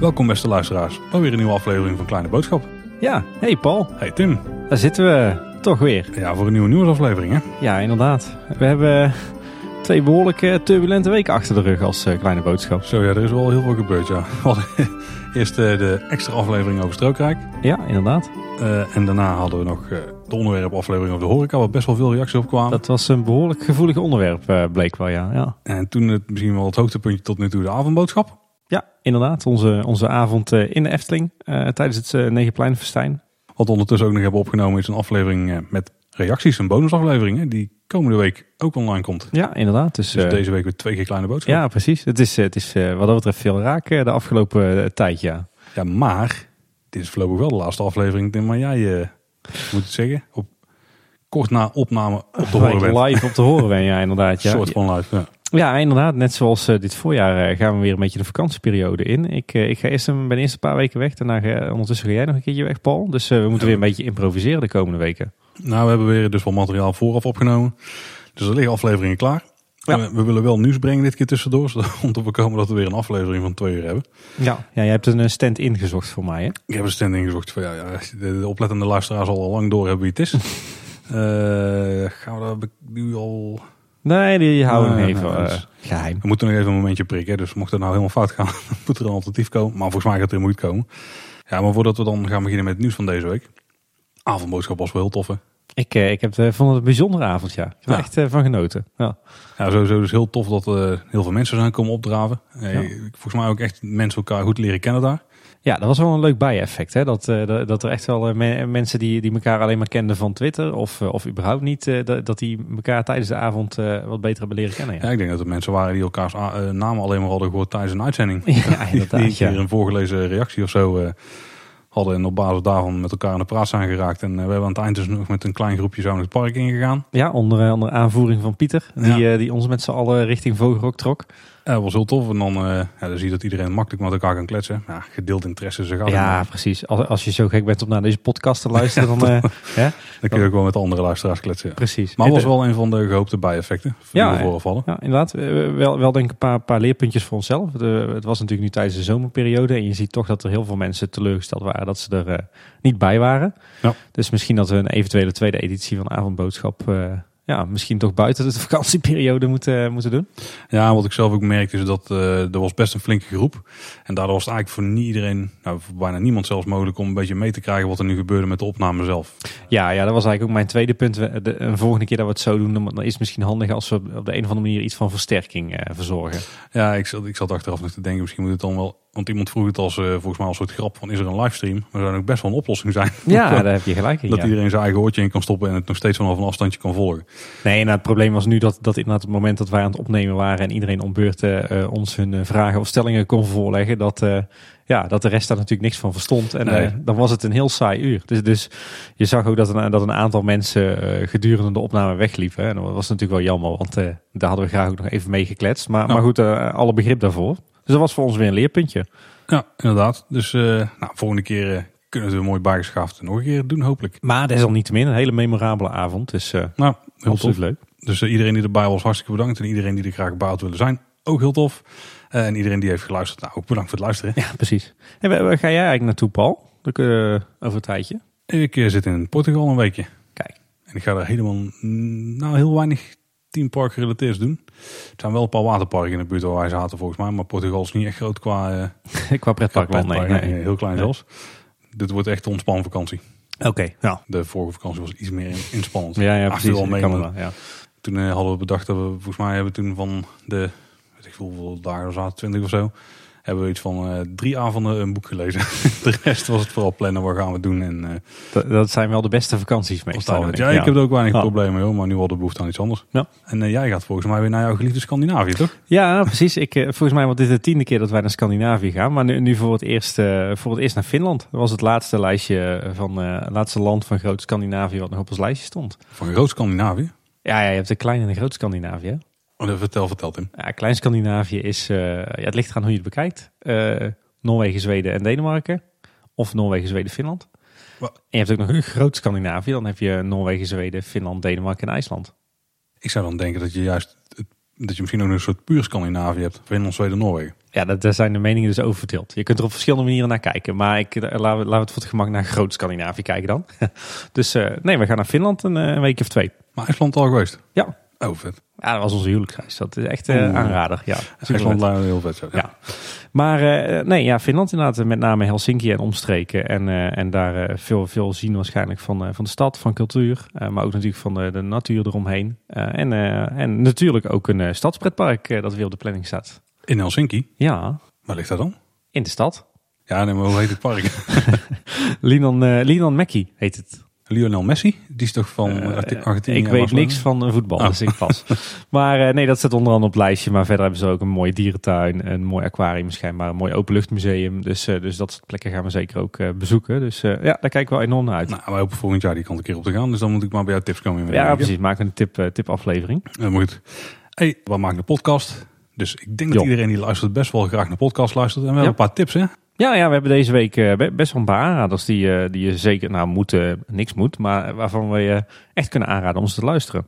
Welkom beste luisteraars, weer een nieuwe aflevering van Kleine Boodschap. Ja, hey Paul. Hey Tim. Daar zitten we toch weer. Ja, voor een nieuwe nieuwsaflevering hè? Ja, inderdaad. We hebben twee behoorlijk turbulente weken achter de rug als uh, Kleine Boodschap. Zo ja, er is wel heel veel gebeurd ja. Eerst uh, de extra aflevering over Strookrijk. Ja, inderdaad. Uh, en daarna hadden we nog de onderwerpaflevering over de horeca, waar best wel veel reacties op kwamen. Dat was een behoorlijk gevoelig onderwerp, bleek wel ja. ja. En toen het misschien wel het hoogtepuntje tot nu toe de avondboodschap. Ja, inderdaad. Onze, onze avond in de Efteling tijdens het Negenpleinfestijn. Wat we ondertussen ook nog hebben opgenomen is een aflevering met reacties, een bonusaflevering. Hè, die komende week ook online komt. Ja, inderdaad. Dus, dus deze week weer twee keer kleine boodschappen. Ja, precies. Het is, het is wat dat betreft veel raak de afgelopen tijd, ja. Ja, maar dit is voorlopig wel de laatste aflevering. Maar jij uh, moet het zeggen, op, kort na opname op te horen bent. Live op te horen ben, ja, inderdaad. Ja. Een soort van live, ja. Ja, inderdaad. Net zoals uh, dit voorjaar uh, gaan we weer een beetje de vakantieperiode in. Ik, uh, ik ga eerst een, ben eerst een paar weken weg. Daarna ga, ondertussen ga jij nog een keertje weg, Paul. Dus we moeten weer een beetje improviseren de komende weken. Nou, we hebben weer dus wel materiaal vooraf opgenomen. Dus er liggen afleveringen klaar. Ja. We, we, willen wel nieuws brengen dit keer tussendoor. Om te voorkomen dat we weer een aflevering van twee uur hebben. Ja, ja jij hebt een stand ingezocht voor mij hè? Ik heb een stand ingezocht. Voor, ja, ja, de, de oplettende luisteraar zal al lang door hebben wie het is. gaan we dat nu al... Nee, die houden we even uh, geheim. We moeten nog even een momentje prikken. Dus mocht het nou helemaal fout gaan, moet er een alternatief komen. Maar volgens mij gaat er moet komen. Ja, maar voordat we dan gaan beginnen met het nieuws van deze week. Avondboodschap was wel heel tof hè? Ik, ik heb, vond het een bijzondere avond, ja. Ik heb er echt van genoten. Ja. ja, sowieso dus heel tof dat er heel veel mensen zijn komen opdraven. Volgens mij ook echt mensen elkaar goed leren kennen daar. Ja, dat was wel een leuk bijeffect. Hè? Dat, dat er echt wel mensen die, die elkaar alleen maar kenden van Twitter of, of überhaupt niet, dat die elkaar tijdens de avond wat beter hebben leren kennen. Ja, ja ik denk dat er mensen waren die elkaars namen alleen maar hadden gehoord tijdens een uitzending. Ja, inderdaad. die een een voorgelezen reactie of zo hadden en op basis daarvan met elkaar in de praat zijn geraakt. En we hebben aan het eind dus nog met een klein groepje zo het park ingegaan. Ja, onder, onder aanvoering van Pieter, die, ja. die ons met z'n allen richting Vogelrok trok. Ja, was heel tof. En dan, uh, ja, dan zie je dat iedereen makkelijk met elkaar kan kletsen. Ja, gedeeld interesse. Gaan ja, precies. Als, als je zo gek bent om naar deze podcast te luisteren, dan, uh, ja, dan kun je ook wel met andere luisteraars kletsen. Precies. Maar het was wel een van de gehoopte bijeffecten. Ja, voorvallen. ja, inderdaad. Wel, wel denk ik een paar, paar leerpuntjes voor onszelf. De, het was natuurlijk nu tijdens de zomerperiode. En je ziet toch dat er heel veel mensen teleurgesteld waren dat ze er uh, niet bij waren. Ja. Dus misschien dat we een eventuele tweede editie van Avondboodschap ja, misschien toch buiten de vakantieperiode moeten, moeten doen. Ja, wat ik zelf ook merkte is dat uh, er was best een flinke groep. En daardoor was het eigenlijk voor niet iedereen, nou voor bijna niemand zelfs mogelijk om een beetje mee te krijgen wat er nu gebeurde met de opname zelf. Ja, ja dat was eigenlijk ook mijn tweede punt. De, volgende keer dat we het zo doen, dan is het misschien handig als we op de een of andere manier iets van versterking uh, verzorgen. Ja, ik zat, ik zat achteraf nog te denken, misschien moet het dan wel want iemand vroeg het als uh, volgens mij als soort grap van is er een livestream? Maar zou ook best wel een oplossing zijn. Ja, daar heb je gelijk in. Dat ja. iedereen zijn eigen oortje in kan stoppen en het nog steeds vanaf een afstandje kan volgen. Nee, nou, het probleem was nu dat, dat inderdaad het moment dat wij aan het opnemen waren en iedereen om beurt uh, ons hun vragen of stellingen kon voorleggen, dat, uh, ja, dat de rest daar natuurlijk niks van verstond. En Nee. dan was het een heel saai uur. Dus, dus je zag ook dat een, dat een aantal mensen gedurende de opname wegliepen. En dat was natuurlijk wel jammer, want daar hadden we graag ook nog even mee gekletst. Maar, maar goed, alle begrip daarvoor. Dus dat was voor ons weer een leerpuntje. Ja, inderdaad. Dus uh, nou, volgende keer uh, kunnen we het mooi bijgeschaafd nog een keer doen hopelijk. Maar desalniettemin een hele memorabele avond. Dus uh, Nou, heel tof. leuk. Dus iedereen die erbij was hartstikke bedankt. En iedereen die er graag bij had willen zijn, ook heel tof. En iedereen die heeft geluisterd, nou ook bedankt voor het luisteren. Ja, precies. En waar, waar ga jij eigenlijk naartoe, Paul? Over een tijdje. Ik zit in Portugal een weekje. Kijk. En ik ga daar helemaal, nou heel weinig teampark gerelateerd doen. Er zijn wel een paar waterparken in de buurt waar wij zaten volgens mij. Maar Portugal is niet echt groot qua, uh, qua pretparkland. Nee, nee, nee, heel klein zelfs. Dit wordt echt een ontspannen vakantie. Oké, okay, ja. De vorige vakantie was iets meer inspannend. Ja, ja precies. Wel mee, ja. Toen uh, hadden we bedacht dat we, volgens mij hebben toen van de, weet ik dagen zaten, 20 of zo. Hebben we iets van uh, drie avonden een boek gelezen. de rest was het vooral plannen, wat gaan we doen. En, uh, dat, dat, zijn wel de beste vakanties meestal. Ja, ja, ik heb er ook weinig problemen mee, maar nu hadden we behoefte aan iets anders. Ja. En uh, jij gaat volgens mij weer naar jouw geliefde Scandinavië, toch? Ja, precies. Ik, volgens mij wordt dit de tiende keer dat wij naar Scandinavië gaan. Maar nu, nu voor, het eerst, voor het eerst naar Finland. Dat was het laatste lijstje van laatste land van groot Scandinavië wat nog op ons lijstje stond. Van groot Scandinavië? Ja, ja, je hebt een klein en groot Scandinavië. Oh, vertel, vertel Tim. Ja, klein Scandinavië is, uh, ja, het ligt eraan hoe je het bekijkt. Uh, Noorwegen, Zweden en Denemarken. Of Noorwegen, Zweden, Finland. Wat? En je hebt ook nog een groot Scandinavië. Dan heb je Noorwegen, Zweden, Finland, Denemarken en IJsland. Ik zou dan denken dat je juist dat je misschien ook een soort puur Scandinavië hebt. Finland, Zweden, Noorwegen. Ja, dat, daar zijn de meningen dus over verdeeld. Je kunt er op verschillende manieren naar kijken. Maar ik, eh, laten, we, laten we het voor het gemak naar groot Scandinavië kijken dan. dus eh, nee, we gaan naar Finland een, eh, een weekje of twee. Maar IJsland al geweest? Ja. Oh, vet. Ja, dat was onze huwelijksreis. Dat is echt eh, Oeh. aanrader. Ja, heel vet. Zo. Ja. Maar eh, nee, ja, Finland inderdaad. Met name Helsinki en omstreken. En, eh, en daar eh, veel, veel zien waarschijnlijk van, eh, van de stad, van cultuur. eh, maar ook natuurlijk van de, de natuur eromheen. Eh, en, eh, en natuurlijk ook een eh, stadspretpark eh, dat weer op de planning staat. In Helsinki? Ja, Waar ligt dat dan? in de stad. Ja, nee, maar hoe heet het park? Linan, eh Linan Mackie heet het. Lionel Messi? Die is toch van Eh, Arge- Argentinië? ik weet Barcelona? niks van eh, voetbal, Oh. dus ik pas. maar eh, nee, dat staat onder andere op het lijstje. Maar verder hebben ze ook een mooie dierentuin, een mooi aquarium schijnbaar, een mooi openluchtmuseum. Dus, dus dat soort plekken gaan we zeker ook bezoeken. Dus ja, daar kijken we wel enorm naar uit. Nou, wij hopen volgend jaar die kant een keer op te gaan. Dus dan moet ik maar bij jou tips komen. in ja, werken. precies. Maak een tip, tip aflevering. Maar goed. Hey, we maken een podcast. Dus ik denk dat iedereen die luistert best wel graag naar podcast luistert. En we hebben Ja. een paar tips, hè? Ja, ja, we hebben deze week eh, be- best wel een paar aanraders die, eh, die je zeker, nou moet, eh, niks moet, maar waarvan we je echt kunnen aanraden om ze te luisteren.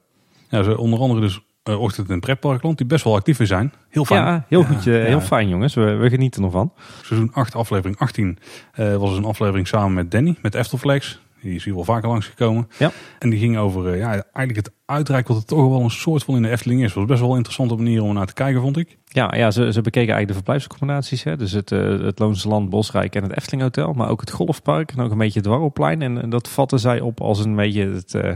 Ja, zo onder andere dus Ochtend in Pretparkland, die best wel actief zijn. Heel fijn. Ja, heel Ja, goed, ja. heel fijn jongens. We, we genieten ervan. Seizoen 8, aflevering 18 eh, was dus een aflevering samen met Danny, met Eftelflex. Die is hier wel vaker langsgekomen. Ja. En die ging over eh, ja, eigenlijk het uitreiken wat het toch wel een soort van in de Efteling is. Was best wel een interessante manier om naar te kijken, vond ik. Ja, ja ze, ze bekeken eigenlijk de verblijfsaccommodaties. Hè? Dus het, eh, het Loonse Land, Bosrijk en het Efteling Hotel. Maar ook het Golfpark en ook een beetje het Dwarrelplein. En, en dat vatten zij op als een beetje het, eh,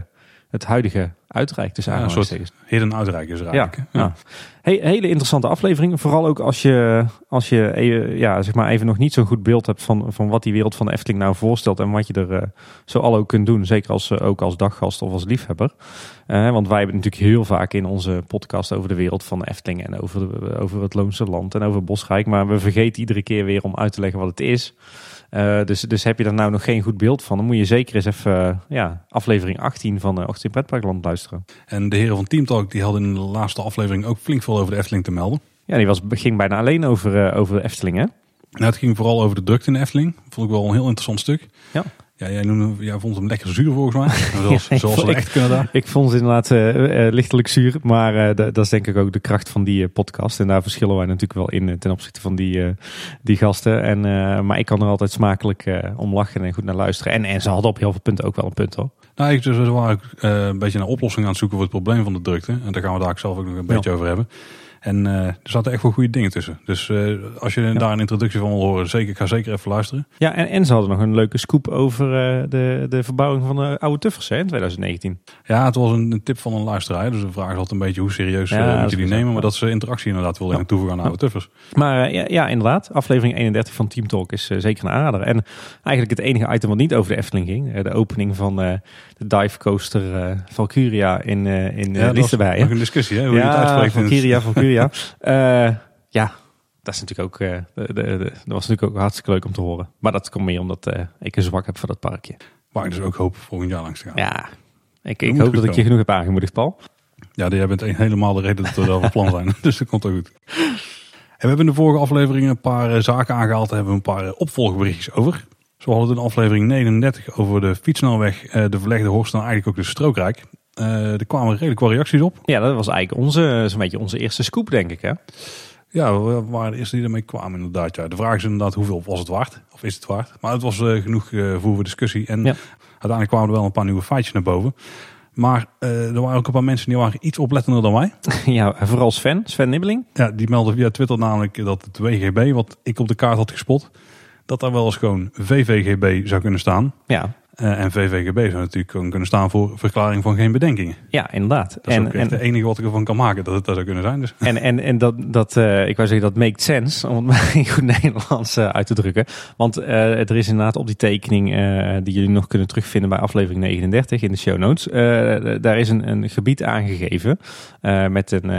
het huidige uitrijk. Dus Ja, een eigenlijk Hidden is Ja, eigenlijk. ja. Hele interessante aflevering. Vooral ook als je, als je even, ja, zeg maar even nog niet zo'n goed beeld hebt van, van wat die wereld van de Efteling nou voorstelt. En wat je er eh, zo al ook kunt doen. Zeker als, eh, ook als daggast of als liefhebber. Eh, want wij hebben natuurlijk heel vaak in onze podcast over de wereld van de Efteling. En over, de- over het Loonse Land en over Bosrijk. Maar we vergeten iedere keer weer om uit te leggen wat het is. Eh, dus, dus heb je daar nou nog geen goed beeld van, dan moet je zeker eens even eh, ja, aflevering 18 van uh, Ochtend in Pretparkland luisteren. En de heren van Team Talk die hadden in de laatste aflevering ook flink veel over de Efteling te melden. Ja, die was, ging bijna alleen over, over de Efteling, hè? Nou, het ging vooral over de drukte in de Efteling. Vond ik wel een heel interessant stuk. Ja. Ja, jij, noemde, jij vond hem lekker zuur volgens mij. Zoals, Ja, zoals we echt kunnen daar. Ik vond het inderdaad eh, lichtelijk zuur, maar eh, da- dat is denk ik ook de kracht van die podcast. En daar verschillen wij natuurlijk wel in ten opzichte van die, die gasten. En, maar ik kan er altijd smakelijk om lachen en goed naar luisteren. En, en ze hadden op heel veel punten ook wel een punt hoor. Nou, ik, dus, we waren ook, een beetje naar oplossingen aan het zoeken voor het probleem van de drukte. En daar gaan we daar zelf ook nog een beetje over hebben. En eh, er zaten echt wel goede dingen tussen. Dus eh, als je daar een introductie van wil horen, zeker, ga zeker even luisteren. Ja, en, en ze hadden nog een leuke scoop over eh, de, de verbouwing van de oude Tuffers hè, in 2019. Ja, het was een, een tip van een luisteraar. Dus de vraag is altijd een beetje hoe serieus Ja, je die nemen. Maar dat ze interactie inderdaad wilden Ja. toevoegen aan de oude tuffers. Maar ja, ja, inderdaad. Aflevering 31 van Team Talk is zeker een aanrader. En eigenlijk het enige item wat niet over de Efteling ging. de opening van de dive coaster Valkyria in, in Ja, Lichtenberg. een discussie, hè, hoe je het uitspreekt. Valkyria, Valkyria. Eh, ja, dat is natuurlijk ook, eh, de, de, de- dat was natuurlijk ook hartstikke leuk om te horen. Maar dat komt meer omdat eh, ik een zwak heb voor dat parkje. Waar ik dus ook hoop volgend jaar langs te gaan. Ja, ik, hoop dat ik je genoeg heb aangemoedigd, Paul. Ja, jij bent een- helemaal de reden dat we daar van plan zijn. Dus dat komt ook goed. En we hebben in de vorige aflevering een paar zaken aangehaald. Daar hebben we een paar opvolgberichtjes over. Zo hadden we in aflevering 39 over de fietsnelweg, de verlegde Horst en eigenlijk ook de Strookrijk. Eh, er kwamen redelijk wat reacties op. Ja, dat was eigenlijk onze, zo'n beetje onze eerste scoop, denk ik. Hè? Ja, we waren de eerste die ermee kwamen inderdaad. Ja. De vraag is inderdaad hoeveel was het waard? Of is het waard? Maar het was eh, genoeg eh voer voor discussie. En Ja. uiteindelijk kwamen er wel een paar nieuwe feitjes naar boven. Maar eh, er waren ook een paar mensen die waren iets oplettender dan wij. ja, vooral Sven, Sven Nibbeling. Ja, die meldde via Twitter namelijk dat het WGB, wat ik op de kaart had gespot, dat daar wel eens gewoon VVGB zou kunnen staan. Ja, Eh, en VVGB zou natuurlijk gewoon kunnen staan voor verklaring van geen bedenkingen. ja inderdaad. Dat is en, ook echt en, het enige wat ik ervan kan maken, dat het dat zou kunnen zijn. Dus. En, en, en dat, dat eh, ik wou zeggen, dat makes sense, om het maar in goed Nederlands eh, uit te drukken. Want er is inderdaad op die tekening, die jullie nog kunnen terugvinden bij aflevering 39 in de show notes. daar is een, een gebied aangegeven met een,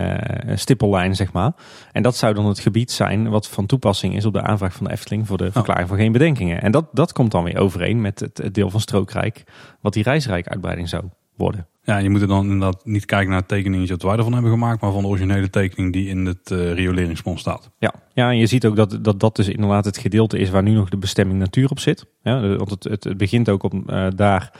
een stippellijn, zeg maar. En dat zou dan het gebied zijn wat van toepassing is op de aanvraag van de Efteling voor de verklaring van geen bedenkingen. En dat, dat komt dan weer overeen met het, het deel van Strookrijk, wat die reisrijk-uitbreiding zou worden. Ja, je moet er dan inderdaad niet kijken naar het tekeningetje dat wij ervan hebben gemaakt, maar van de originele tekening die in het rioleringsplan staat. Ja, ja en je ziet ook dat, dat dat dus inderdaad het gedeelte is waar nu nog de bestemming natuur op zit. Ja, want het, het, het begint ook op, eh, daar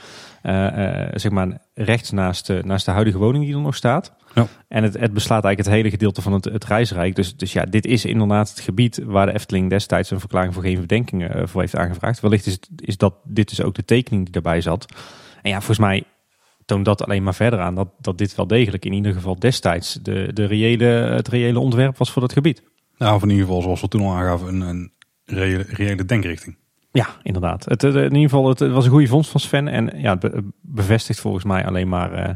zeg maar rechts naast de, naast de huidige woning die er nog staat. Ja. En het, het beslaat eigenlijk het hele gedeelte van het, het reisrijk. Dus, dus ja, dit is inderdaad het gebied waar de Efteling destijds een verklaring voor geen verdenkingen eh, voor heeft aangevraagd. Wellicht is, het, is dat dit dus ook de tekening die daarbij zat. En ja, volgens mij toont dat alleen maar verder aan dat, dat dit wel degelijk in ieder geval destijds de, de reële, het reële ontwerp was voor dat gebied. Nou, of in ieder geval, zoals we toen al aangaven, een, een reële, reële denkrichting. Ja, inderdaad. Het, het- in ieder geval, het, was een goede vondst van Sven. En ja, het be- bevestigt volgens mij alleen maar eh,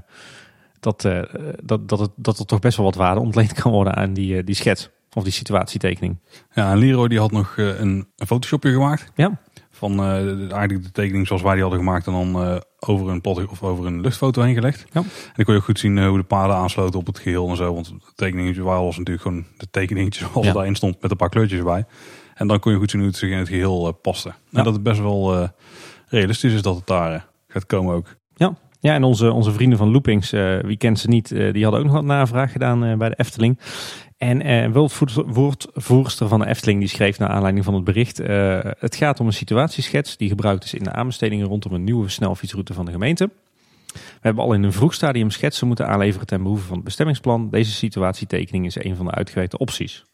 dat, eh, dat, dat, het, dat er toch best wel wat waarde ontleend kan worden aan die, eh, die schets. Of die situatietekening. Ja, en Leroy die had nog eh, een, een photoshopje gemaakt. Ja. Van eh, eigenlijk de tekening zoals wij die hadden gemaakt. En dan eh, over een plot of over een luchtfoto heen gelegd. Ja. En dan kon je ook goed zien eh, hoe de paden aansloten op het geheel en zo. Want de tekeningetje was natuurlijk gewoon de tekeningetje zoals Ja. daarin stond. Met een paar kleurtjes erbij. En dan kon je goed zien hoe het zich in het geheel eh, paste. En Ja. dat het best wel eh, realistisch is dat het daar eh, gaat komen ook. Ja, en onze, onze vrienden van Loopings, wie kent ze niet, die hadden ook nog wat navraag gedaan bij de Efteling. En eh woordvoer- woordvoerster van de Efteling die schreef naar aanleiding van het bericht. het gaat om een situatieschets die gebruikt is in de aanbestedingen rondom een nieuwe snelfietsroute van de gemeente. We hebben al in een vroeg stadium schetsen moeten aanleveren ten behoeve van het bestemmingsplan. Deze situatietekening is een van de uitgewerkte opties.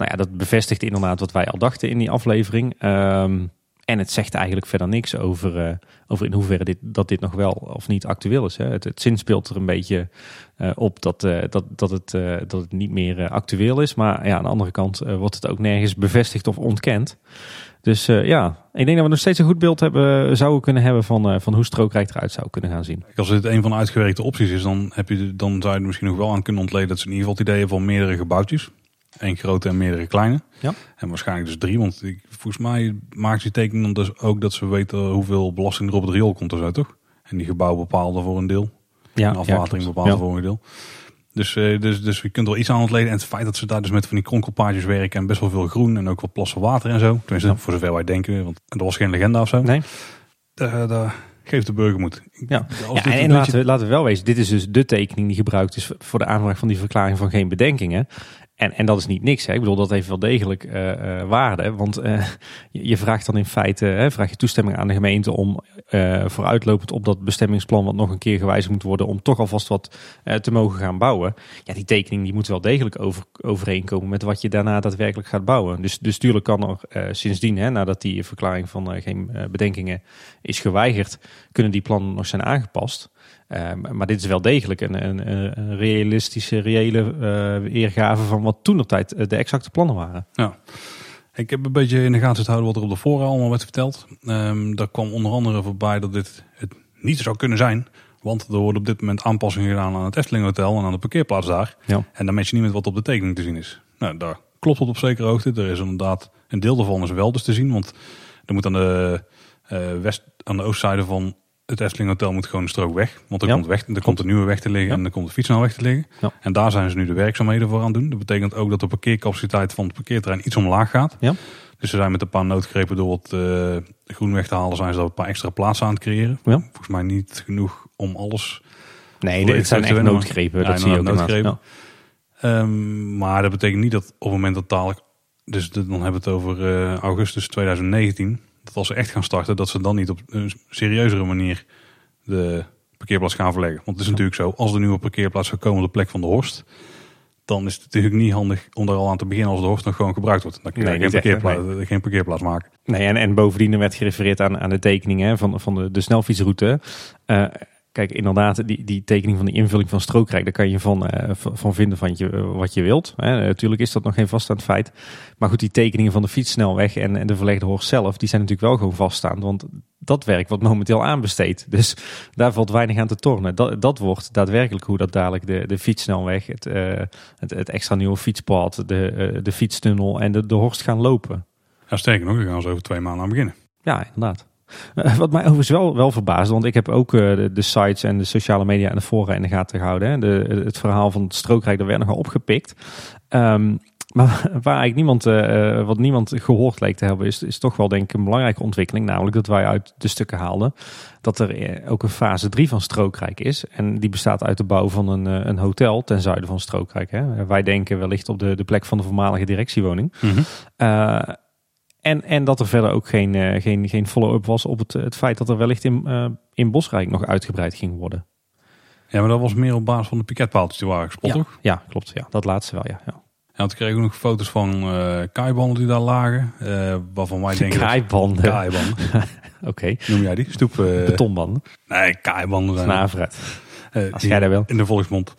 Nou ja, dat bevestigt inderdaad wat wij al dachten in die aflevering. Ehm, en het zegt eigenlijk verder niks over, eh, over in hoeverre dit, dat dit nog wel of niet actueel is. Hè. Het, het speelt er een beetje eh, op dat, eh, dat, dat, het, dat het niet meer actueel is. Maar ja, aan de andere kant wordt het ook nergens bevestigd of ontkend. Dus ja, ik denk dat we nog steeds een goed beeld hebben, zouden kunnen hebben van, van hoe strookrijk eruit zou kunnen gaan zien. Als dit een van de uitgewerkte opties is, dan, heb je, dan zou je er misschien nog wel aan kunnen ontleden dat ze in ieder geval het idee hebben van meerdere gebouwtjes. Eén grote en meerdere kleine. Ja. En waarschijnlijk dus drie, want ik, volgens mij maakt die tekening dan dus ook dat ze weten hoeveel belasting er op het riool komt en zo, toch? En die gebouw bepaalde voor een deel. Ja, en afwatering bepaalde Ja. voor een deel. Dus, eh, dus, dus je kunt er wel iets aan ontleden. En het feit dat ze daar dus met van die kronkelpaadjes werken en best wel veel groen en ook wat plassen water en zo. Tenminste, Ja. voor zover wij denken, want er was geen legende of zo. Nee? Daar, daar geeft de burger moed. Ja. En een laten we, laten we wel wezen, dit is dus de tekening die gebruikt is voor de aanvraag van die verklaring van geen bedenkingen. En, en dat is niet niks. Hè. Ik bedoel, dat heeft wel degelijk eh, eh, waarde. Want eh, je, vraagt dan in feite hè, vraag je toestemming aan de gemeente om vooruitlopend op dat bestemmingsplan, wat nog een keer gewijzigd moet worden, om toch alvast wat te mogen gaan bouwen. Ja, die tekening die moet wel degelijk over, overeenkomen met wat je daarna daadwerkelijk gaat bouwen. Dus, dus tuurlijk kan er sindsdien, hè, nadat die verklaring van geen bedenkingen is geweigerd, kunnen die plannen nog zijn aangepast. Eh, maar dit is wel degelijk een, een, een realistische, reële eh weergave van wat toen op tijd eh, de exacte plannen waren. Ja. Ik heb een beetje in de gaten te houden wat er op de fora allemaal werd verteld. Ehm daar kwam onder andere voorbij dat dit het niet zou kunnen zijn. Want er worden op dit moment aanpassingen gedaan aan het Efteling Hotel en aan de parkeerplaats daar. Ja. En dan matcht je niet met wat op de tekening te zien is. Nou, daar klopt het op zekere hoogte. Er is inderdaad een deel daarvan is wel dus te zien. Want er moet aan de, eh, west, aan de oostzijde van het Efteling Hotel moet gewoon een strook weg. Want er, Ja. komt, weg, er komt een nieuwe weg te liggen Ja. en er komt een fietsnauweg te liggen. Ja. En daar zijn ze nu de werkzaamheden voor aan het doen. Dat betekent ook dat de parkeercapaciteit van het parkeerterrein iets omlaag gaat. Ja. Dus ze zijn met een paar noodgrepen door wat eh, groen weg te halen, zijn ze daar een paar extra plaatsen aan het creëren. Ja. Volgens mij niet genoeg om alles. Nee, dit zijn echt noodgrepen. Dat zie je ook noodgrepen. Ehm, maar dat betekent niet dat op het moment dat dadelijk, dus de- dan hebben we het over eh, augustus 2019, dat als ze echt gaan starten, dat ze dan niet op een serieuzere manier de parkeerplaats gaan verleggen. Want het is natuurlijk zo, als de nieuwe parkeerplaats zou komen op de plek van de Horst, dan is het natuurlijk niet handig om daar al aan te beginnen als de Horst nog gewoon gebruikt wordt. Dan kun je Nee, geen, parkeerplaats, geen parkeerplaats maken. Nee, en, en bovendien er werd gerefereerd aan, aan de tekening hè, van, van de, de snelfietsroute. Eh, kijk, inderdaad, die, die tekening van die invulling van strookrijk, daar kan je van, eh, van vinden van je, wat je wilt. Hè. Natuurlijk is dat nog geen vaststaand feit. Maar goed, die tekeningen van de fietssnelweg en, en de verlegde horst zelf, die zijn natuurlijk wel gewoon vaststaand. Want dat werk wordt momenteel aanbesteed. Dus daar valt weinig aan te tornen. Dat, dat wordt daadwerkelijk hoe dat dadelijk de, de fietssnelweg, het, eh, het, het extra nieuwe fietspad, de, eh, de fietstunnel en de, de horst gaan lopen. Ja, sterker nog, daar gaan ze over twee maanden aan beginnen. Ja, inderdaad. Eh, Wat mij overigens wel, wel verbaasde, want ik heb ook eh, de, de sites en de sociale media en de fora in de gaten gehouden. Hè. De, het verhaal van het strookrijk, daar werd nogal opgepikt. Ehm, maar waar eigenlijk niemand, eh, wat niemand gehoord leek te hebben, is, is toch wel denk ik een belangrijke ontwikkeling. Namelijk dat wij uit de stukken haalden dat er ook een fase 3 van strookrijk is. En die bestaat uit de bouw van een, een hotel ten zuiden van strookrijk. Hè. Wij denken wellicht op de, de plek van de voormalige directiewoning. Eh, En, en dat er verder ook geen, eh, geen, geen follow-up was op het, het feit dat er wellicht in, eh, in Bosrijk nog uitgebreid ging worden. Ja, maar dat was meer op basis van de piketpaaltjes die waren gespot, ja, toch? ja, klopt. Ja, dat laatste wel, ja. want we kregen ook nog foto's van eh kaaibanden die daar lagen. eh, waarvan wij denken... dat-. Kaaibanden. Oké. Noem jij die? Stoep... eh, Betonbanden. Nee, kaaibanden zijn. Eh, Als die- jij daar wil. In de volksmond.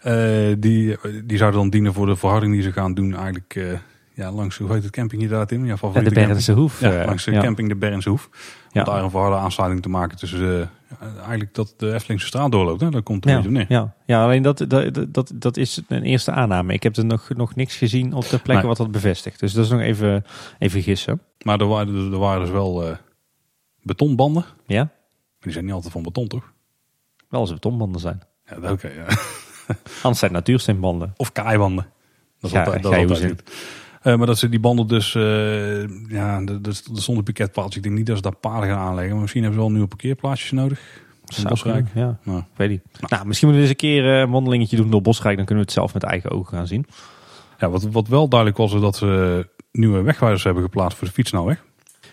Eh, die, die zouden dan dienen voor de verharding die ze gaan doen eigenlijk eh, ja, langs, hoe heet het campingje daar Tim? Ja, Ja, de camping. Bergense Hoef. Ja, eh, langs de ja. camping de Bergense Hoef. Ja. Om daar een verharde aansluiting te maken tussen eh, eigenlijk dat de Eftelingse straat doorloopt. Hè? Daar komt beetje op neer. ja, ja, alleen dat, dat, dat, dat is een eerste aanname. Ik heb er nog, nog niks gezien op de plekken Nee. wat dat bevestigt. Dus dat is nog even, even gissen. Maar er waren, er waren dus wel eh, betonbanden. Maar Ja? die zijn niet altijd van beton, toch? Wel als het betonbanden zijn. Ja, dat- oké. ja. Anders zijn natuursteenbanden. Of kaaibanden. Dat is Ja, altijd, dat is altijd Eh, maar dat ze die banden dus, eh ja, er zonder piketpaaltjes. Ik denk niet dat ze daar paden gaan aanleggen. Maar misschien hebben ze wel nieuwe parkeerplaatsjes nodig. Zou Bosrijk. Ja, Nou, weet niet. Nou, misschien moeten we eens een keer eh, een wandelingetje doen door Bosrijk. Dan kunnen we het zelf met eigen ogen gaan zien. ja, wat, wat wel duidelijk was, is dat ze nieuwe wegwijzers hebben geplaatst voor de fietsnelweg.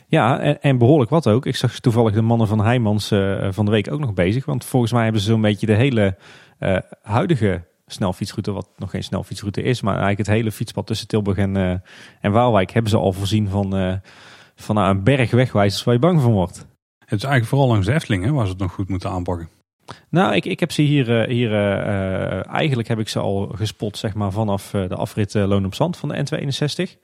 Ja, en, en behoorlijk wat ook. Ik zag toevallig de mannen van Heijmans van de week ook nog bezig. Want volgens mij hebben ze zo'n beetje de hele huidige snelfietsroute, wat nog geen snelfietsroute is, maar eigenlijk het hele fietspad tussen Tilburg en, eh, en Waalwijk hebben ze al voorzien van, eh, van nou, een berg wegwijzers waar je bang van wordt. Het is eigenlijk vooral langs de Efteling hè, waar ze het nog goed moeten aanpakken. Nou, ik, ik heb ze hier, eh, hier eigenlijk heb ik ze al gespot zeg maar, vanaf de afrit Loon op Zand van de N261.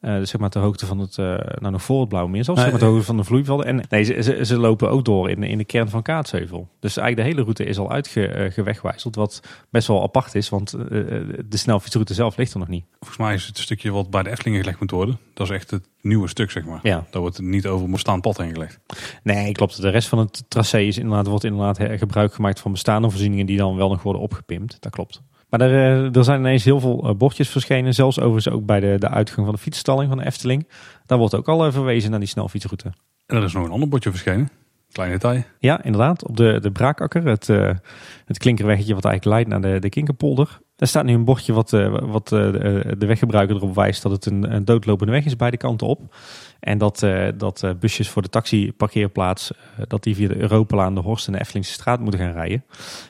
Eh, dus zeg maar ter hoogte van het, eh, nou nog voor het Blauwe Meer zelfs, zeg maar ter hoogte van de vloeivelden. En nee, ze, ze, ze lopen ook door in, in de kern van Kaatsheuvel. Dus eigenlijk de hele route is al uitgewegwijzeld, wat best wel apart is, want eh, de snelfietsroute zelf ligt er nog niet. Volgens mij is het een stukje wat bij de Efteling gelegd moet worden. Dat is echt het nieuwe stuk, zeg maar. Ja. Daar wordt niet over een bestaand pad heen gelegd. Nee, klopt. De rest van het tracé is inderdaad, wordt inderdaad gebruik gemaakt van bestaande voorzieningen die dan wel nog worden opgepimpt. Dat klopt. Maar er, eh, er zijn ineens heel veel eh, bordjes verschenen. Zelfs overigens ook bij de, de uitgang van de fietsstalling van de Efteling. Daar wordt ook al eh, verwezen naar die snelfietsroute. En er is nog een ander bordje verschenen. Klein detail. Ja, inderdaad. Op de, de Braakakker, het, het klinkerweggetje wat eigenlijk leidt naar de, de Kinkerpolder. Daar staat nu een bordje wat, eh, wat eh, de, de weggebruiker erop wijst dat het een, een doodlopende weg is beide kanten op. En dat, eh, dat eh, busjes voor de taxiparkeerplaats, eh, dat die via de Europalaan, de Horst en de Eftelingse straat moeten gaan rijden.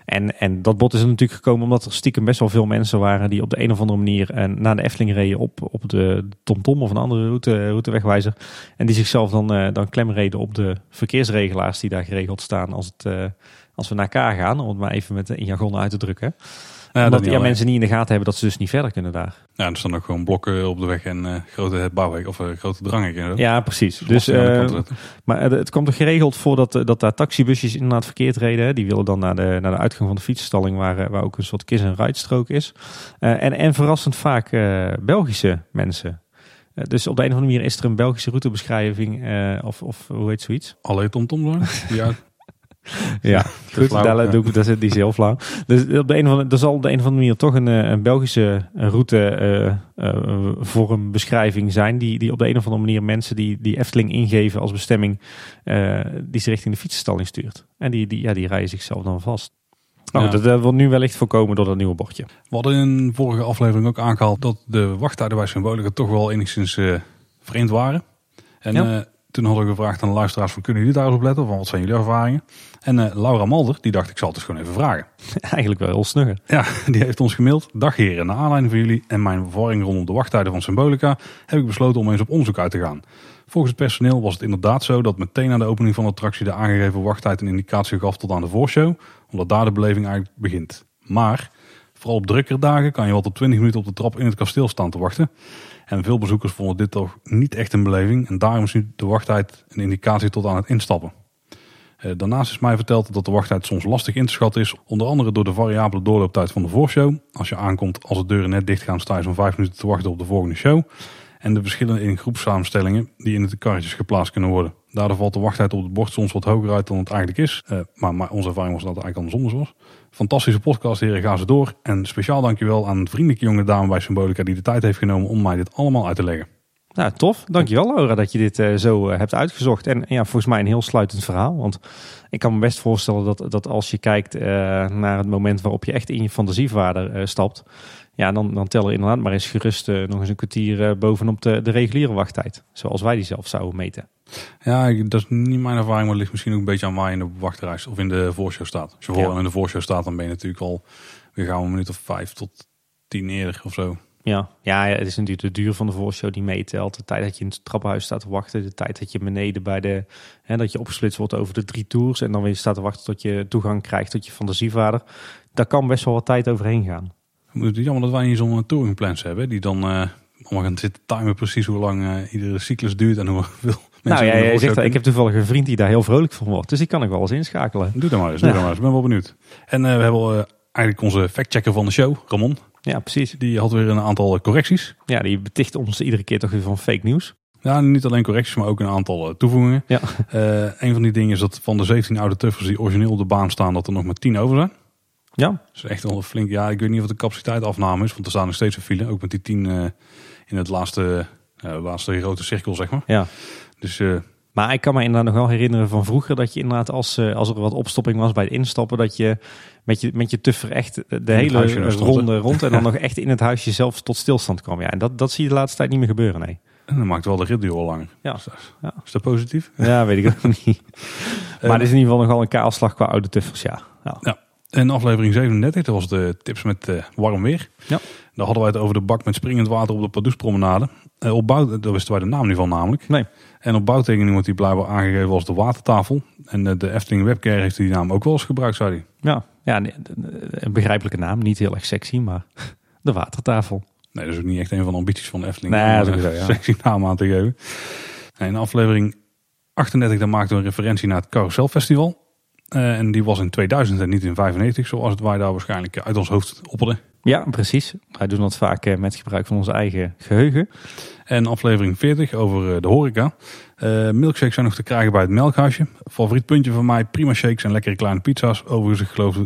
En, en dat bord is er natuurlijk gekomen omdat er stiekem best wel veel mensen waren die op de een of andere manier eh, naar de Efteling reden op, op de TomTom of een andere route, routewegwijzer. En die zichzelf dan, eh, dan klemreden op de verkeersregelaars die daar geregeld staan als, het, eh, als we naar elkaar gaan. Om het maar even met in jargon uit te drukken. Ja, Omdat niet ja, mensen niet in de gaten hebben dat ze dus niet verder kunnen daar. Ja, er staan ook gewoon blokken op de weg en eh, grote bouwweg of eh, grote dranghekken. en. Ja, precies. Dus, Dus, eh, maar eh, het kwam toch geregeld voordat dat, dat daar taxibusjes inderdaad verkeerd reden. Hè? Die willen dan naar de, naar de uitgang van de fietsstalling waar, eh, waar ook een soort kiss-en-ride-strook is. Eh, en, en verrassend vaak eh, Belgische mensen. Eh, dus op de een of andere manier is er een Belgische routebeschrijving eh, of, of hoe heet zoiets? Allee, TomTom. Ja, Ja, goed. flauw, daar, ja. doe ik, dat is, die is heel flauw. Dus op de een of andere, er zal op de een of andere manier toch een, eh, een Belgische route eh, eh, vormbeschrijving zijn. Die, die op de een of andere manier mensen die, die Efteling ingeven als bestemming, eh, die ze richting de fietsenstalling stuurt. En die, die, ja, die rijden zichzelf dan vast. Nou, Ja. dat eh, wordt nu wellicht voorkomen door dat nieuwe bordje. We hadden in een vorige aflevering ook aangehaald dat de wachttijden bij Symbolica toch wel enigszins eh, vreemd waren. En Ja. eh, toen hadden we gevraagd aan de luisteraars van kunnen jullie daar eens op letten? Van wat zijn jullie ervaringen? En eh, Laura Malder, die dacht ik zal het dus gewoon even vragen. Eigenlijk wel heel snugger. Ja, die heeft ons gemaild. Dag heren, naar aanleiding van jullie en mijn verwarring rondom de wachttijden van Symbolica heb ik besloten om eens op onderzoek uit te gaan. Volgens het personeel was het inderdaad zo dat meteen na de opening van de attractie de aangegeven wachttijd een indicatie gaf tot aan de voorshow, omdat daar de beleving eigenlijk begint. Maar vooral op drukkere dagen kan je wat op 20 minuten op de trap in het kasteel staan te wachten. En veel bezoekers vonden dit toch niet echt een beleving en daarom is nu de wachttijd een indicatie tot aan het instappen. Eh, Daarnaast is mij verteld dat de wachttijd soms lastig in te schatten is. Onder andere door de variabele doorlooptijd van de voorshow. Als je aankomt als de deuren net dicht gaan, sta je zo'n vijf minuten te wachten op de volgende show. En de verschillen in groepssamenstellingen die in de karretjes geplaatst kunnen worden. Daardoor valt de wachttijd op het bord soms wat hoger uit dan het eigenlijk is. Eh, maar, maar onze ervaring was dat het eigenlijk andersom was. Fantastische podcast, heren. Ga ze door. En speciaal dankjewel aan een vriendelijke jonge dame bij Symbolica die de tijd heeft genomen om mij dit allemaal uit te leggen. Nou, tof. Dankjewel Laura dat je dit eh, zo eh, hebt uitgezocht. En ja, volgens mij een heel sluitend verhaal. Want ik kan me best voorstellen dat, dat als je kijkt eh, naar het moment waarop je echt in je fantasievader stapt. Ja, dan, dan tel er inderdaad maar eens gerust nog eens een kwartier bovenop de, de reguliere wachttijd. Zoals wij die zelf zouden meten. Ja, ik- dat is niet mijn ervaring, maar het ligt misschien ook een beetje aan waar je in de wachtreis of in de voorshow staat. Als je voor Ja. in de voorshow staat, dan ben je natuurlijk al weer gauw een minuut of vijf tot tien eerder of zo. Ja. ja, het is natuurlijk de duur van de voorshow die meetelt. De tijd dat je in het trappenhuis staat te wachten. De tijd dat je beneden bij de... Hè, dat je opgesplitst wordt over de drie tours. En dan weer staat te wachten tot je toegang krijgt tot je fantasievader. Daar kan best wel wat tijd overheen gaan. Het is jammer dat wij hier zo'n touringplans hebben, die dan eh allemaal gaan zitten timen precies hoe lang eh, iedere cyclus duurt en hoeveel mensen nou ja, zegt, dat, ik heb toevallig een vriend die daar heel vrolijk van wordt. Dus die kan ik wel eens inschakelen. Doe dat maar eens, doe Ja. maar eens. Ik ben wel benieuwd. En eh, we hebben eigenlijk onze factchecker van de show, Ramon. Ja, precies. Die had weer een aantal correcties. Ja, die beticht ons iedere keer toch weer van fake nieuws. Ja, niet alleen correcties, maar ook een aantal eh, toevoegingen. Ja. Eh, een van die dingen is dat van de 17 oude tuffers die origineel op de baan staan, dat er nog maar 10 over zijn. Ja, Dat is echt wel flink. Ja, ik weet niet of de capaciteit afname is, want er staan nog steeds een file. Ook met die 10 eh, in het laatste, eh, laatste grote cirkel, zeg maar. ja. Dus Maar ik kan me inderdaad nog wel herinneren van vroeger dat je inderdaad als, eh, als er wat opstopping was bij het instappen, dat je met je, met je tuffer echt eh, de hele ronde rond en dan nog echt in het huisje zelf tot stilstand kwam. Ja, en dat, dat zie je de laatste tijd niet meer gebeuren, nee. en dat maakt wel de ritduur al langer. Ja. Dus dat is, Ja. is dat positief? Ja, weet ik ook niet. Eh, Maar het is in ieder geval nogal een kaalslag qua oude tuffers, ja. ja. En aflevering 37, dat was de tips met eh, warm weer. Ja. Daar hadden wij het over de bak met springend water op de Pardoespromenade. Eh op bouw, daar wisten wij de naam niet van namelijk. Nee. En op bouwtekening wordt die blijkbaar aangegeven als de watertafel. En eh, de Efteling Webcare heeft die naam ook wel eens gebruikt, zei hij. Ja, ja een begrijpelijke naam. Niet heel erg sexy, maar de watertafel. Nee, dat is ook niet echt een van de ambities van de Efteling. Nee, ja. sexy naam aan te geven. En in aflevering 38 dan maakten we een referentie naar het Carousel Festival. Eh, en die was in 2000 en niet in 95, zoals het wij daar waarschijnlijk uit ons hoofd opperden. Ja, precies. Wij doen dat vaak eh, met gebruik van ons eigen geheugen. En aflevering 40 over eh, de horeca. Eh milkshakes zijn nog te krijgen bij het melkhuisje. Favoriet puntje van mij, prima shakes en lekkere kleine pizza's. Overigens, ik geloof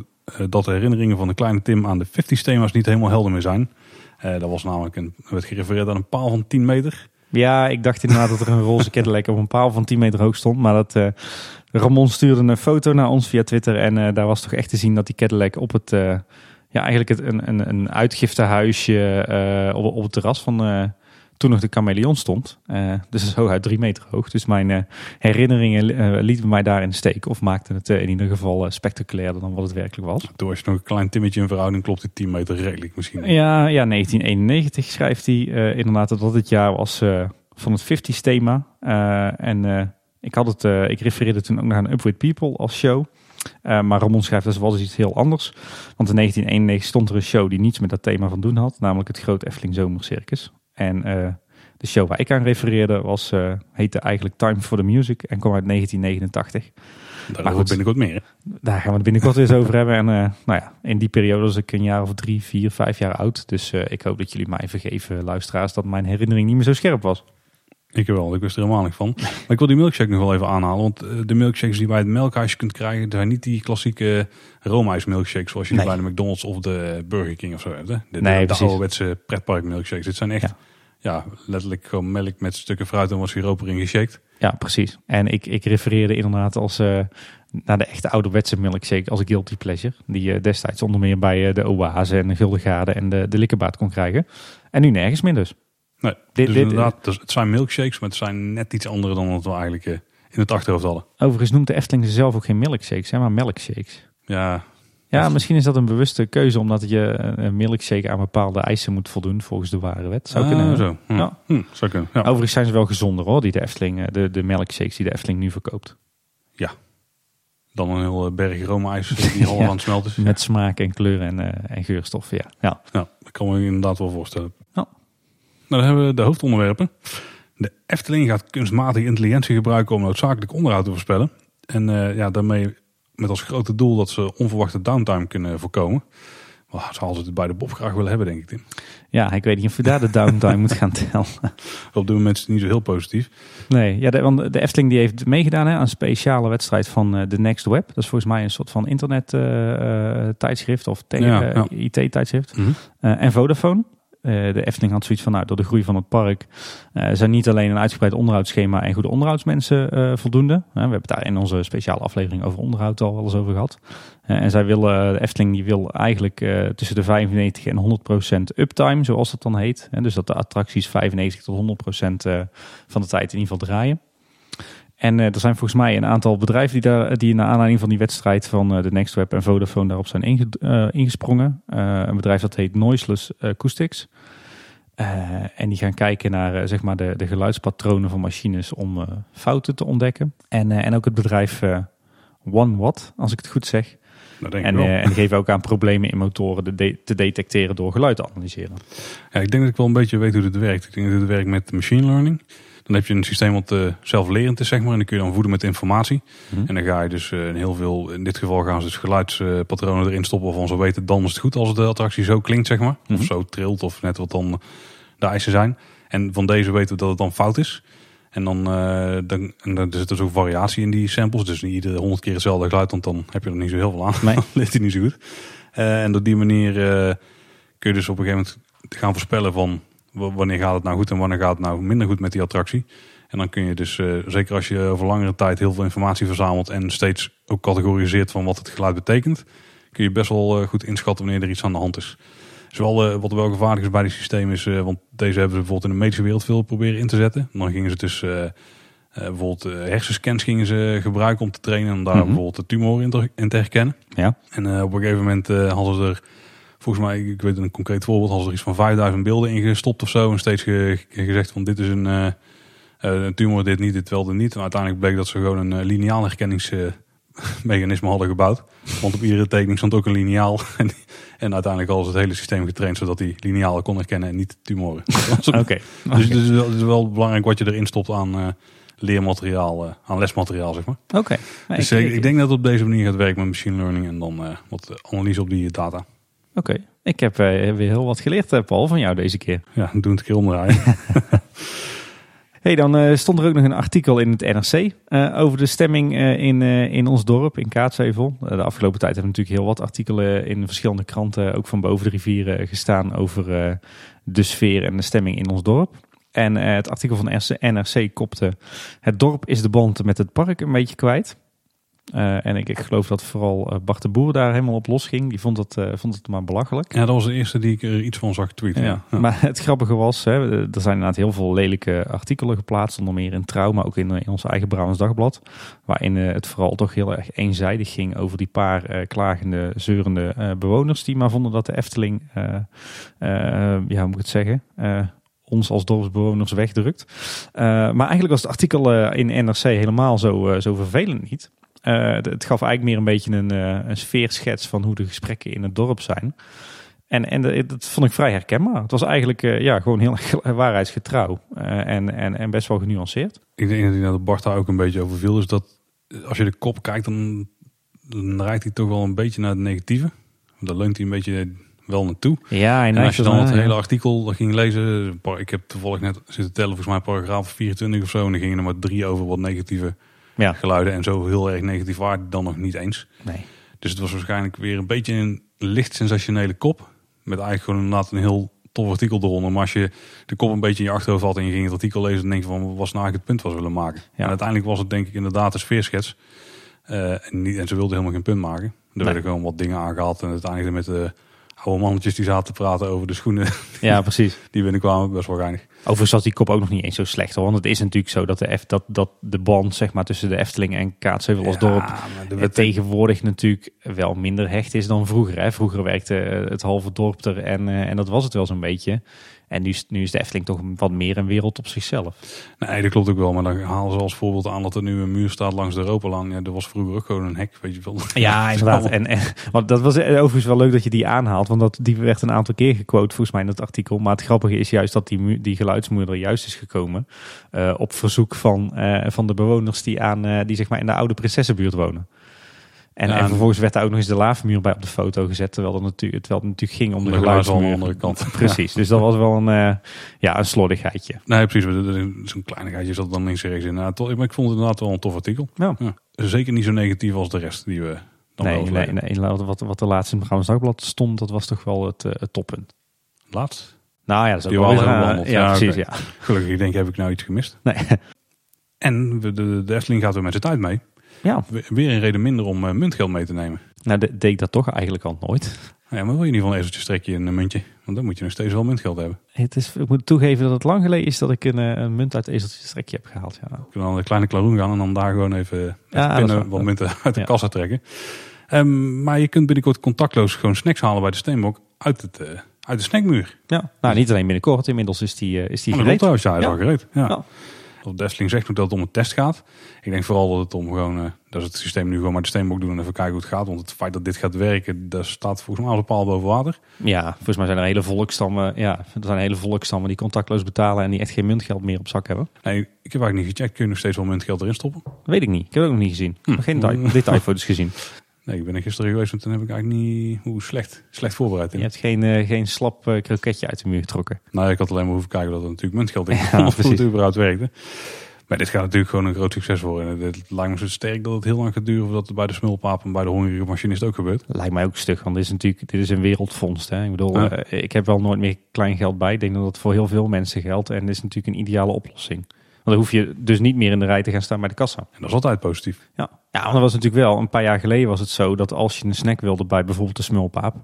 dat de herinneringen van de kleine Tim aan de 50 thema's niet helemaal helder meer zijn. Eh, dat was namelijk een, er werd gerefereerd aan een paal van 10 meter. Ja, ik dacht inderdaad dat er een roze Cadillac op een paal van 10 meter hoog stond. Maar dat, Ramon stuurde een foto naar ons via Twitter. En daar was toch echt te zien dat die Cadillac op het... ja, eigenlijk het, een, een, een uitgiftehuisje eh, op, op het terras van... eh, toen nog de chameleon stond. Eh, dus zo uit drie meter hoog. Dus mijn herinneringen lieten mij daar in de steek. Of maakten het in ieder geval spectaculairder dan wat het werkelijk was. Toen was je nog een klein timmetje in verhouding, klopt die 10 meter redelijk misschien. Ja, ja 1991 schrijft hij inderdaad dat dat het jaar was van het 50s thema. En ik, had het, ik refereerde toen ook nog aan Upward People als show. Eh, maar Ramon schrijft dat was iets heel anders. Want in 1991 stond er een show die niets met dat thema van doen had. Namelijk het Groot Efteling Zomercircus. En eh, de show waar ik aan refereerde was, eh, heette eigenlijk Time for the Music. En kwam uit 1989. Daar maar goed. binnenkort meer. Daar gaan we het binnenkort eens over hebben. En nou ja, in die periode was ik een jaar of drie, vier, vijf jaar oud. Dus ik hoop dat jullie mij vergeven, luisteraars, dat mijn herinnering niet meer zo scherp was. Ik wel, ik wist er helemaal niet van. Maar ik wil die milkshake nog wel even aanhalen. Want eh, de milkshakes die bij het melkhuisje kunt krijgen, zijn niet die klassieke Roomhuis milkshakes zoals je Nee. bij de McDonald's of de Burger King of zo hebt. Hè? De, Nee, de, de ouderwetse pretpark milkshakes. Dit zijn echt, ja. Ja. letterlijk gewoon melk met stukken fruit en wat siroop erin geshakt. Ja, precies. En ik, ik refereerde inderdaad als eh, naar de echte ouderwetse milkshake als guilty pleasure. Die je destijds onder meer bij eh, de Oase en de Guldengaarde en de, de Likkerbaard kon krijgen. En nu nergens meer dus. Nee, Dit- dus dit- inderdaad, dus het zijn milkshakes, maar het zijn net iets andere dan wat we eigenlijk eh, in het achterhoofd hadden. Overigens noemt de Efteling ze zelf ook geen milkshakes, hè, maar melkshakes. Ja, Ja, misschien is dat een bewuste keuze, omdat je een milkshake aan bepaalde eisen moet voldoen volgens de ware wet. Zou Ah, kunnen. zo. Hm. Ja. Hm, zou kunnen. Ja. Overigens zijn ze wel gezonder hoor, die de Efteling, eh, de, de melkshakes die de Efteling nu verkoopt. Dan een heel eh, berg roomijs die half Ja. aan het smelten is. Met smaak en kleur en, eh, en geurstoffen, ja. ja. Ja, dat kan me inderdaad wel voorstellen. Nou, dan hebben we de hoofdonderwerpen. De Efteling gaat kunstmatige intelligentie gebruiken om noodzakelijk onderhoud te voorspellen. En eh, ja, daarmee met als grote doel dat ze onverwachte downtime kunnen voorkomen. Well, zoals ze het bij de Bob graag willen hebben, denk ik. Tim. Ja, ik weet niet of we daar de downtime moet gaan tellen. Op dit moment is het niet zo heel positief. Nee, ja, de, want de Efteling die heeft meegedaan hè, aan een speciale wedstrijd van eh, The Next Web. Dat is volgens mij een soort van internet eh, tijdschrift of Ja, ja. IT-tijdschrift. Mhm. En Vodafone. De Efteling had zoiets van, nou, door de groei van het park zijn niet alleen een uitgebreid onderhoudsschema en goede onderhoudsmensen voldoende. we hebben daar in onze speciale aflevering over onderhoud al wel eens over gehad. en zij willen, de Efteling die wil eigenlijk tussen de 95 en 100 procent uptime, zoals dat dan heet. dus dat de attracties 95 tot 100 procent van de tijd in ieder geval draaien. En uh, er zijn volgens mij een aantal bedrijven die, daar, die naar aanleiding van die wedstrijd van uh, de NextWeb en Vodafone daarop zijn inge, uh, ingesprongen. een bedrijf dat heet Noiseless Acoustics. en die gaan kijken naar zeg maar de, de geluidspatronen van machines om fouten te ontdekken. En, en ook het bedrijf One Watt, als ik het goed zeg. En, en, die geven ook aan problemen in motoren de te detecteren door geluid te analyseren. Ja, ik denk dat ik wel een beetje weet hoe dit werkt. Ik denk dat het werkt met machine learning. Dan heb je een systeem wat uh, zelflerend is, zeg maar. En dan kun je dan voeden met informatie. Mhm. En dan ga je dus uh, in heel veel, in dit geval gaan ze dus geluidspatronen erin stoppen waarvan ze weten, dan is het goed als de attractie zo klinkt, zeg maar. Of mhm. zo trilt, of net wat dan de eisen zijn. En van deze weten we dat het dan fout is. En dan, uh, dan, en er zit dus ook variatie in die samples. Dus niet iedere honderd keer hetzelfde geluid, want dan heb je er niet zo heel veel aan. Nee. ligt hij niet zo goed. en op die manier kun je dus op een gegeven moment gaan voorspellen van wanneer gaat het nou goed en wanneer gaat het nou minder goed met die attractie. En dan kun je dus, uh, zeker als je over langere tijd heel veel informatie verzamelt en steeds ook categoriseert van wat het geluid betekent, kun je best wel uh, goed inschatten wanneer er iets aan de hand is. Zowel uh, wat er wel gevaarlijk is bij dit systeem is, want deze hebben ze bijvoorbeeld in de medische wereld veel proberen in te zetten. Dan gingen ze dus bijvoorbeeld hersenscans gingen ze gebruiken om te trainen om daar mhm. bijvoorbeeld de tumor in te, in te herkennen. Ja. En op een gegeven moment hadden ze er volgens mij, ik weet een concreet voorbeeld, als er iets van 5000 beelden ingestopt of zo. En steeds gezegd van dit is een, uh, een tumor, dit niet, dit wel, dit niet. En uiteindelijk bleek dat ze gewoon een uh, lineaal herkenningsmechanisme hadden gebouwd. Want op iedere tekening stond ook een liniaal. en uiteindelijk hadden ze het hele systeem getraind zodat hij linealen kon herkennen en niet tumoren. Oké. Dus het is, wel, het is, wel, belangrijk wat je erin stopt aan leermateriaal, aan lesmateriaal, zeg maar. Oké. dus ik, ik, denk dat het op deze manier gaat werken met machine learning en dan wat analyse op die data. Oké, ik heb uh, weer heel wat geleerd, uh, Paul, van jou deze keer. Ja, doen het keer omdraaien. hey, dan uh, stond er ook nog een artikel in het NRC over de stemming in, in ons dorp, in Kaatsheuvel. de afgelopen tijd hebben natuurlijk heel wat artikelen in verschillende kranten, ook van boven de rivieren, gestaan over de sfeer en de stemming in ons dorp. En het artikel van NRC kopte: Het dorp is de band met het park een beetje kwijt. Uh, en ik, ik, geloof dat vooral uh, Bart de Boer daar helemaal op los ging. Die vond het, uh, vond het maar belachelijk. Ja, dat was de eerste die ik er iets van zag tweeten. Ja. ja. Maar het grappige was, hè, er zijn inderdaad heel veel lelijke artikelen geplaatst. Onder meer in Trouw, maar ook in, in ons eigen Brabants Dagblad. Waarin het vooral toch heel erg eenzijdig ging over die paar klagende, zeurende bewoners. Die maar vonden dat de Efteling, ja, hoe moet ik het zeggen ons als dorpsbewoners wegdrukt. Uh, maar eigenlijk was het artikel uh, in NRC helemaal zo, uh, zo vervelend niet. Het gaf eigenlijk meer een beetje een, een sfeerschets van hoe de gesprekken in het dorp zijn. En, en dat vond ik vrij herkenbaar. Het was eigenlijk ja, gewoon heel waarheidsgetrouw en, en, en best wel genuanceerd. Ik denk dat Bart daar ook een beetje over viel. Dus dat als je de kop kijkt, dan, dan rijdt hij toch wel een beetje naar het negatieve. Daar leunt hij een beetje wel naartoe. Ja, en, als je dan het hele artikel ging lezen, ik heb toevallig net zitten tellen, volgens mij paragraaf 24 of zo, en dan gingen er maar drie over wat negatieve ja. geluiden en zo heel erg negatief waren dan nog niet eens. Nee. Dus het was waarschijnlijk weer een beetje een licht sensationele kop. Met eigenlijk gewoon inderdaad een heel tof artikel eronder. Maar als je de kop een beetje in je achterhoofd had en je ging het artikel lezen, dan denk je van wat was nou eigenlijk het punt wat ze willen maken. Ja. En uiteindelijk was het denk ik inderdaad een sfeerschets. Uh, en, niet, en ze wilden helemaal geen punt maken. Er nee. werden gewoon wat dingen aangehaald en uiteindelijk met de oude mannetjes die zaten te praten over de schoenen. Ja, precies. Die binnenkwamen, best wel geinig. Overigens was die kop ook nog niet eens zo slecht. Want het is natuurlijk zo dat de, F, dat, dat de band zeg maar, tussen de Efteling en Kaatsheuvel als ja, dorp de tegenwoordig natuurlijk wel minder hecht is dan vroeger. Hè. Vroeger werkte het halve dorp er en, eh, en dat was het wel zo'n beetje. En nu, nu is de Efteling toch wat meer een wereld op zichzelf. Nee, dat klopt ook wel. Maar dan halen ze als voorbeeld aan dat er nu een muur staat langs de Europalaan. Ja, dat was vroeger ook gewoon een hek, weet je wel. Ja, inderdaad. En, en, want dat was overigens wel leuk dat je die aanhaalt. Want dat, die werd een aantal keer gequote volgens mij in dat artikel. Maar het grappige is juist dat die, die geluidsmuur er juist is gekomen. Uh, op verzoek van, uh, van de bewoners die, aan, uh, die zeg maar in de oude prinsessenbuurt wonen. En, en, vervolgens werd daar ook nog eens de laafmuur bij op de foto gezet. Terwijl het natuurlijk, terwijl het natuurlijk ging om de, de geluidsmuur. aan de andere kant. Precies, dus dat was wel een, uh, ja, een slordigheidje. Nee, precies. Zo'n kleinigheidje zat dan links en rechts in. Nou, maar ik vond het inderdaad wel een tof artikel. Ja. ja. Zeker niet zo negatief als de rest die we dan nee, nee, nee, Wat, wat de laatste in het Dagblad stond, dat was toch wel het, uh, het toppunt. Laatst? Nou ja, dat is ook wel er eh. Ja, precies, ja. Gelukkig, ik denk, heb ik nou iets gemist. Nee. En de, de, de Efteling gaat weer met zijn tijd mee. Ja, We- Weer een reden minder om eh, muntgeld mee te nemen. nou de- deed ik dat toch eigenlijk al nooit. Ja, maar wil je niet van een ezeltje strekje een muntje? Want dan moet je nog steeds wel muntgeld hebben. Het is, ik moet toegeven dat het lang geleden is dat ik een, eh, een munt uit ezeltje strekje heb gehaald. Ja. Je kan dan de kleine klaroen gaan en dan daar gewoon even Ja, pinnen wat munten uit de Ja. kassa trekken. Ehm, maar je kunt binnenkort contactloos gewoon snacks halen bij de Steenbok uit, het, eh, uit de snackmuur. ja. Nou, niet alleen binnenkort. Inmiddels is die, eh, is die Maar gereed. ja, is al gereed. Ja. Ja. Efteling zegt ook dat het om een test gaat. Ik denk vooral dat het om gewoon, eh, dat is het systeem nu gewoon maar de Steenbok doen en even kijken hoe het gaat. Want het feit dat dit gaat werken, dat staat volgens mij als een paal boven water. Ja, volgens mij zijn er hele volkstammen, ja, er zijn hele volkstammen die contactloos betalen en die echt geen muntgeld meer op zak hebben. Nee, ik heb eigenlijk niet gecheckt. Kun je nog steeds wel muntgeld erin stoppen? Weet ik niet. Ik heb het ook nog niet gezien. Heb geen detail- detailfoto's gezien. Nee, ik ben er gisteren geweest en toen heb ik eigenlijk niet... Hoe slecht, slecht voorbereid. Je hebt geen, eh, geen slap eh, kroketje uit de muur getrokken. Nou, ik had alleen maar hoeven kijken dat er natuurlijk muntgeld in Ja, of het überhaupt werkte. Maar dit gaat natuurlijk gewoon een groot succes worden. En het lijkt me zo sterk dat het heel lang gaat duren... voordat het bij de smulpaap en bij de hongerige machinist ook gebeurt. Lijkt mij ook stug, want dit is natuurlijk dit is een wereldvondst. Hè? Ik bedoel, Ja. eh, ik heb wel nooit meer klein geld bij. Ik denk dat het voor heel veel mensen geldt. En dit is natuurlijk een ideale oplossing. Want dan hoef je dus niet meer in de rij te gaan staan bij de kassa. En dat is altijd positief. Ja, ja want dat was natuurlijk wel, een paar jaar geleden was het zo dat als je een snack wilde bij bijvoorbeeld de smulpaap,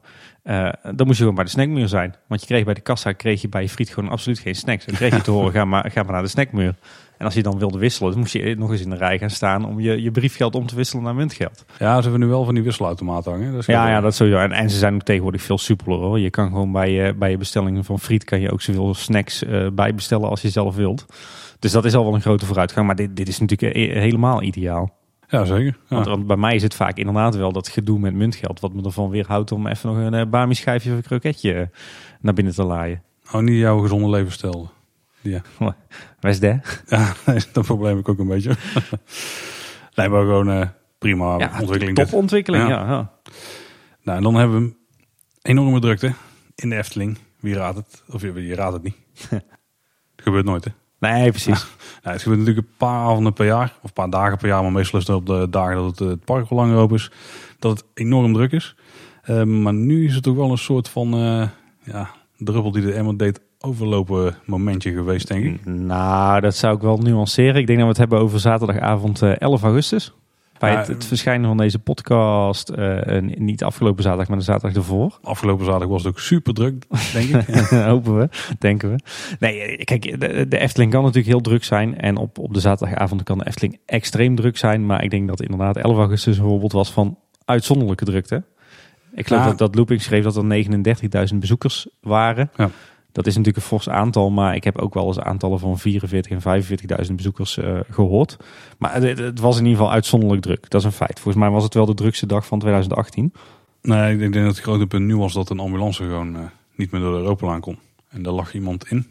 eh, dan moest je gewoon bij de snackmuur zijn. Want je kreeg bij de kassa, kreeg je bij je friet gewoon absoluut geen snacks. En dan kreeg je te horen, ga maar, ga maar naar de snackmuur. En als je dan wilde wisselen, dan moest je nog eens in de rij gaan staan om je, je briefgeld om te wisselen naar muntgeld. Ja, ze hebben nu wel van die wisselautomaten hangen. Dat is Ja, wel- ja, dat sowieso. En, en ze zijn ook tegenwoordig veel soepeler hoor. Je kan gewoon bij je, bij je bestellingen van friet kan je ook zoveel snacks eh bij bestellen als je zelf wilt. Dus dat is al wel een grote vooruitgang. Maar dit, dit is natuurlijk eh, helemaal ideaal. ja zeker. Ja. Want, want bij mij is het vaak inderdaad wel dat gedoe met muntgeld. Wat me ervan weerhoudt om even nog een uh, bami schijfje of een kroketje eh, naar binnen te laaien. Oh, niet jouw gezonde levensstijl. Ja, dat? ja nee, dat probleem heb ik ook een beetje. nee, maar gewoon eh, prima ontwikkeling. dit. topontwikkeling, Ja. ja. ja. Nou, en dan hebben we een enorme drukte in de Efteling. Wie raadt het? Of je, je raadt het niet. gebeurt nooit, hè? Nee, precies. Nou, het gebeurt natuurlijk een paar avonden per jaar. Of een paar dagen per jaar. Maar meestal is het op de dagen dat het, eh, het park al langer open is. Dat het enorm druk is. Eh, maar nu is het ook wel een soort van... eh, ja, druppel die de emmer deed overlopen momentje geweest, denk ik. Nou, dat zou ik wel nuanceren. Ik denk dat we het hebben over zaterdagavond eh, 11 augustus. Bij het, het verschijnen van deze podcast, en niet afgelopen zaterdag, maar de zaterdag ervoor. Afgelopen zaterdag was het ook super druk, denk ik. Hopen we, denken we. Nee, eh, kijk, de, de Efteling kan natuurlijk heel druk zijn. En op, op de zaterdagavond kan de Efteling extreem druk zijn. Maar ik denk dat inderdaad 11 augustus een voorbeeld was van uitzonderlijke drukte. Ik geloof Ja. dat, dat Looping schreef dat er 39.000 bezoekers waren. Ja. Dat is natuurlijk een fors aantal, maar ik heb ook wel eens aantallen van 44 en 45.000 bezoekers eh, gehoord. Maar het, het was in ieder geval uitzonderlijk druk. Dat is een feit. Volgens mij was het wel de drukste dag van 2018. Nee, ik denk dat het grote punt nu was dat een ambulance gewoon eh, niet meer door de Europalaan kon. En daar lag iemand in.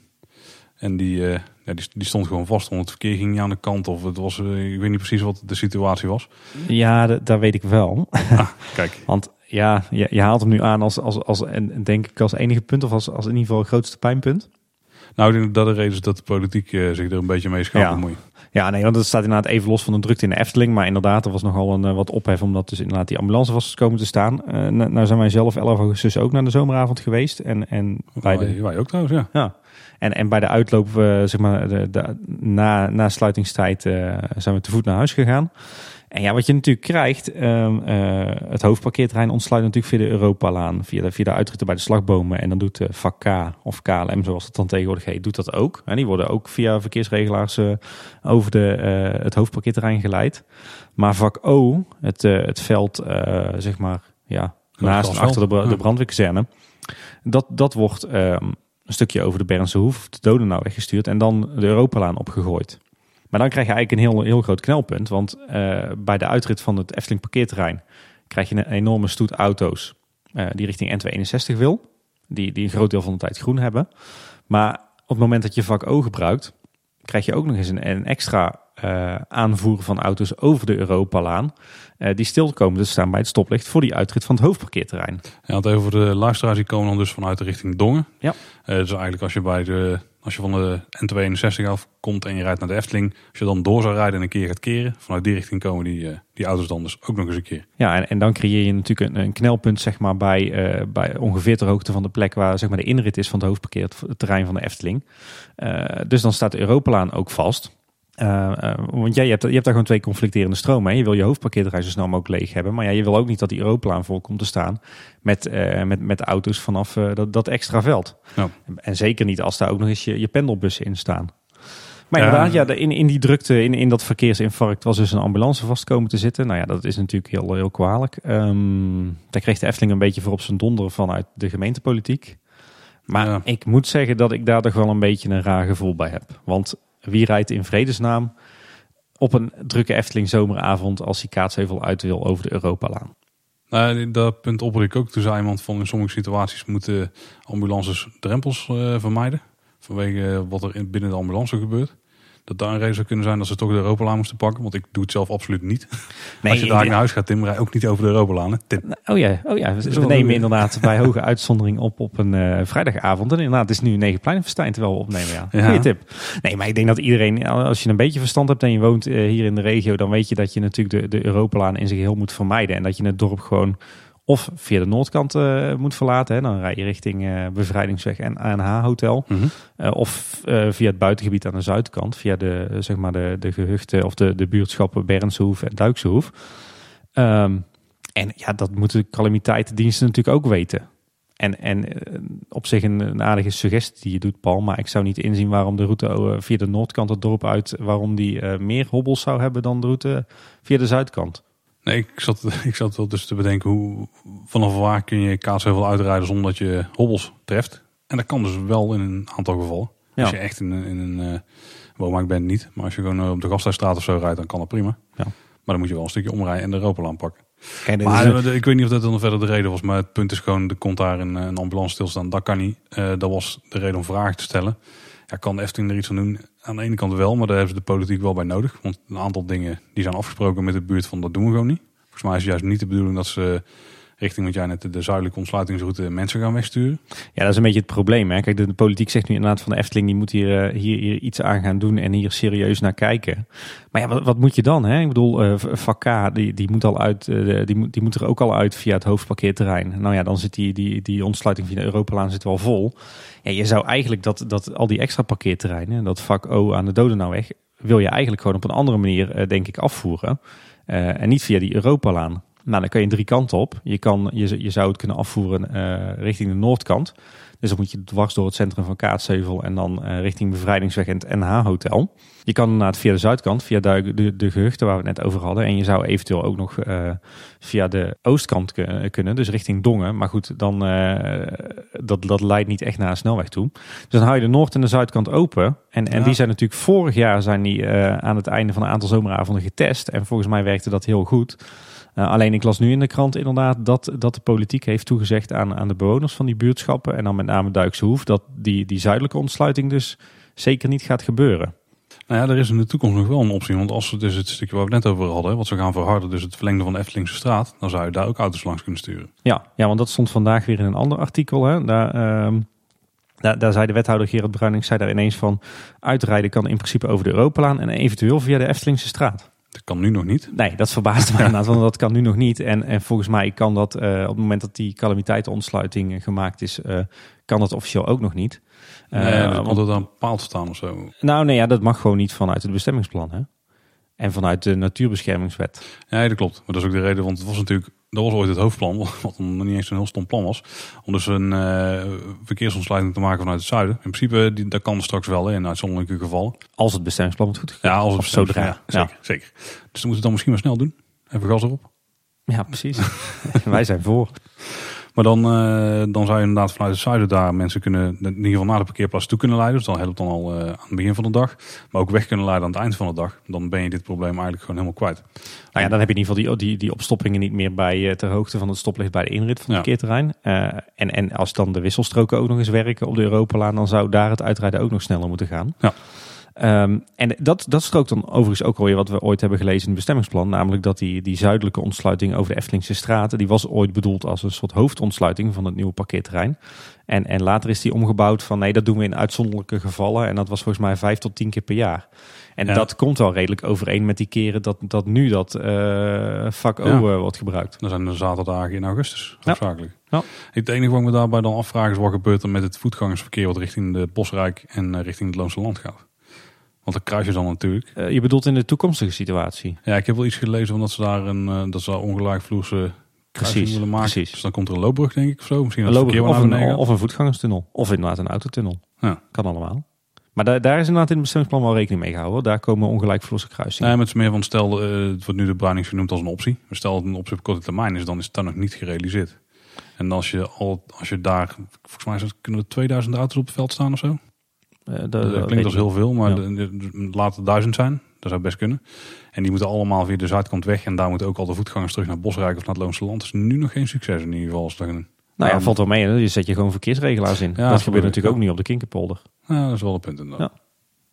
En die, eh, ja, die, die stond gewoon vast, want het verkeer ging niet aan de kant. Of het was, ik weet niet precies wat de situatie was. Ja, dat, dat weet ik wel. Kijk, Want ja, je, je haalt hem nu aan als, als, als en denk ik als enige punt of als, als in ieder geval het grootste pijnpunt. nou ik denk dat de reden is dat de politiek eh, zich er een beetje mee gaat Ja. bemoeien. Ja, nee, want het staat inderdaad even los van de drukte in de Efteling. Maar inderdaad, er was nogal een, eh, wat ophef omdat dus inderdaad die ambulance was komen te staan. Eh, nou zijn wij zelf 11 augustus ook naar de zomeravond geweest. En, en bij de, Wij, ook trouwens, ja. Ja, en, en bij de uitloop, zeg maar, de, de- na, na sluitingstijd zijn we te voet naar huis gegaan. En ja, wat je natuurlijk krijgt, ehm, eh, het hoofdparkeerterrein ontsluit natuurlijk via de Europalaan, via de, via de uitritten bij de slagbomen. En dan doet eh vak K of KLM, zoals het dan tegenwoordig heet, doet dat ook. En die worden ook via verkeersregelaars eh, over de, het hoofdparkeerterrein geleid. Maar vak O, het, het veld, zeg maar, ja, naast en achter de, de brandweerkazerne, dat, dat wordt ehm, een stukje over de Bernse Hoef, de doden nou weggestuurd en dan de Europalaan opgegooid. Maar dan krijg je eigenlijk een heel, heel groot knelpunt, want eh, bij de uitrit van het Efteling parkeerterrein krijg je een enorme stoet auto's eh, die richting N261 wil, die, die een groot deel van de tijd groen hebben. Maar op het moment dat je vak O gebruikt, krijg je ook nog eens een, een extra uh, aanvoer van auto's over de Europalaan. Uh, die stil komen te staan bij het stoplicht voor die uitrit van het hoofdparkeerterrein. Ja, het over de luisteraars die komen dan dus vanuit de richting Dongen. Ja. Uh, dus eigenlijk als je bij de als je van de N261 af komt en je rijdt naar de Efteling, als je dan door zou rijden en een keer gaat keren, vanuit die richting komen die, die auto's dan dus ook nog eens een keer. Ja, en, en dan creëer je natuurlijk een, een knelpunt zeg maar, bij, bij ongeveer ter hoogte van de plek waar zeg maar, de inrit is van het hoofdparkeerterrein van de Efteling. Dus dan staat de Europalaan ook vast. Uh, uh, want jij, je, hebt, je hebt daar gewoon twee conflicterende stromen. Hè? Je wil je hoofdparkeerterrein zo snel mogelijk leeg hebben. Maar ja, je wil ook niet dat die Europalaan vol komt te staan met, uh, met, met auto's vanaf dat, dat extra veld. Ja. En zeker niet als daar ook nog eens je, je pendelbussen in staan. Maar inderdaad, ja, in, in die drukte, in, in dat verkeersinfarct was dus een ambulance vast komen te zitten. Nou ja, dat is natuurlijk heel, heel kwalijk. Um, daar kreeg de Efteling een beetje voor op zijn donder vanuit de gemeentepolitiek. Maar ja. ik moet zeggen dat ik daar toch wel een beetje een raar gevoel bij heb. Want wie rijdt in vredesnaam op een drukke Efteling zomeravond als hij Kaatsheuvel uit wil over de Europalaan? Nou, dat punt opperde ik ook. Toen zei iemand van in sommige situaties moeten ambulances drempels uh, vermijden. Vanwege wat er in, binnen de ambulance gebeurt. Dat daar een reden zou kunnen zijn dat ze toch de Europalaan moesten pakken. Want ik doe het zelf absoluut niet. Nee, Als je daar naar huis gaat, Tim, rij ook niet over de Europalaan. Oh ja, oh ja. we, we nemen inderdaad bij hoge uitzondering op op een uh, vrijdagavond. En inderdaad, het is nu Negenpleinenfestijn terwijl we opnemen. Ja. ja. Goeie tip. Nee, maar ik denk dat iedereen, als je een beetje verstand hebt en je woont uh, hier in de regio, dan weet je dat je natuurlijk de, de Europalaan in zich heel moet vermijden. En dat je het dorp gewoon of via de noordkant uh, moet verlaten. Hè. Dan rij je richting uh, Bevrijdingsweg en ANH Hotel. Mm -hmm. uh, of via het buitengebied aan de zuidkant. Via de, zeg maar de, de gehuchten of de, de buurtschappen Bernshoef en Duikshoef. Um, en ja, dat moeten de calamiteitendiensten natuurlijk ook weten. En, en op zich een, een, aardige suggestie die je doet, Paul. Maar ik zou niet inzien waarom de route via de noordkant het dorp uit... waarom die meer hobbels zou hebben dan de route via de zuidkant. Nee, ik zat, ik zat wel dus te bedenken hoe, vanaf waar kun je kaatsheuvel uitrijden zonder dat je hobbels treft. En dat kan dus wel in een aantal gevallen. Ja. Als je echt in, in een uh, bent niet. Maar als je gewoon op de Gasthuisstraat of zo rijdt, dan kan dat prima. Ja. Maar dan moet je wel een stukje omrijden en de Europalaan pakken. En maar een... ik weet niet of dat dan verder de reden was. Maar het punt is gewoon, er komt daar een, een ambulance stilstaan. Dat kan niet. Uh, dat was de reden om vragen te stellen. Ja, kan de Efteling er iets aan doen? Aan de ene kant wel, maar daar hebben ze de politiek wel bij nodig. Want een aantal dingen die zijn afgesproken met de buurt van dat doen we gewoon niet. Volgens mij is het juist niet de bedoeling dat ze richting wat jij net de zuidelijke ontsluitingsroute mensen gaan wegsturen. Ja, dat is een beetje het probleem. Hè? Kijk, de, politiek zegt nu inderdaad van de Efteling, die moet hier, hier, hier, iets aan gaan doen en hier serieus naar kijken. Maar ja, wat, wat moet je dan? Hè? Ik bedoel, uh, VK, die, die, moet al uit, uh, die, moet, die moet er ook al uit via het hoofdparkeerterrein. Nou ja, dan zit die, die, die ontsluiting via de Europalaan zit wel vol. Ja, je zou eigenlijk dat, dat al die extra parkeerterreinen, dat vak O aan de Dodenauweg, wil je eigenlijk gewoon op een andere manier, denk ik, afvoeren. En niet via die Europalaan. Nou, dan kan je drie kanten op. Je, kan, je, je zou het kunnen afvoeren uh, richting de noordkant. Dus dan moet je dwars door het centrum van Kaatsheuvel en dan uh, richting Bevrijdingsweg en het NH-hotel. Je kan inderdaad via de zuidkant, via de, de, de gehuchten waar we het net over hadden. En je zou eventueel ook nog uh, via de oostkant kunnen, dus richting Dongen. Maar goed, dan, dat, dat leidt niet echt naar een snelweg toe. Dus dan hou je de noord- en de zuidkant open. En, en die zijn natuurlijk vorig jaar zijn die, aan het einde van een aantal zomeravonden getest. En volgens mij werkte dat heel goed. Uh, alleen ik las nu in de krant inderdaad dat, dat de politiek heeft toegezegd aan, aan de bewoners van die buurtschappen. En dan met name Duikse Hoef. Dat die, die zuidelijke ontsluiting dus zeker niet gaat gebeuren. Nou ja, er is in de toekomst nog wel een optie. Want als we dus het stukje waar we net over hadden, wat ze gaan verharden, dus het verlengde van de Eftelingse straat, dan zou je daar ook auto's langs kunnen sturen. Ja, ja want dat stond vandaag weer in een ander artikel. Hè. Daar, uh, daar, daar zei de wethouder Gerard Bruining zei daar ineens van uitrijden kan in principe over de Europalaan en eventueel via de Eftelingse straat. Dat kan nu nog niet. Nee, dat verbaast mij inderdaad, want dat kan nu nog niet. En, en volgens mij kan dat uh, op het moment dat die calamiteitenontsluiting gemaakt is, uh, kan dat officieel ook nog niet. Uh, nee, dat moet er dan paald staan of zo. Nou nee, ja, dat mag gewoon niet vanuit het bestemmingsplan. Hè? En vanuit de natuurbeschermingswet. Ja, dat klopt. Maar dat is ook de reden, want het was natuurlijk dat was ooit het hoofdplan, wat nog niet eens een heel stom plan was. Om dus een uh, verkeersontsluiting te maken vanuit het zuiden. In principe, die, dat kan straks wel in uitzonderlijke gevallen. Als het bestemmingsplan goed. Ja, als het zodra. Ja, zeker, ja. zeker. Dus dan moeten we het dan misschien maar snel doen. Even gas erop. Ja, precies. Wij zijn voor. Maar dan, uh, dan zou je inderdaad vanuit het zuiden daar mensen kunnen, in ieder geval naar de parkeerplaats toe kunnen leiden. Dus dan helpt dan al uh, aan het begin van de dag. Maar ook weg kunnen leiden aan het eind van de dag. Dan ben je dit probleem eigenlijk gewoon helemaal kwijt. Nou ja, dan heb je in ieder geval die, die, die opstoppingen niet meer bij uh, ter hoogte van het stoplicht bij de inrit van het ja. parkeerterrein. en, en als dan de wisselstroken ook nog eens werken op de Europalaan, dan zou daar het uitrijden ook nog sneller moeten gaan. Ja. Ehm, en dat, dat strookt dan overigens ook alweer wat we ooit hebben gelezen in het bestemmingsplan. Namelijk dat die, die zuidelijke ontsluiting over de Eftelingse straten, die was ooit bedoeld als een soort hoofdontsluiting van het nieuwe parkeerterrein. En, en later is die omgebouwd van nee, dat doen we in uitzonderlijke gevallen. En dat was volgens mij vijf tot tien keer per jaar. En Ja. dat komt wel redelijk overeen met die keren dat, dat nu dat eh, vak O Ja. eh, wordt gebruikt. Dat zijn de zaterdagen in augustus, hoofdzakelijk. Ja. Het enige wat ik me daarbij dan afvraag is wat gebeurt er met het voetgangersverkeer wat richting de Bosrijk en eh, richting het Loonse Land gaat. Want dat kruis je dan natuurlijk. Eh, je bedoelt in de toekomstige situatie. Ja, ik heb wel iets gelezen van dat ze daar een eh, dat ze daar ongelijkvloerse kruising Precies, willen maken. precies. Dus dan komt er een loopbrug denk ik of zo. Misschien Een loopbrug of, een, of een voetgangerstunnel. Of inderdaad een autotunnel. Ja. Kan allemaal. Maar daar, daar is inderdaad in het bestemmingsplan wel rekening mee gehouden. Daar komen ongelijkvloerse kruisingen. Nee, maar het is meer van stel, eh, het wordt nu de Bruinings genoemd als een optie. Maar stel dat het een optie op korte termijn is, dan is het dan nog niet gerealiseerd. En als je, al, als je daar, volgens mij kunnen er 2000 auto's op het veld staan of zo. Eh, dat- klinkt als heel veel, maar Ja. laat het duizend zijn. Dat zou best kunnen. En die moeten allemaal via de zuidkant weg. En daar moeten ook al de voetgangers terug naar Bosrijk of naar het Loonse Land. Dat is nu nog geen succes in ieder geval. Als dat, een, Nou ja, valt wel mee. Hè? Je zet je gewoon verkeersregelaars in. Ja, dat gebeurt natuurlijk ook niet op de Kinkerpolder. ja, dat is wel een punt inderdaad.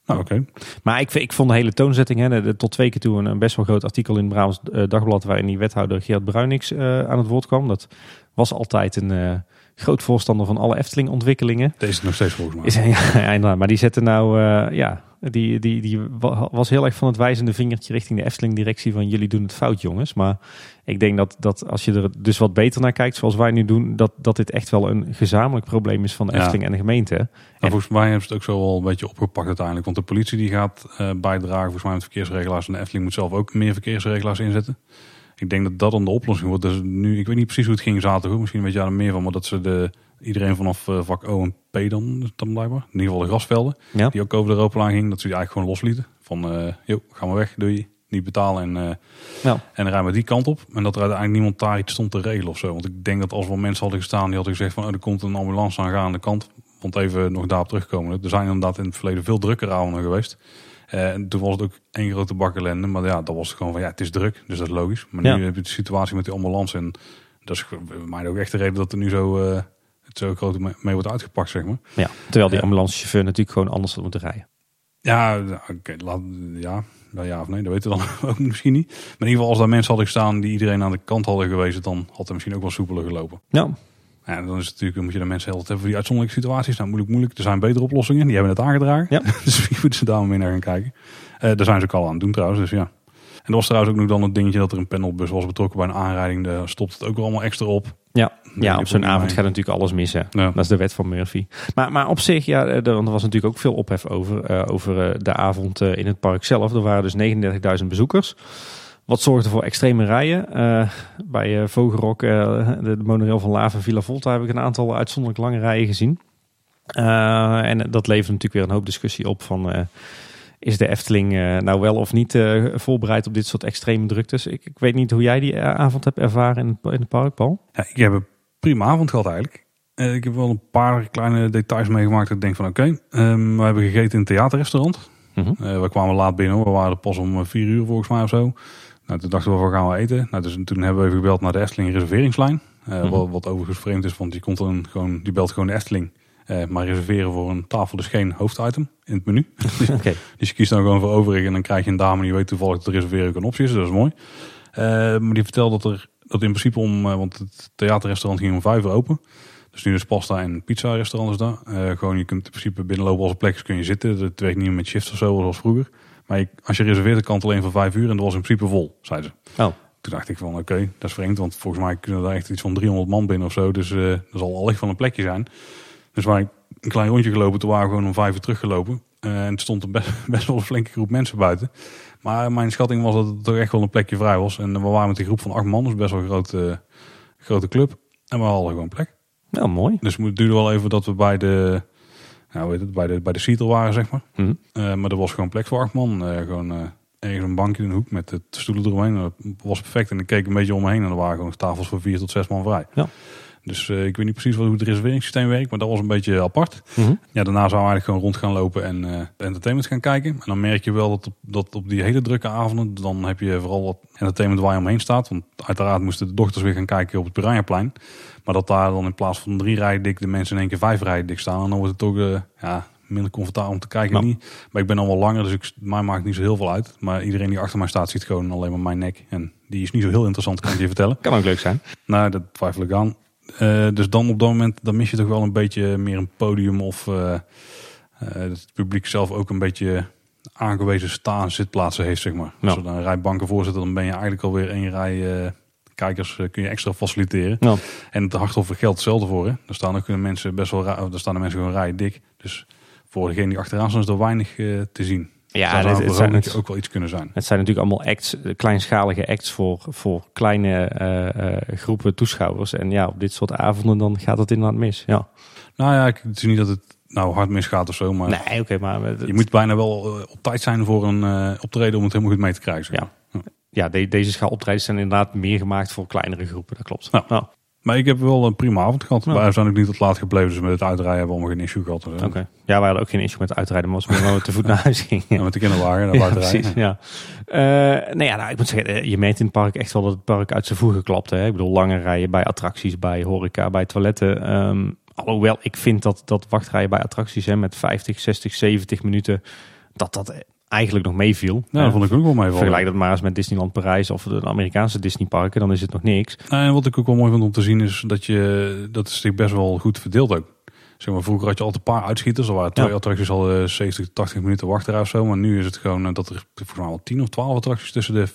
Nou, oké. Maar ik, ik vond de hele toonzetting, hè, de- tot twee keer toe een, een best wel groot artikel in het Brabants eh, Dagblad, waarin die wethouder Geert Bruinix eh, aan het woord kwam. Dat was altijd een groot voorstander van alle Efteling-ontwikkelingen. Deze is nog steeds volgens mij. Is, ja. Maar die zette nou, eh, ja, die, die, die wa- was heel erg van het wijzende vingertje richting de Efteling-directie van jullie doen het fout, jongens. Maar ik denk dat, dat als je er dus wat beter naar kijkt, zoals wij nu doen, dat, dat dit echt wel een gezamenlijk probleem is van de Ja. Efteling en de gemeente. Nou, volgens mij hebben ze het ook zo wel een beetje opgepakt uiteindelijk. Want de politie die gaat eh, bijdragen volgens mij met verkeersregelaars. En de Efteling moet zelf ook meer verkeersregelaars inzetten. Ik denk dat dat dan de oplossing wordt. Dus nu, ik weet niet precies hoe het ging zaterdag. Misschien weet jij er meer van. Maar dat ze de, iedereen vanaf eh, vak O en P dan, dan blijkbaar. In ieder geval de grasvelden. Ja. Die ook over de Ropelaan ging. Dat ze die eigenlijk gewoon loslieten. Van, eh joh, ga maar weg, doe je. Niet betalen en, eh Ja. en dan rijden we die kant op. En dat er uiteindelijk niemand daar iets stond te regelen of zo. Want ik denk dat als wel mensen hadden gestaan die hadden gezegd van... Oh, er komt een ambulance aan, ga aan de kant. Want even nog daarop terugkomen. Er zijn inderdaad in het verleden veel drukkere avonden geweest. Eh, en toen was het ook één grote bak ellende. Maar ja, dat was gewoon van ja, het is druk. Dus dat is logisch. Maar Ja. nu heb je de situatie met die ambulance. En dat is mij ook echt de reden dat er nu zo, eh, het zo groot mee, wordt uitgepakt, zeg maar. Ja, terwijl die ambulancechauffeur natuurlijk gewoon anders had moeten rijden. Ja, oké, ja, nou ja of nee, dat weten we dan ook misschien niet. Maar in ieder geval, als daar mensen hadden gestaan die iedereen aan de kant hadden gewezen, dan had het misschien ook wel soepeler gelopen. Ja, Ja, dan is het natuurlijk, dan moet je de mensen hebben voor die uitzonderlijke situaties. Nou, moeilijk, moeilijk. Er zijn betere oplossingen. Die hebben het aangedragen. Ja. dus wie moeten ze daar maar mee naar gaan kijken. Eh, daar zijn ze ook al aan het doen trouwens, dus ja. En er was trouwens ook nog dan het dingetje dat er een panelbus was betrokken bij een aanrijding. Daar stopt het ook wel allemaal extra op. ja. ja op zo'n avond gaat natuurlijk alles mis. Hè. Ja. Dat is de wet van Murphy. Maar, maar op zich, ja, er, er was natuurlijk ook veel ophef over, eh, over eh, de avond eh, in het park zelf. Er waren dus 39.000 bezoekers. Wat zorgde voor extreme rijen. Eh, bij eh, Vogelrok, eh, de, de monorail van Lava Villa Volta, heb ik een aantal uitzonderlijk lange rijen gezien. En dat levert natuurlijk weer een hoop discussie op van... is de Efteling nou wel of niet voorbereid op dit soort extreme druktes? Ik, ik weet niet hoe jij die avond hebt ervaren in het, in het park, Paul. Ja, ik heb een prima avond gehad eigenlijk. Ik heb wel een paar kleine details meegemaakt. Dat ik denk van oké, ehm, we hebben gegeten in een theaterrestaurant. Mhm. We kwamen laat binnen. We waren pas om vier uur volgens mij of zo. Nou, toen dachten we, waar gaan we eten? Nou, dus toen hebben we even gebeld naar de Efteling reserveringslijn. Eh, Mhm. wat, wat overigens vreemd is, want die, komt dan gewoon, die belt gewoon de Efteling. Eh, maar reserveren voor een tafel is geen hoofditem in het menu. Oké. Dus je kiest dan gewoon voor overig en dan krijg je een dame die weet toevallig dat reserveren ook een optie is. Dus dat is mooi. Eh, maar die vertelde dat er dat in principe om, want het theaterrestaurant ging om vijf uur open. Dus nu is pasta en pizza restaurant is daar. Gewoon je kunt in principe binnenlopen als plek is kun je zitten. Het werkt niet meer met shift of zo zoals vroeger. Maar je- als je reserveert, dan kan het alleen voor vijf uur en dat was in principe vol, zeiden ze. Oh. Toen dacht ik van oké, dat is vreemd, want volgens mij kunnen er echt iets van 300 man binnen of zo. Dus eh er zal al licht van een plekje zijn. Dus waar ik een klein rondje gelopen, toen waren we gewoon om vijf uur teruggelopen. Eh, en er stond er best, best wel een flinke groep mensen buiten. Maar mijn schatting was dat het toch echt wel een plekje vrij was. En we waren met een groep van acht man, dus best wel een grote, grote club. En we hadden gewoon plek. Nou, mooi. Dus het duurde wel even dat we bij de, nou weet het, bij de, bij de seater waren, zeg maar. Mhm. Eh, maar er was gewoon plek voor acht man. Eh, gewoon eh, ergens een bankje in de hoek met de stoelen eromheen. Dat was perfect. En ik keek een beetje om me heen en er waren gewoon tafels voor vier tot zes man vrij. Ja. Dus ik weet niet precies hoe het reserveringssysteem werkt, maar dat was een beetje apart. Mhm. Ja, daarna zou we eigenlijk gewoon rond gaan lopen en entertainment gaan kijken. En dan merk je wel dat op, dat op die hele drukke avonden, dan heb je vooral wat entertainment waar je omheen staat. Want uiteraard moesten de dochters weer gaan kijken op het Piranhaplein. Maar dat daar dan in plaats van drie rijen dik de mensen in één keer vijf rijen dik staan. En dan wordt het ook, eh, ja, minder comfortabel om te kijken. Nou. Niet. Maar ik ben al wel langer, dus ik, mij maakt niet zo heel veel uit. Maar iedereen die achter mij staat ziet gewoon alleen maar mijn nek. En die is niet zo heel interessant, kan ik je vertellen. Kan ook leuk zijn. Nou, dat twijfel ik aan. Eh, dus dan op dat moment, dan mis je toch wel een beetje meer een podium of eh, het publiek zelf ook een beetje aangewezen staan zitplaatsen heeft, zeg maar. Ja. Als er dan een rij banken voor zit, dan ben je eigenlijk alweer één rij kijkers eh, kun je extra faciliteren. Ja. En het Harthof geldt hetzelfde voor. Hè. Daar staan ook mensen best wel, daar staan de mensen gewoon rij dik. Dus voor degene die achteraan staan is er weinig eh, te zien. Ja, Zou het, zijn, het, ook wel iets kunnen zijn. het zijn natuurlijk allemaal acts, eh, kleinschalige acts voor, voor kleine groepen toeschouwers. En ja, op dit soort avonden dan gaat het inderdaad mis. Ja. Nou ja, ik het is niet dat het nou hard misgaat of zo, maar Nee, oké, maar het- je moet bijna wel op tijd zijn voor een optreden om het helemaal goed mee te krijgen. zeg Ja. Ja, de- deze schaal optredens zijn inderdaad meer gemaakt voor kleinere groepen. Dat klopt. Ja. Ja. Maar ik heb wel een prima avond gehad. Wij zijn ook niet tot laat gebleven, dus met het uitrijden hebben we allemaal geen issue gehad. zo. Oké. Ja, wij hadden ook geen issue met uitrijden, maar als we te voet naar huis gingen. En met de kinderwagen naar Ja, precies. Ja. Eh, nee, ja, nou, ik moet zeggen, eh, je merkt in het park echt wel dat het park uit zijn voegen klapt. Hè. Ik bedoel, lange rijen bij attracties, bij horeca, bij toiletten. Ehm, alhoewel, ik vind dat, dat wachtrijen bij attracties hè, met 50, 60, 70 minuten, dat dat eigenlijk nog meeviel. Ja, dat vond ik ook wel mee. Vergelijk dat maar eens met Disneyland Parijs of de Amerikaanse Disneyparken, dan is het nog niks. Nou, en wat ik ook wel mooi vond om te zien is dat je dat is zich best wel goed verdeeld ook. Zeg maar, vroeger had je altijd een paar uitschieters. Er waren twee Ja. attracties al eh, 70, 80 minuten wachtrij of zo. Maar nu is het gewoon eh, dat er volgens mij al 10 of 12 attracties tussen de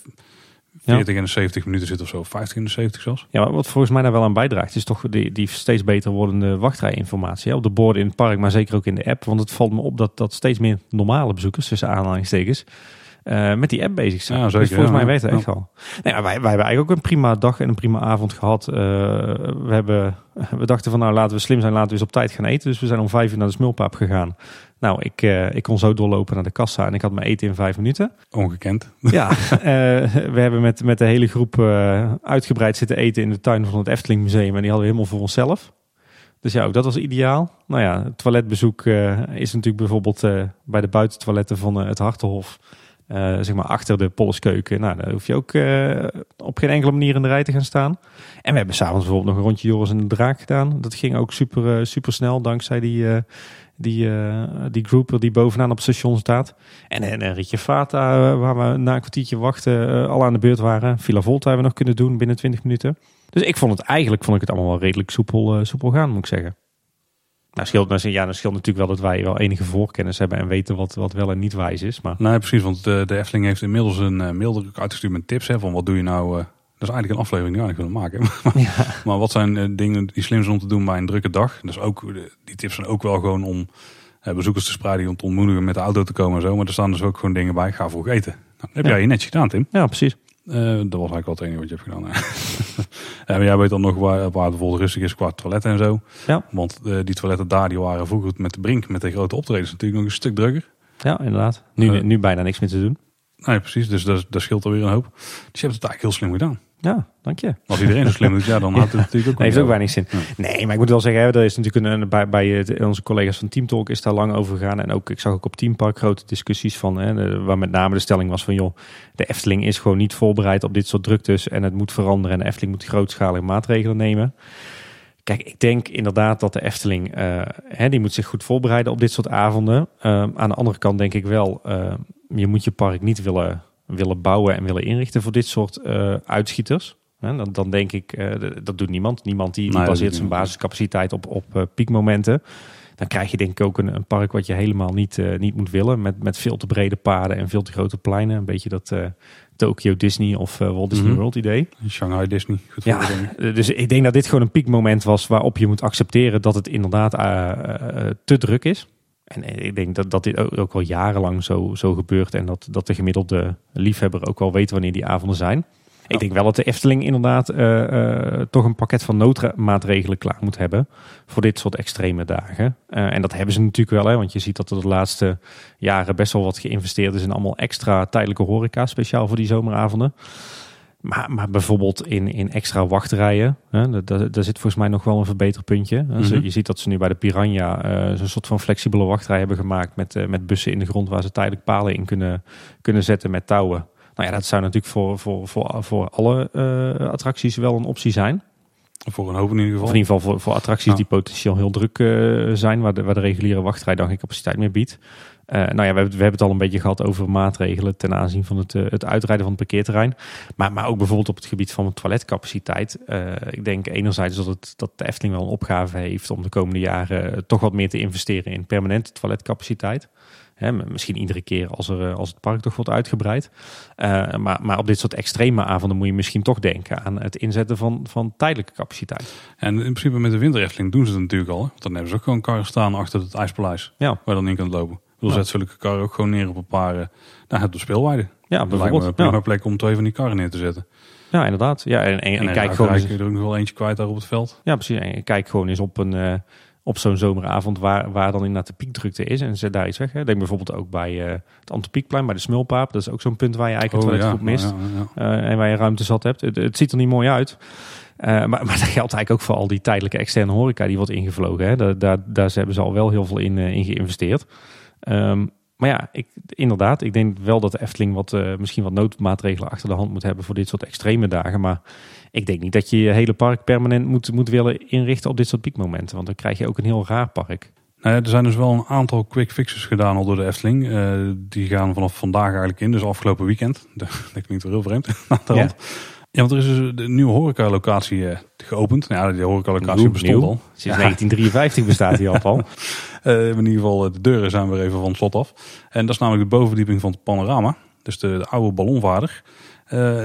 40 en de 70 minuten zitten of zo. 50 en de 70 zelfs. Ja, maar wat volgens mij daar wel aan bijdraagt, is toch die, die steeds beter wordende wachtrijinformatie. Hè? Op de borden in het park, maar zeker ook in de app. Want het valt me op dat, dat steeds meer normale bezoekers, tussen aanhalingstekens, eh, met die app bezig zijn. Ja, zeker, dus volgens ja. mij werkt het echt Ja. wel. Nee, wij, wij hebben eigenlijk ook een prima dag en een prima avond gehad. Eh, we, hebben, we dachten van nou laten we slim zijn, laten we eens op tijd gaan eten. Dus we zijn om vijf uur naar de smulpaap gegaan. Nou, ik, eh, ik kon zo doorlopen naar de kassa en ik had mijn eten in vijf minuten. Ongekend. Ja, eh, we hebben met, met de hele groep eh, uitgebreid zitten eten in de tuin van het Efteling Museum. En die hadden we helemaal voor onszelf. Dus ja, ook dat was ideaal. Nou ja, het toiletbezoek is natuurlijk bijvoorbeeld bij de buitentoiletten van het Hartenhof. zeg maar achter de Polleskeuken. Nou, daar hoef je ook op geen enkele manier in de rij te gaan staan. En we hebben s'avonds bijvoorbeeld nog een rondje Joris en de Draak gedaan. Dat ging ook super, super snel dankzij die, die, eh, die grouper die bovenaan op het station staat. En, en een ritje Fata, eh, waar we na een kwartiertje wachten eh, al aan de beurt waren. Villa Volta hebben we nog kunnen doen binnen 20 minuten. Dus ik vond het eigenlijk vond ik het allemaal wel redelijk soepel, soepel gaan, moet ik zeggen. Nou, scheelt, nou, ja, dan scheelt natuurlijk wel dat wij wel enige voorkennis hebben en weten wat, wat wel en niet wijs is. Maar Nee, precies. Want de, de Efteling heeft inmiddels een mail uitgestuurd met tips. Hè, van wat doe je nou... dat is eigenlijk een aflevering die we eigenlijk willen maken. ja, Maar wat zijn eh, dingen die slim zijn om te doen bij een drukke dag? Dus ook, eh, die tips zijn ook wel gewoon om eh, bezoekers te spreiden, om te ontmoedigen met de auto te komen en zo. Maar er staan dus ook gewoon dingen bij. Ga vroeg eten. Nou, heb Ja. jij je netjes gedaan, Tim. ja, precies. Eh, dat was eigenlijk wel het enige wat je hebt gedaan. maar jij weet dan nog waar, waar het bijvoorbeeld rustig is qua toiletten en zo. Ja. Want die toiletten daar die waren vroeger met de brink, met de grote optredens natuurlijk nog een stuk drukker. Ja, inderdaad. Nu, nu bijna niks meer te doen. Nee, precies. Dus dat, dat scheelt alweer een hoop. Dus je hebt het eigenlijk heel slim gedaan. Ja, dank je. Als iedereen zo slim doet, ja, dan houdt het natuurlijk ook Nee, heeft ook weinig zin. Ja. Nee, maar ik moet wel zeggen, hè, er is natuurlijk een, bij, bij onze collega's van Team Talk is daar lang over gegaan. En ook, ik zag ook op Teampark grote discussies van, hè, waar met name de stelling was van, joh, de Efteling is gewoon niet voorbereid op dit soort druktes en het moet veranderen en de Efteling moet grootschalige maatregelen nemen. Kijk, ik denk inderdaad dat de Efteling, eh, hè, die moet zich goed voorbereiden op dit soort avonden. Eh, aan de andere kant denk ik wel, eh, je moet je park niet willen, willen bouwen en willen inrichten voor dit soort eh, uitschieters. Hè, dan, dan denk ik, eh, dat doet niemand. Niemand die, die Nee, baseert zijn basiscapaciteit op, op eh, piekmomenten. Dan krijg je denk ik ook een, een park wat je helemaal niet, niet moet willen. Met, met veel te brede paden en veel te grote pleinen. Een beetje dat Tokyo Disney of Walt Disney Mhm. World idee. Shanghai Disney. Goed Ja, ik. Dus ik denk dat dit gewoon een piekmoment was waarop je moet accepteren dat het inderdaad te druk is. En eh, ik denk dat, dat dit ook, al jarenlang zo, zo gebeurt en dat, dat de gemiddelde liefhebber ook wel weet wanneer die avonden zijn. Ik denk wel dat de Efteling inderdaad eh, eh, toch een pakket van noodmaatregelen klaar moet hebben voor dit soort extreme dagen. En dat hebben ze natuurlijk wel, hè, want je ziet dat er de laatste jaren best wel wat geïnvesteerd is in allemaal extra tijdelijke horeca, speciaal voor die zomeravonden. Maar, maar bijvoorbeeld in, in extra wachtrijen, hè, daar- daar, zit volgens mij nog wel een verbeterpuntje. Mhm. Je ziet dat ze nu bij de Piranha eh, zo'n soort van flexibele wachtrij hebben gemaakt met, eh, met bussen in de grond waar ze tijdelijk palen in kunnen, kunnen zetten met touwen. Nou ja, dat zou natuurlijk voor, voor, voor, voor alle eh, attracties wel een optie zijn. Voor een hoop in ieder Of geval. in ieder geval voor, voor attracties Ja. die potentieel heel druk eh, zijn, waar de, waar de reguliere wachtrij dan geen capaciteit meer biedt. Eh, nou ja, we hebben, we hebben het al een beetje gehad over maatregelen ten aanzien van het, eh, het uitrijden van het parkeerterrein. Maar, maar ook bijvoorbeeld op het gebied van toiletcapaciteit. Ik denk enerzijds dat, het, dat de Efteling wel een opgave heeft om de komende jaren toch wat meer te investeren in permanente toiletcapaciteit. Hè, misschien iedere keer als, er, eh, als het park toch wordt uitgebreid. Eh, maar, maar op dit soort extreme avonden moet je misschien toch denken aan het inzetten van, van tijdelijke capaciteit. En in principe met de winter Efteling doen ze het natuurlijk al. Hè? Want dan hebben ze ook gewoon karren staan achter het IJspaleis. Ja. Waar je dan in kunt lopen. Bedoel, Ja. zet zulke karren ook gewoon neer op een paar... eh nou, de speelweide. Ja, me een bijvoorbeeld. prima Ja. plek om twee van die karren neer te zetten. Ja, inderdaad. Ja, en, en, en En, kijk gewoon eens, je er ook nog wel eentje kwijt daar op het veld. ja, precies. En kijk gewoon eens op, een, op zo'n zomeravond waar, waar dan inderdaad de piekdrukte is. En zet daar iets weg. Hè. Denk bijvoorbeeld ook bij eh, het Antropiekplein, bij de Smulpaap. Dat is ook zo'n punt waar je eigenlijk het toilet goed mist. Oh, ja, ja, ja. Eh, en waar je ruimte zat hebt. Het, het ziet er niet mooi uit. Eh, maar, maar dat geldt eigenlijk ook voor al die tijdelijke externe horeca die wordt ingevlogen. Hè. Daar, daar, daar hebben ze al wel heel veel in, in geïnvesteerd. Ehm, maar ja, ik, inderdaad, ik denk wel dat de Efteling wat, misschien wat noodmaatregelen achter de hand moet hebben voor dit soort extreme dagen. Maar ik denk niet dat je je hele park permanent moet, moet willen inrichten op dit soort piekmomenten. Want dan krijg je ook een heel raar park. Nou ja, er zijn dus wel een aantal quick fixes gedaan al door de Efteling. Eh, die gaan vanaf vandaag eigenlijk in, dus afgelopen weekend. Dat klinkt wel heel vreemd. Ja. want er is dus een nieuwe horecalocatie eh, geopend. Nou ja, die horecalocatie Nieuw, bestond nieuw. al. Sinds Ja. 1953 bestaat die al. Eh, in ieder geval, de deuren zijn weer even van het slot af. En dat is namelijk de bovenverdieping van het panorama. Dus de, de oude ballonvaarder.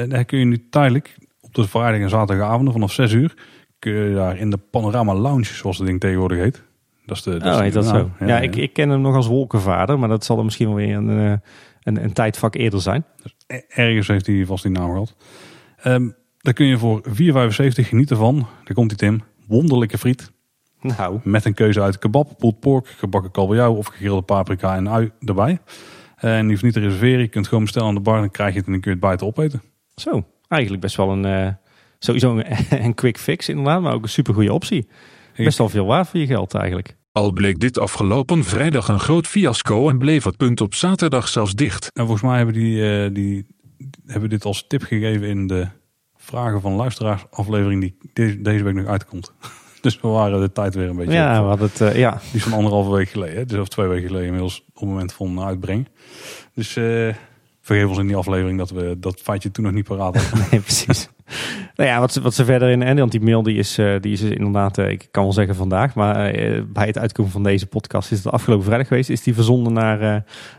Daar kun je nu tijdelijk op de vrijdag en zaterdagavonden vanaf 6 uur... kun je daar in de panorama lounge, zoals het ding tegenwoordig heet. Dat is de, Oh, is heet dat naam. zo? Ja, ik, ik ken hem nog als wolkenvader, maar dat zal er misschien wel weer een, eh, een, een tijdvak eerder zijn. E- Ergens heeft hij vast die naam gehad. Ehm, daar kun je voor 4,75 genieten van. Daar komt hij Tim. Wonderlijke friet. Nou, Met een keuze uit kebab, pulled pork, gebakken kabeljauw of gegrilde paprika en ui erbij. En die hoeft niet te reserveren. Je kunt gewoon bestellen aan de bar. Dan krijg je het en dan kun je het buiten opeten. zo. Eigenlijk best wel een, eh, sowieso een, een quick fix inderdaad, maar ook een supergoeie optie. Best wel veel waard voor je geld eigenlijk. Al bleek dit afgelopen vrijdag een groot fiasco en bleef het punt op zaterdag zelfs dicht. En volgens mij hebben die, eh, die hebben dit als tip gegeven in de vragen van luisteraars aflevering die de- deze week nog uitkomt. Dus we waren de tijd weer een beetje Ja, op. we hadden het, eh, ja. Die is van anderhalve week geleden. Dus of twee weken geleden inmiddels op het moment van uitbreng. Dus eh vergeef ons in die aflevering dat we dat feitje toen nog niet paraat hadden. Nee, precies. nou ja, wat ze, wat ze verder in, en want die mail die is, eh, die is dus inderdaad, eh, ik kan wel zeggen vandaag, maar eh, bij het uitkomen van deze podcast is het afgelopen vrijdag geweest, is die verzonden naar,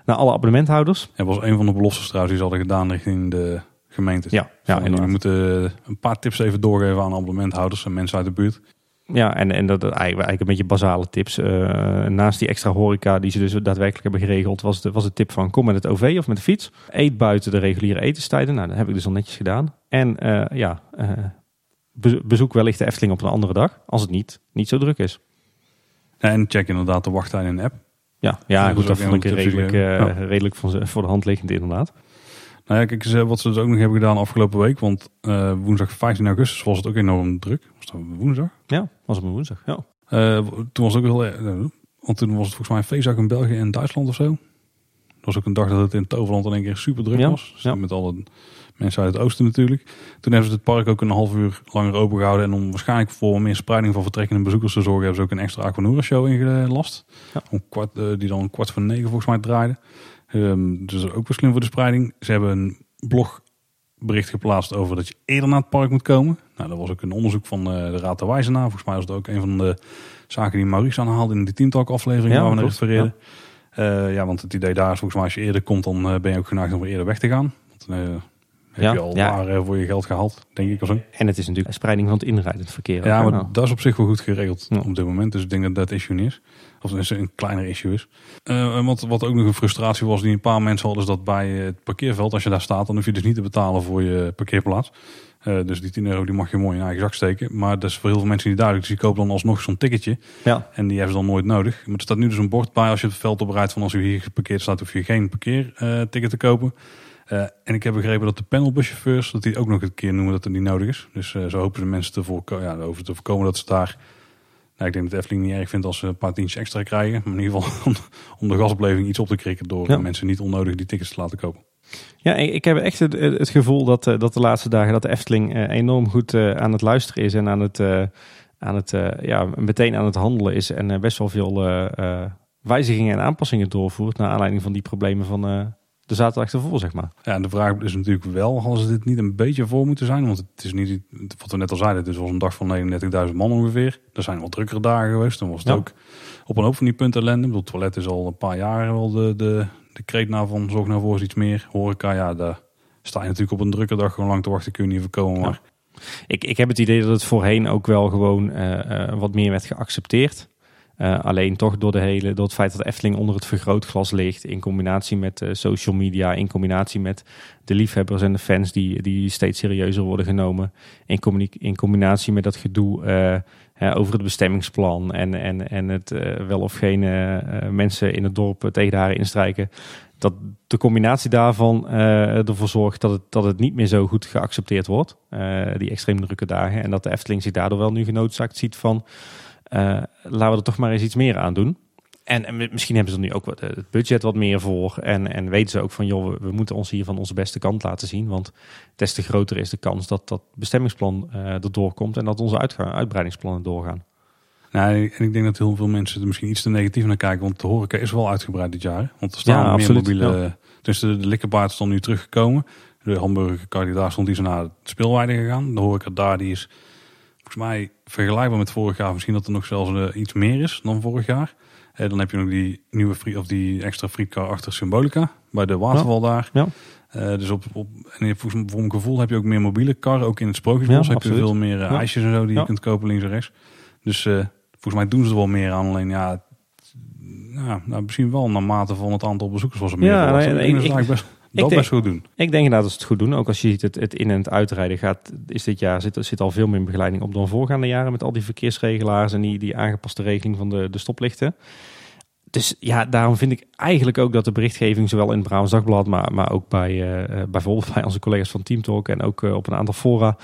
naar alle abonnementhouders. Dat was een van de beloftes trouwens die ze hadden gedaan richting de gemeente. Ja, ja we moeten een paar tips even doorgeven aan abonnementhouders en mensen uit de buurt. Ja, en, en dat eigenlijk, een beetje basale tips. Eh, naast die extra horeca die ze dus daadwerkelijk hebben geregeld, was de, was de tip van kom met het OV of met de fiets. Eet buiten de reguliere etenstijden. Nou, dat heb ik dus al netjes gedaan. En eh, ja, eh, be- bezoek wellicht de Efteling op een andere dag, als het niet, niet zo druk is. En check inderdaad de wachttijden in de app. Ja, ja Dat goed, dat vond ik redelijk, redelijk voor de hand liggend inderdaad. Nou ja, kijk eens eh, wat ze dus ook nog hebben gedaan afgelopen week. Want eh, woensdag 15 augustus was het ook enorm druk. Was dat woensdag? Ja, was op een woensdag. Ja. Eh, toen was het ook heel eh, want toen was het volgens mij een feestdag in België en Duitsland of zo. Dat was ook een dag dat het in Toverland in één keer super druk Ja, was. Dus ja. Met alle mensen uit het oosten natuurlijk. Toen hebben ze het park ook een half uur langer open gehouden. En om waarschijnlijk voor meer spreiding van vertrekkende bezoekers te zorgen, hebben ze ook een extra Aquanura show ingelast. Ja. Om kwart, die dan een kwart van negen volgens mij draaide. Ehm, dus ook wel slim voor de spreiding. Ze hebben een blogbericht geplaatst over dat je eerder naar het park moet komen. Nou, dat was ook een onderzoek van eh, de Raad der Wijzenaar. Volgens mij was dat ook een van de zaken die Maurice aanhaalde in die Teamtalk aflevering Ja, waar we naar refereerden. Ja. ja, want het idee daar is volgens mij als je eerder komt, dan eh, ben je ook geneigd om weer eerder weg te gaan. Want eh, heb Ja, je al ja. waar eh, voor je geld gehaald, denk ik of zo. En het is natuurlijk spreiding van het inrijdend verkeer. Ja, maar Nou, dat is op zich wel goed geregeld Ja. op dit moment. Dus ik denk dat dat issue niet is. Of dat het een kleiner issue is. Eh, wat, wat ook nog een frustratie was die een paar mensen hadden, is dat bij het parkeerveld, als je daar staat, dan hoef je dus niet te betalen voor je parkeerplaats. Eh, dus die 10 euro die mag je mooi in je eigen zak steken. Maar dat is voor heel veel mensen niet duidelijk. Dus die kopen dan alsnog zo'n ticketje. ja. En die hebben ze dan nooit nodig. Maar er staat nu dus een bord bij als je het veld oprijdt van als u hier geparkeerd staat, hoef je geen parkeerticket te kopen. Eh, en ik heb begrepen dat de panelbuschauffeurs, dat die ook nog een keer noemen dat het niet nodig is. Dus eh, zo hopen ze mensen te, voorko- ja, over te voorkomen dat ze daar... Nou, ik denk dat de Efteling niet erg vindt als ze een paar tientjes extra krijgen. Maar in ieder geval om, om de gasbeleving iets op te krikken door Ja. mensen niet onnodig die tickets te laten kopen. Ja, ik heb echt het, het gevoel dat, eh, dat de laatste dagen dat de Efteling enorm goed aan het luisteren is en aan het, aan het ja, meteen aan het handelen is en best wel veel wijzigingen en aanpassingen doorvoert naar aanleiding van die problemen van de zaterdag ervoor, zeg maar. Ja, en de vraag is natuurlijk wel, hadden ze dit niet een beetje voor moeten zijn? Want het is niet, wat we net al zeiden, het was een dag van 39.000 man ongeveer. Er zijn wel drukkere dagen geweest. Dan was het Ja. ook op een hoop van die punten ellende. Ik bedoel, het toilet is al een paar jaar wel de, de, de kreet naar van zorg nou voor eens iets meer. Horeca, ja, daar sta je natuurlijk op een drukke dag gewoon lang te wachten, kun je niet voorkomen. Maar Ik, ik heb het idee dat het voorheen ook wel gewoon eh, eh, wat meer werd geaccepteerd. Eh, alleen toch door, de hele, door het feit dat Efteling onder het vergrootglas ligt, in combinatie met eh, social media, in combinatie met de liefhebbers en de fans die, die steeds serieuzer worden genomen, in, in combinatie met dat gedoe eh, over het bestemmingsplan en, en, en het wel of geen mensen in het dorp tegen haren instrijken. Dat de combinatie daarvan ervoor zorgt dat het, dat het niet meer zo goed geaccepteerd wordt, die extreem drukke dagen. En dat de Efteling zich daardoor wel nu genoodzaakt ziet van, laten we er toch maar eens iets meer aan doen. En, en misschien hebben ze er nu ook wat, eh, het budget wat meer voor. En, en weten ze ook van, joh, we, we moeten ons hier van onze beste kant laten zien. Want des te groter is de kans dat dat bestemmingsplan eh erdoor komt en dat onze uitbreidingsplannen doorgaan. nou, en ik denk dat heel veel mensen er misschien iets te negatief naar kijken. Want de horeca is wel uitgebreid dit jaar. Want er staan Ja, meer absoluut, mobiele... Dus de, de likkerbaard is dan nu teruggekomen. De hamburgerkar die daar stond, die is naar het speelweide gegaan. De horeca daar die is volgens mij vergelijkbaar met vorig jaar. Misschien dat er nog zelfs eh, iets meer is dan vorig jaar. Eh, dan heb je nog die nieuwe friet, of die extra frietkar achter Symbolica. Bij de waterval daar. Ja. Eh, dus op, op, en voor mijn gevoel heb je ook meer mobiele karren. Ook in het Sprookjesbos Ja, heb je veel meer ijsjes en zo die je kunt kopen links en rechts. Dus volgens mij doen ze er wel meer aan. Alleen ja, het- nou, misschien wel naarmate van het aantal bezoekers was er meer. Ja, nee, ik best, dat denk- best goed doen. Ik denk inderdaad dat ze het goed doen. Ook als je ziet het, het in- en het uitrijden gaat, is dit jaar zit, zit al veel meer begeleiding op dan voorgaande jaren met al die verkeersregelaars en die, die aangepaste regeling van de, de stoplichten. Dus ja, daarom vind ik eigenlijk ook dat de berichtgeving zowel in het Brabants Dagblad, maar, maar ook bij eh, eh, bijvoorbeeld bij onze collega's van Team Talk en ook eh, op een aantal fora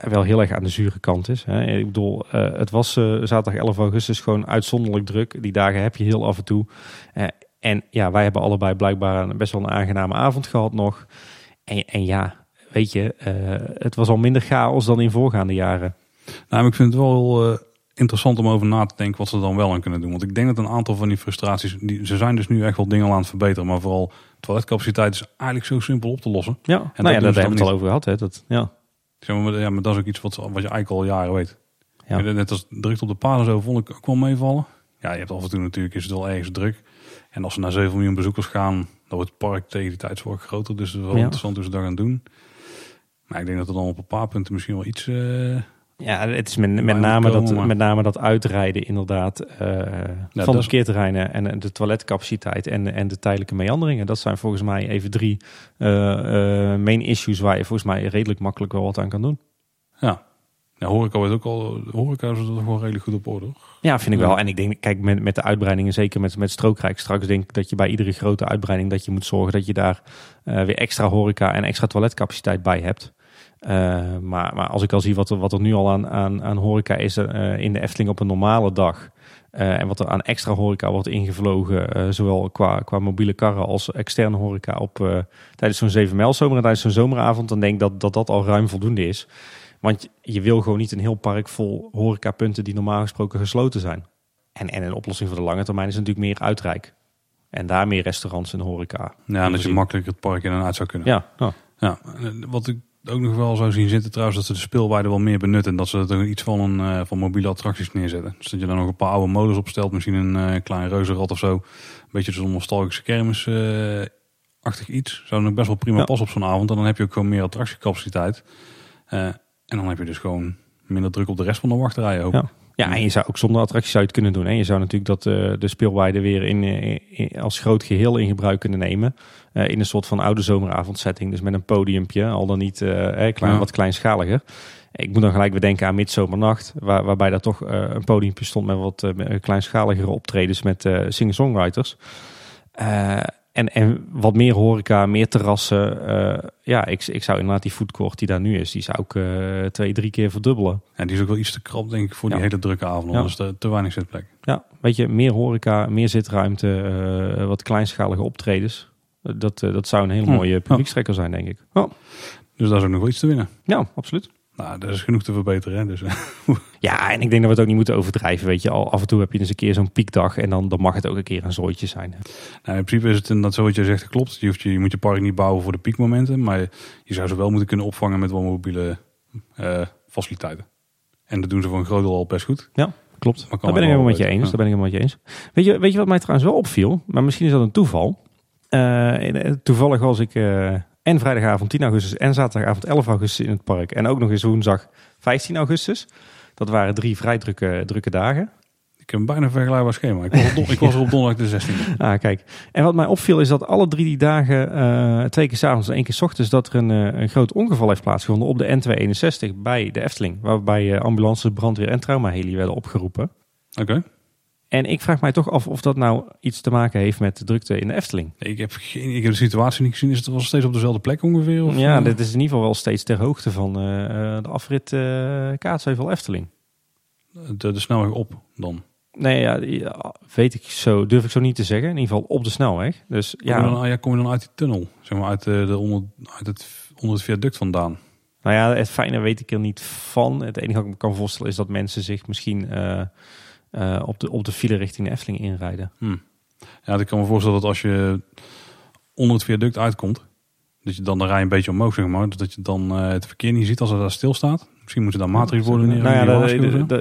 wel heel erg aan de zure kant is. Hè. Ik bedoel, het was zaterdag 11 augustus gewoon uitzonderlijk druk. Die dagen heb je heel af en toe. En ja, wij hebben allebei blijkbaar een, best wel een aangename avond gehad nog. En, en ja, weet je, eh, het was al minder chaos dan in voorgaande jaren. Nou, ik vind het wel eh, interessant om over na te denken wat ze dan wel aan kunnen doen. Want ik denk dat een aantal van die frustraties, die, ze zijn dus nu echt wel dingen aan het verbeteren. Maar vooral toiletcapaciteit is eigenlijk zo simpel op te lossen. Ja, dat nou ja, doen daar hebben we het al over gehad. Hè? Dat, ja. Zeg maar, maar, ja, maar dat is ook iets wat, wat je eigenlijk al jaren weet. Ja. Net als druk op de paden zo vond ik ook wel meevallen. Ja, je hebt af en toe natuurlijk is het wel ergens druk. En als ze naar 7 miljoen bezoekers gaan, dan wordt het park tegen die tijd groter. Dus het is wel Ja. interessant hoe ze dat gaan doen. Maar ik denk dat er dan op een paar punten misschien wel iets... eh, Ja, het is met, name, komen, dat, maar- met name dat uitrijden inderdaad eh, van de parkeerterreinen en de toiletcapaciteit en, en de tijdelijke meanderingen. Dat zijn volgens mij even drie eh, main issues waar je volgens mij redelijk makkelijk wel wat aan kan doen. ja. Ja, horeca wordt ook al... Horeca is er toch wel redelijk goed op orde. Ja, vind ik wel. En ik denk, kijk, met, met de uitbreidingen, zeker met, met strookrijk straks, denk ik dat je bij iedere grote uitbreiding dat je moet zorgen dat je daar eh, weer extra horeca en extra toiletcapaciteit bij hebt. Eh, maar, maar als ik al zie wat er, wat er nu al aan, aan, aan horeca is eh, in de Efteling op een normale dag. en wat er aan extra horeca wordt ingevlogen, zowel qua, qua mobiele karren als externe horeca op, tijdens zo'n 7 mijlzomer en tijdens zo'n zomeravond, dan denk ik dat, dat dat al ruim voldoende is. Want je- wil gewoon niet een heel park vol horecapunten die normaal gesproken gesloten zijn. En, en een oplossing voor de lange termijn is natuurlijk meer uitrijk. En daar meer restaurants en horeca. Ja, en dat je makkelijk het park in en uit zou kunnen. Ja, ja. Ja, en wat ik ook nog wel zou zien zitten trouwens, dat ze de speelweide wel meer benutten. Dat ze er iets van, een, eh, van mobiele attracties neerzetten. Dus dat je dan nog een paar oude molens opstelt, misschien een eh, klein reuzenrad of zo. Een beetje zo'n nostalgische kermis-achtig iets. Zou nog best wel prima Ja. passen op zo'n avond. En dan heb je ook gewoon meer attractiecapaciteit. Eh, en dan heb je dus gewoon minder druk op de rest van de wachtrij ook. Ja. Ja, en je zou ook zonder attracties zou je het kunnen doen. En je zou natuurlijk dat eh, de speelweide weer in, eh, in- als groot geheel in gebruik kunnen nemen. Eh, in een soort van oude zomeravondsetting. Dus met een podiumpje, al dan niet eh, klein, Ja. wat kleinschaliger. Ik moet dan gelijk weer denken aan Midzomernacht. Waar, waarbij daar toch een podiumpje stond met wat kleinschaligere optredens met singer-songwriters. En, en wat meer horeca, meer terrassen. Eh, ja, ik, ik zou inderdaad die foodcourt die daar nu is, die zou ik eh, twee, drie keer verdubbelen. En die is ook wel iets te krap, denk ik, voor die hele drukke avond. Ja. Er te weinig zitplek. Ja, weet je, meer horeca, meer zitruimte, eh, wat kleinschalige optredens. Dat, dat zou een hele Hm. mooie publiekstrekker zijn, denk ik. Oh, Dus daar is ook nog wel iets te winnen. ja, absoluut. Nou, er is genoeg te verbeteren. Hè? Dus, Ja, en ik denk dat we het ook niet moeten overdrijven. Weet je, al af en toe heb je eens een keer zo'n piekdag en dan, dan mag het ook een keer een zooitje zijn. nou, in principe is het inderdaad zo wat je zegt, klopt. Je, hoeft je, je moet je park niet bouwen voor de piekmomenten. Maar je zou ze wel moeten kunnen opvangen met wat mobiele eh, faciliteiten. En dat doen ze voor een groot deel al best goed. Klopt. Maar kan Daar ben ik wel helemaal met je eens. ja. Daar ben ik helemaal met je eens. Weet je, weet je wat mij trouwens wel opviel? Maar misschien is dat een toeval. Eh, toevallig was ik en vrijdagavond 10 augustus en zaterdagavond 11 augustus in het park. En ook nog eens woensdag 15 augustus. Dat waren drie vrij drukke, drukke dagen. Ik heb een bijna vergelijkbaar schema. Ik was, don- ik was er op donderdag de 16e. Ah, kijk. En wat mij opviel is dat alle drie die dagen, eh, twee keer s'avonds en één keer s ochtends, dat er een, eh, een groot ongeval heeft plaatsgevonden op de N261 bij de Efteling. Waarbij eh, ambulance, brandweer en traumaheli werden opgeroepen. Oké. En ik vraag mij toch af of dat nou iets te maken heeft met de drukte in de Efteling. Ik heb, geen, ik heb de situatie niet gezien. Is het wel steeds op dezelfde plek ongeveer? Of, ja, eh? dit is in ieder geval wel steeds ter hoogte van eh, eh, de afrit eh Kaatsheuvel Efteling. de, de snelweg op dan. Nee, ja, ja, weet ik zo, durf ik zo niet te zeggen. In ieder geval op de snelweg. Dus Kom, je ja, dan, ja, kom je dan uit die tunnel? Zeg maar uit, de, de onder, uit het, onder het viaduct vandaan? nou ja, het fijne weet ik er niet van. Het enige wat ik me kan voorstellen is dat mensen zich misschien eh, op, de, op de file richting de Efteling inrijden. Ja, ik kan me voorstellen dat als je onder het viaduct uitkomt, dat je dan, dan rij een beetje omhoog, zeg maar. Dat je dan eh, het verkeer niet ziet als het daar stilstaat. Misschien moeten daar matrixborden neer. Nou ja,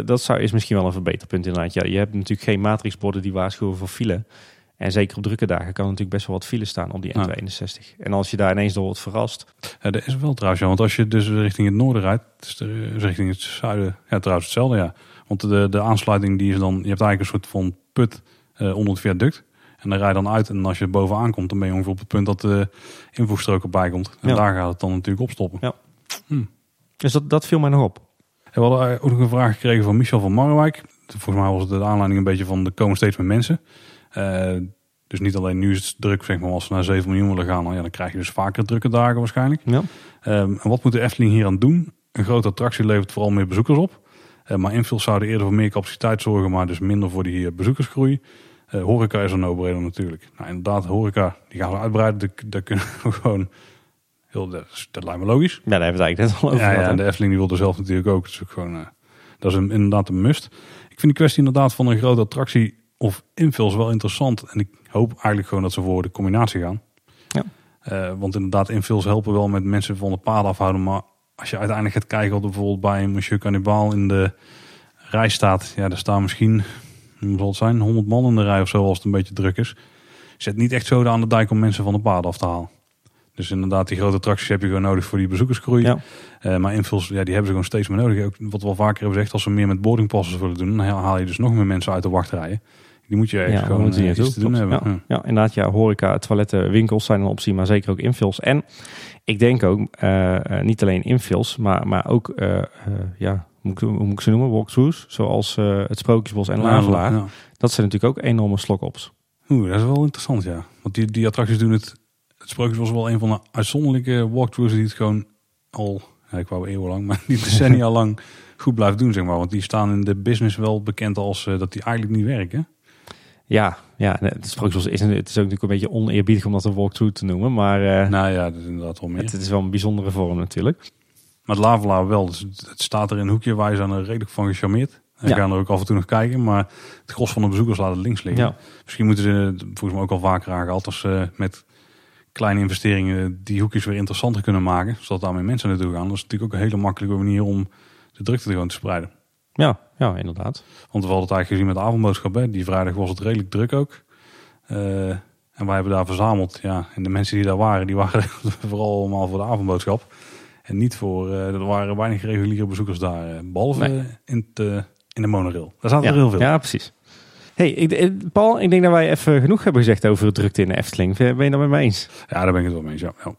dat, zou, is misschien wel een verbeterpunt inderdaad. Ja, je hebt natuurlijk geen matrixborden die waarschuwen voor file. En zeker op drukke dagen kan er natuurlijk best wel wat file staan op die Ja. N261. En als je daar ineens door wordt verrast. Ja, dat is wel trouwens, ja. Want als je dus richting het noorden rijdt, dus de- richting het zuiden, ja, trouwens hetzelfde, ja. Want de, de aansluiting die is dan, je hebt eigenlijk een soort van put eh, onder het viaduct. En dan rij je dan uit en als je bovenaan komt, dan ben je ongeveer op het punt dat de invoegstrook erbij komt. En Ja. daar gaat het dan natuurlijk opstoppen. Dus dat, dat viel mij nog op. En we hadden ook nog een vraag gekregen van Michel van Marwijk. Volgens mij was het de aanleiding een beetje van, er komen steeds meer mensen. Eh, dus niet alleen nu is het druk, zeg maar, als we naar 7 miljoen willen gaan, dan, ja, dan krijg je dus vaker drukke dagen waarschijnlijk. Ja. Ehm, en wat moet de Efteling hier aan doen? Een grote attractie levert vooral meer bezoekers op. Eh, maar infills zouden eerder voor meer capaciteit zorgen, maar dus minder voor die eh, bezoekersgroei. Eh, horeca is een no-brainer natuurlijk. Nou, inderdaad, horeca, die gaan we uitbreiden. Daar- kunnen we gewoon... Heel, dat, dat lijkt me logisch. Ja, daar hebben we het eigenlijk net al over Ja, gehad, ja, hè? en de Efteling die wilde zelf natuurlijk ook. Dus ook gewoon, dat is een, inderdaad een must. Ik vind de kwestie inderdaad van een grote attractie of infills wel interessant. En ik hoop eigenlijk gewoon dat ze voor de combinatie gaan. Ja. Want inderdaad, infills helpen wel met mensen van de paden afhouden. Maar als je uiteindelijk gaat kijken er bijvoorbeeld bij een Monsieur Cannibal in de rij staat. Ja, daar staan misschien, hoe zal het zijn, 100 man in de rij of zo als het een beetje druk is. Zet niet echt zo aan de dijk om mensen van de paden af te halen. Dus inderdaad, die grote attracties heb je gewoon nodig voor die bezoekersgroei. Ja. Eh, maar infills, ja, die hebben ze gewoon steeds meer nodig. Ook wat we al vaker hebben gezegd, als ze meer met boardingpasses willen doen, dan haal je dus nog meer mensen uit de wachtrijen. Die moet je ergens Ja, gewoon eh, iets te doen Klopt. hebben. Ja, ja, inderdaad. Ja, horeca, toiletten, winkels zijn een optie, maar zeker ook infills. En ik denk ook, eh, eh, niet alleen infills, maar, maar ook, eh, ja, hoe moet, ik, hoe moet ik ze noemen? Walkthroughs, zoals het Sprookjesbos en Lavelaar. ja. Dat zijn natuurlijk ook enorme slokops. Oeh, dat is wel interessant, ja. Want die, die attracties doen het... Het Sprookjes was wel een van de uitzonderlijke walkthroughs die het gewoon al... Ja, ik wou eeuwenlang, maar die decennia lang goed blijft doen, zeg maar. Want die staan in de business wel bekend als dat die eigenlijk niet werken. Ja, ja het is, een- het is ook natuurlijk een beetje oneerbiedig om dat een walkthrough te noemen, maar eh, Nou ja, dat is inderdaad wel meer. het, het is wel een bijzondere vorm natuurlijk. Maar het Lavelaar wel. Dus het staat er in een hoekje. Wij zijn er redelijk van gecharmeerd. En Ja. gaan er ook af en toe nog kijken. Maar het gros van de bezoekers laat het links liggen. Ja. Misschien moeten ze, het volgens mij ook al vaker aangehaald, als ze met kleine investeringen die hoekjes weer interessanter kunnen maken. Zodat daar meer mensen naartoe gaan. Dat is natuurlijk ook een hele makkelijke manier om de drukte gewoon te spreiden. Ja, ja, inderdaad. Want we hadden het eigenlijk gezien met de avondboodschap. Hè. Die vrijdag was het redelijk druk ook. Eh, en wij hebben daar verzameld. Ja, en de mensen die daar waren, die waren vooral allemaal voor de avondboodschap. En niet voor, eh, er waren weinig reguliere bezoekers daar. eh, Behalve Nee. in, in de monorail. Daar zaten ja, er heel veel. Ja, precies. Hey, ik, Paul, ik denk dat wij even genoeg hebben gezegd over de drukte in de Efteling. Ben je dat met me eens? Ja, daar ben ik het wel mee eens. Ja. Ja.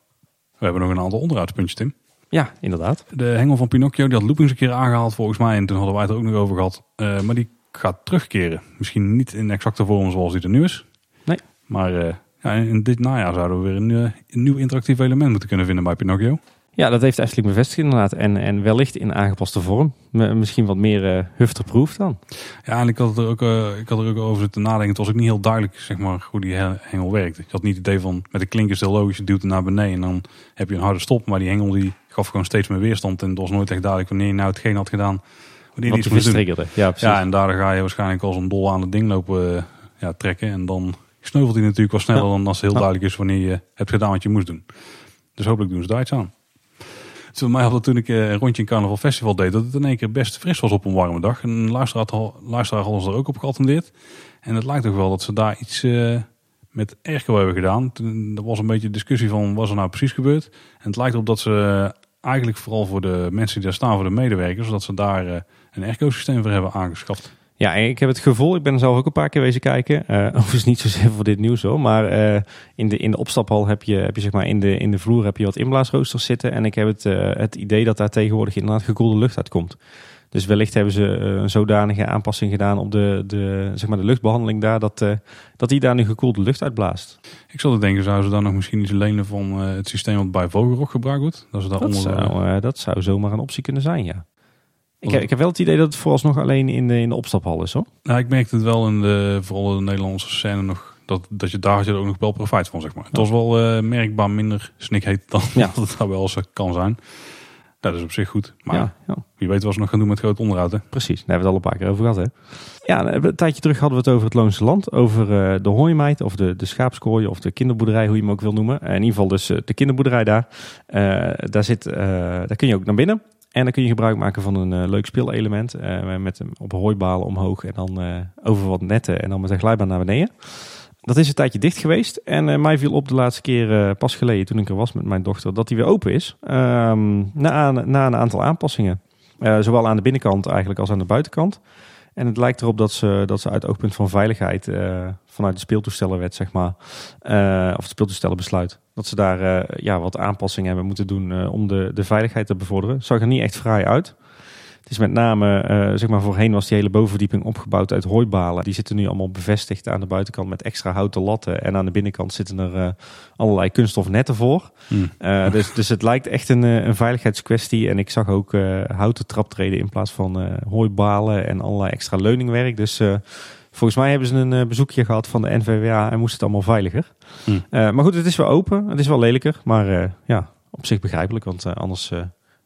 We hebben nog een aantal onderhoudspuntjes, Tim. Ja, inderdaad. De hengel van Pinocchio, die had Loopings een keer aangehaald volgens mij. En toen hadden wij het er ook nog over gehad. Eh, maar die gaat terugkeren. Misschien niet in exacte vorm zoals die er nu is. Nee. Maar eh, ja, in dit najaar zouden we weer een, eh, een nieuw interactief element moeten kunnen vinden bij Pinocchio. Ja, dat heeft Efteling bevestigd inderdaad. En, en wellicht in aangepaste vorm. Misschien wat meer uh, hufterproof dan. Ja, en ik had, er ook, uh, ik had er ook over zitten nadenken. Het was ook niet heel duidelijk zeg maar, hoe die hengel werkt. Ik had niet het idee van met de klinkers heel logisch, je duwt het naar beneden en dan heb je een harde stop. Maar die hengel die gaf gewoon steeds meer weerstand. En het was nooit echt duidelijk wanneer je nou hetgeen had gedaan. Wanneer Wat iets triggerde. Ja, precies. ja, en daardoor ga je waarschijnlijk als een dol aan het ding lopen uh, ja, trekken. En dan sneuvelt hij natuurlijk wel sneller ja. dan als het heel ja. duidelijk is wanneer je hebt gedaan wat je moest doen. Dus hopelijk doen ze daar iets aan. Voor mij het toen ik een rondje in Carnaval Festival deed, dat het in één keer best fris was op een warme dag. En een luisteraar had, ons er ook op geattendeerd. En het lijkt toch wel dat ze daar iets uh, met Erco hebben gedaan. Toen, er was een beetje discussie van wat er nou precies gebeurd. En het lijkt erop dat ze eigenlijk vooral voor de mensen die daar staan, voor de medewerkers, dat ze daar uh, een Erco-systeem voor hebben aangeschaft. Ja, ik heb het gevoel, ik ben er zelf ook een paar keer wezen kijken. Uh, overigens niet zozeer voor dit nieuws hoor. Maar uh, in, de, in de opstaphal heb je, heb je zeg maar in de, in de vloer heb je wat inblaasroosters zitten. En ik heb het, uh, het idee dat daar tegenwoordig inderdaad gekoelde lucht uitkomt. Dus wellicht hebben ze een zodanige aanpassing gedaan op de, de, zeg maar de luchtbehandeling daar, dat, dat die daar nu gekoelde lucht uitblaast. Ik zou denken, zouden ze dan nog misschien iets lenen van het systeem wat bij Vogelrok gebruikt wordt? Dat, ze daar dat, onder, zou, dat zou zomaar een optie kunnen zijn, ja. Ik heb, ik heb wel het idee dat het vooralsnog alleen in de, in de opstaphal is hoor. Nou, ik merkte het wel in de, vooral de Nederlandse scène nog. Dat, dat je daar had je ook nog wel profijt van, zeg maar. Het was wel uh, merkbaar minder snikheet dan ja. dat het daar wel eens kan zijn. Dat is op zich goed. Maar ja, ja. wie weet wat ze nog gaan doen met groot onderhoud. Hè? Precies, daar hebben we het al een paar keer over gehad. Hè? Ja, een tijdje terug hadden we het over het Loonse Land. Over uh, de hooimeid of de, de schaapskooi of de kinderboerderij, hoe je hem ook wil noemen. in ieder geval dus uh, de kinderboerderij daar. daar, zit, daar kun je ook naar binnen. En dan kun je gebruik maken van een uh, leuk speelelement. Uh, met hem op hooibalen omhoog en dan uh, over wat netten en dan met een glijbaan naar beneden. Dat is een tijdje dicht geweest. En mij viel op de laatste keer pas geleden toen ik er was met mijn dochter dat hij weer open is. Um, na, na, een aantal aanpassingen. zowel aan de binnenkant eigenlijk als aan de buitenkant. En het lijkt erop dat ze, dat ze uit oogpunt van veiligheid vanuit de speeltoestellenwet, zeg maar, of het speeltoestellenbesluit, dat ze daar uh, ja, wat aanpassingen hebben moeten doen om de, de veiligheid te bevorderen. Zag er niet echt fraai uit. Het is met name, zeg maar, voorheen was die hele bovenverdieping opgebouwd uit hooibalen. Die zitten nu allemaal bevestigd aan de buitenkant met extra houten latten. En aan de binnenkant zitten er allerlei kunststof netten voor. Hmm. dus, dus het lijkt echt een, een veiligheidskwestie. En ik zag ook houten traptreden in plaats van hooibalen en allerlei extra leuningwerk. Dus volgens mij hebben ze een bezoekje gehad van de NVWA en moest het allemaal veiliger. Hmm. maar goed, het is wel open. Het is wel lelijker. Maar ja, op zich begrijpelijk. Want anders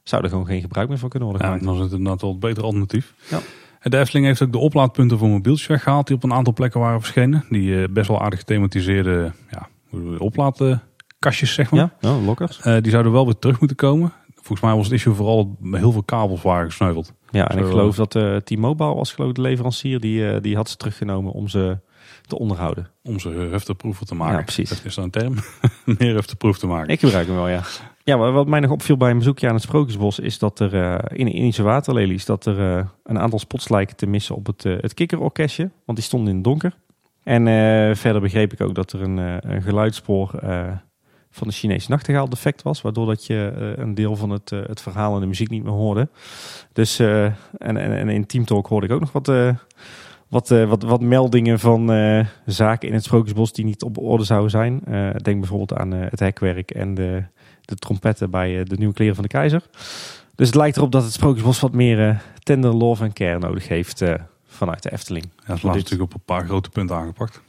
zou er gewoon geen gebruik meer van kunnen worden gemaakt. Ja, dan is het inderdaad wel het beter alternatief. Ja. De Efteling heeft ook de oplaadpunten voor mobieltjes weggehaald die op een aantal plekken waren verschenen. Die best wel aardig gethematiseerde ja, oplaadkastjes, zeg maar. Ja, oh, lokkers. Uh, die zouden wel weer terug moeten komen. Volgens mij was het issue vooral dat heel veel kabels waren gesneuveld. Ja, en Zo, ik geloof dat uh, T-Mobile was geloof ik de leverancier. Die, die had ze teruggenomen om ze te onderhouden. Om ze hefteproeven te maken. Ja, precies. Dat is dan een term. Meer hefteproef te maken. Ik gebruik hem wel, ja. Ja, wat mij nog opviel bij een bezoekje aan het Sprookjesbos is dat er uh, in Indische waterlelies dat er uh, een aantal spots lijken te missen op het, uh, het kikkerorkestje, want die stonden in het donker. En verder begreep ik ook dat er een, een geluidsspoor van de Chinese nachtegaal defect was, waardoor dat je een deel van het, het verhaal en de muziek niet meer hoorde. Dus en, en, en in Team Talk hoorde ik ook nog wat wat, wat, wat meldingen van zaken in het Sprookjesbos die niet op orde zouden zijn. Denk bijvoorbeeld aan het hekwerk en de, de trompetten bij de nieuwe kleren van de keizer. Dus het lijkt erop dat het Sprookjesbos wat meer tender love en care nodig heeft vanuit de Efteling. Ja, dat is natuurlijk op een paar grote punten aangepakt.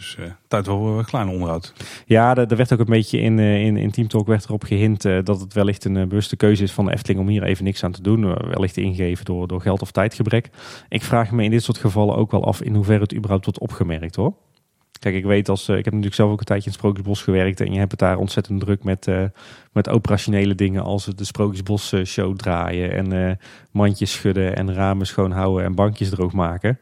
Dus tijd wel een klein onderhoud. Ja, er werd ook een beetje in, in, in Team Talk werd erop gehint dat het wellicht een bewuste keuze is van de Efteling om hier even niks aan te doen. wellicht ingegeven door, door geld of tijdgebrek. Ik vraag me in dit soort gevallen ook wel af in hoeverre het überhaupt wordt opgemerkt hoor. Kijk, ik weet als ik heb natuurlijk zelf ook een tijdje in het Sprookjesbos gewerkt en je hebt het daar ontzettend druk met, met operationele dingen als de Sprookjesbos show draaien en mandjes schudden en ramen schoonhouden en bankjes droog maken.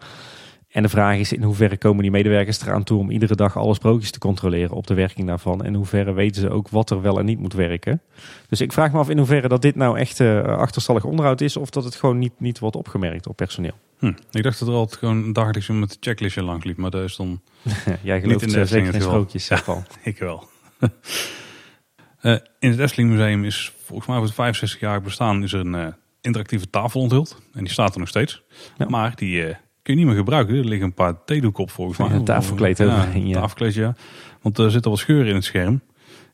En de vraag is in hoeverre komen die medewerkers eraan toe om iedere dag alle sprookjes te controleren op de werking daarvan. En in hoeverre weten ze ook wat er wel en niet moet werken. Dus ik vraag me af in hoeverre dat dit nou echt uh, achterstallig onderhoud is of dat het gewoon niet, niet wordt opgemerkt op personeel. Hm. Ik dacht dat er altijd gewoon dagelijks met de checklistje lang liep, maar dat is dan Jij gelooft niet in de zeker in sprookjes, ja, al. ik wel. uh, in het Efteling Museum is volgens mij voor het 65 jaar bestaan is er een uh, interactieve tafel onthuld. En die staat er nog steeds. Ja. Maar die kun je niet meer gebruiken. Er liggen een paar theedoeken op volgens mij. Een tafelkleed overheen, ja. Tafelkleed, ja. Want er zitten wat scheuren in het scherm.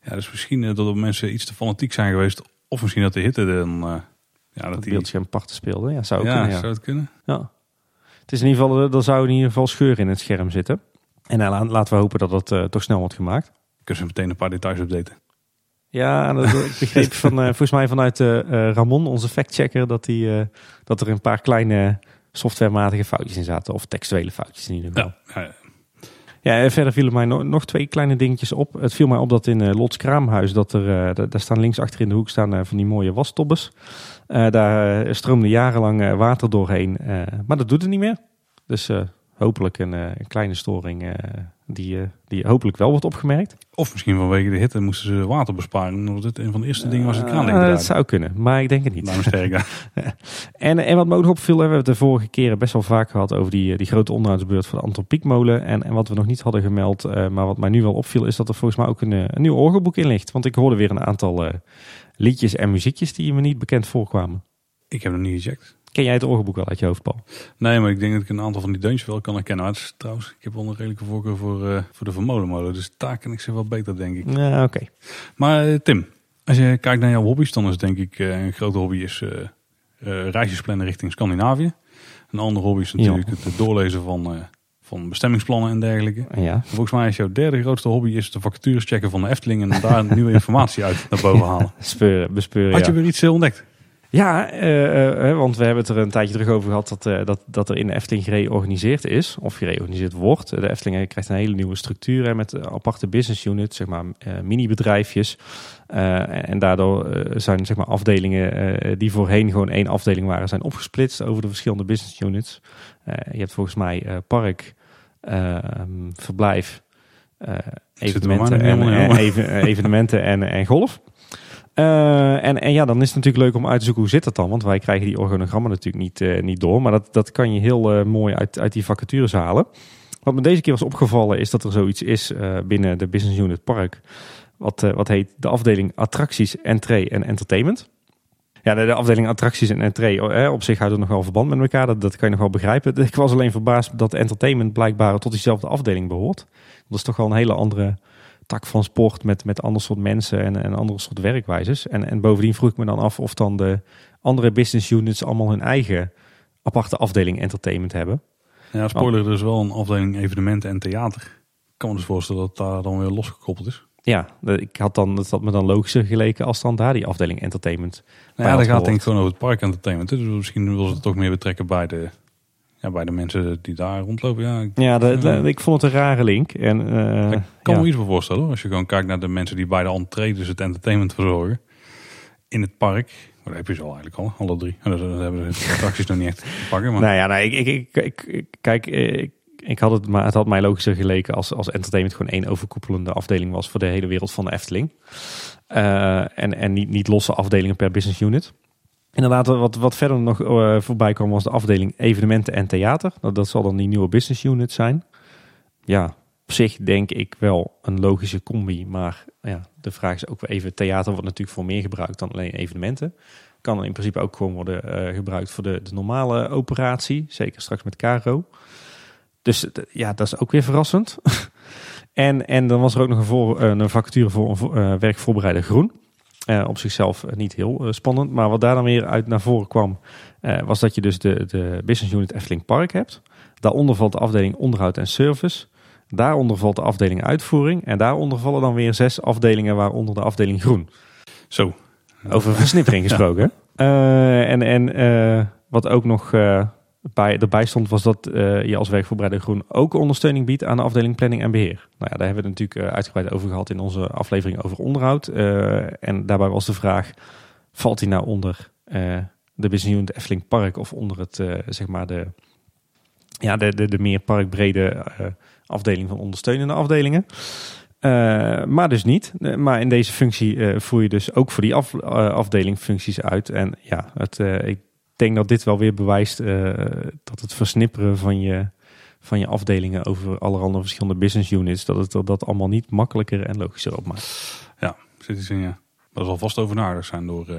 Ja, dus misschien dat er mensen iets te fanatiek zijn geweest Of misschien dat de hitte dan... eh, ja, dat Dat die, beeldscherm parten speelde. Ja, zou ook ja, kunnen, ja. zou het kunnen? Ja. Het is in ieder geval, er zou in ieder geval scheur in het scherm zitten. En nou, la- laten we hopen dat dat eh, toch snel wordt gemaakt. Kunnen ze meteen een paar details updaten. Ja, dat, ik begreep van, eh, volgens mij vanuit eh, eh, Ramon, onze factchecker, dat, die, eh, dat er een paar kleine softwarematige foutjes in zaten. Of textuele foutjes in ieder geval. Ja, ja, Ja, en verder vielen mij no- nog twee kleine dingetjes op. Het viel mij op dat in eh Lots Kraamhuis, dat er, eh, da- daar staan links achter in de hoek staan eh, van die mooie wastobbes. Eh, daar stroomde jarenlang water doorheen, maar dat doet het niet meer. Dus hopelijk een, een kleine storing die, eh, die hopelijk wel wordt opgemerkt. Of misschien vanwege de hitte moesten ze water besparen. Omdat het een van de eerste dingen was de kraan Eh, denk dat zou kunnen, maar ik denk het niet. Daarom sterk daar. En, en wat me ook nog opviel, we hebben het de vorige keren best wel vaak gehad over die, eh, die grote onderhoudsbeurt van de Antropiekmolen. En, en wat we nog niet hadden gemeld, maar wat mij nu wel opviel, is dat er volgens mij ook een, een nieuw orgelboek in ligt. Want ik hoorde weer een aantal liedjes en muziekjes die me niet bekend voorkwamen. Ik heb hem niet gecheckt. Ken jij het orgelboek wel uit je hoofd, Paul? Nee, maar ik denk dat ik een aantal van die deuntjes wel kan herkennen. Maar het is trouwens, ik heb wel een redelijke voorkeur voor, eh, voor de Vermolenmolen. Dus daar ken ik ze wel beter, denk ik. Ja, oké. Maar eh, Tim, als je kijkt naar jouw hobby's, dan is denk ik eh, een grote hobby is reisjes plannen richting Scandinavië. Een andere hobby is natuurlijk het doorlezen van, van bestemmingsplannen en dergelijke. Ja. Volgens mij is jouw derde grootste hobby is de vacatures checken van de Efteling en daar nieuwe informatie uit naar boven halen. Speuren, bespeuren, Had je weer iets ontdekt? Ja, eh, eh, want we hebben het er een tijdje terug over gehad dat, eh, dat, dat er in de Efteling gereorganiseerd is, of gereorganiseerd wordt. De Efteling eh, krijgt een hele nieuwe structuur hè, met eh, aparte business units, zeg maar eh, mini-bedrijfjes. Eh, en, en daardoor eh, zijn zeg maar, afdelingen eh, die voorheen gewoon één afdeling waren, zijn opgesplitst over de verschillende business units. Eh, je hebt volgens mij eh, park, eh, verblijf, eh, er evenementen, en, en eh, evenementen en, en golf. Eh, en, en ja, dan is het natuurlijk leuk om uit te zoeken hoe zit dat dan. Want wij krijgen die organogrammen natuurlijk niet, eh, niet door. Maar dat, dat kan je heel eh, mooi uit, uit die vacatures halen. Wat me deze keer was opgevallen is dat er zoiets is binnen de business unit park. Wat, wat heet de afdeling attracties, entree en entertainment. Ja, de, de afdeling attracties en entree eh, op zich houdt het nog wel verband met elkaar. Dat, dat kan je nog wel begrijpen. Ik was alleen verbaasd dat entertainment blijkbaar tot diezelfde afdeling behoort. Dat is toch wel een hele andere tak van sport met, met ander soort mensen en, en andere soort werkwijzes. En, en bovendien vroeg ik me dan af of dan de andere business units allemaal hun eigen aparte afdeling entertainment hebben. Ja, spoiler, er is wel een afdeling evenementen en theater. Ik kan me dus voorstellen dat daar dan weer losgekoppeld is. Ja, ik had dan, dat had me dan logischer geleken als dan daar die afdeling entertainment. Nou ja, dat gaat denk ik gewoon over het park entertainment. Dus misschien wil ze het toch meer betrekken bij de, ja, bij de mensen die daar rondlopen. Ja, ik Ja, de- de- Ja. ik vond het een rare link. En, eh, ik kan ja. me iets voor voorstellen. hoor. Als je gewoon kijkt naar de mensen die bij de entree dus het entertainment verzorgen. In het park. Maar dat heb je ze al eigenlijk al, alle drie. En dat, dat hebben de attracties nog niet echt te pakken. Maar Nou ja, nou, ik, ik, ik, kijk, ik, ik had het, maar het had mij logischer geleken als, als entertainment gewoon één overkoepelende afdeling was voor de hele wereld van de Efteling. Eh, en en niet, niet losse afdelingen per business unit. Inderdaad, wat, wat verder nog eh, voorbij kwam was de afdeling evenementen en theater. Dat, dat zal dan die nieuwe business unit zijn. Ja, op zich denk ik wel een logische combi. Maar ja, de vraag is ook weer even, theater wordt natuurlijk voor meer gebruikt dan alleen evenementen. Kan in principe ook gewoon worden eh, gebruikt voor de, de normale operatie. Zeker straks met Caro. Dus ja, dat is ook weer verrassend. en, en dan was er ook nog een, voor, eh, een vacature voor een eh, werkvoorbereider groen. Eh, op zichzelf eh, niet heel eh, spannend. Maar wat daar dan weer uit naar voren kwam, was dat je dus de, de business unit Efteling Park hebt. Daaronder valt de afdeling onderhoud en service. Daaronder valt de afdeling uitvoering. En daaronder vallen dan weer zes afdelingen, waaronder de afdeling groen. zo. Over versnippering gesproken. En en wat ook nog bij, erbij stond, was dat eh, je als werkvoorbereider groen ook ondersteuning biedt aan de afdeling planning en beheer. Nou ja, daar hebben we het natuurlijk eh, uitgebreid over gehad in onze aflevering over onderhoud. Eh, en daarbij was de vraag, valt hij nou onder de business unit Park of onder het, zeg maar de, ja, de, de, de meer parkbrede afdeling van ondersteunende afdelingen? Maar dus niet. Maar in deze functie voer je dus ook voor die af, afdeling functies uit. En ja, het, ik denk dat dit wel weer bewijst eh, dat het versnipperen van je, van je afdelingen over allerhande verschillende business units, dat het er dat allemaal niet makkelijker en logischer op maakt. Ja, zit in, ja. Dat zal vast over nagedacht zijn door eh,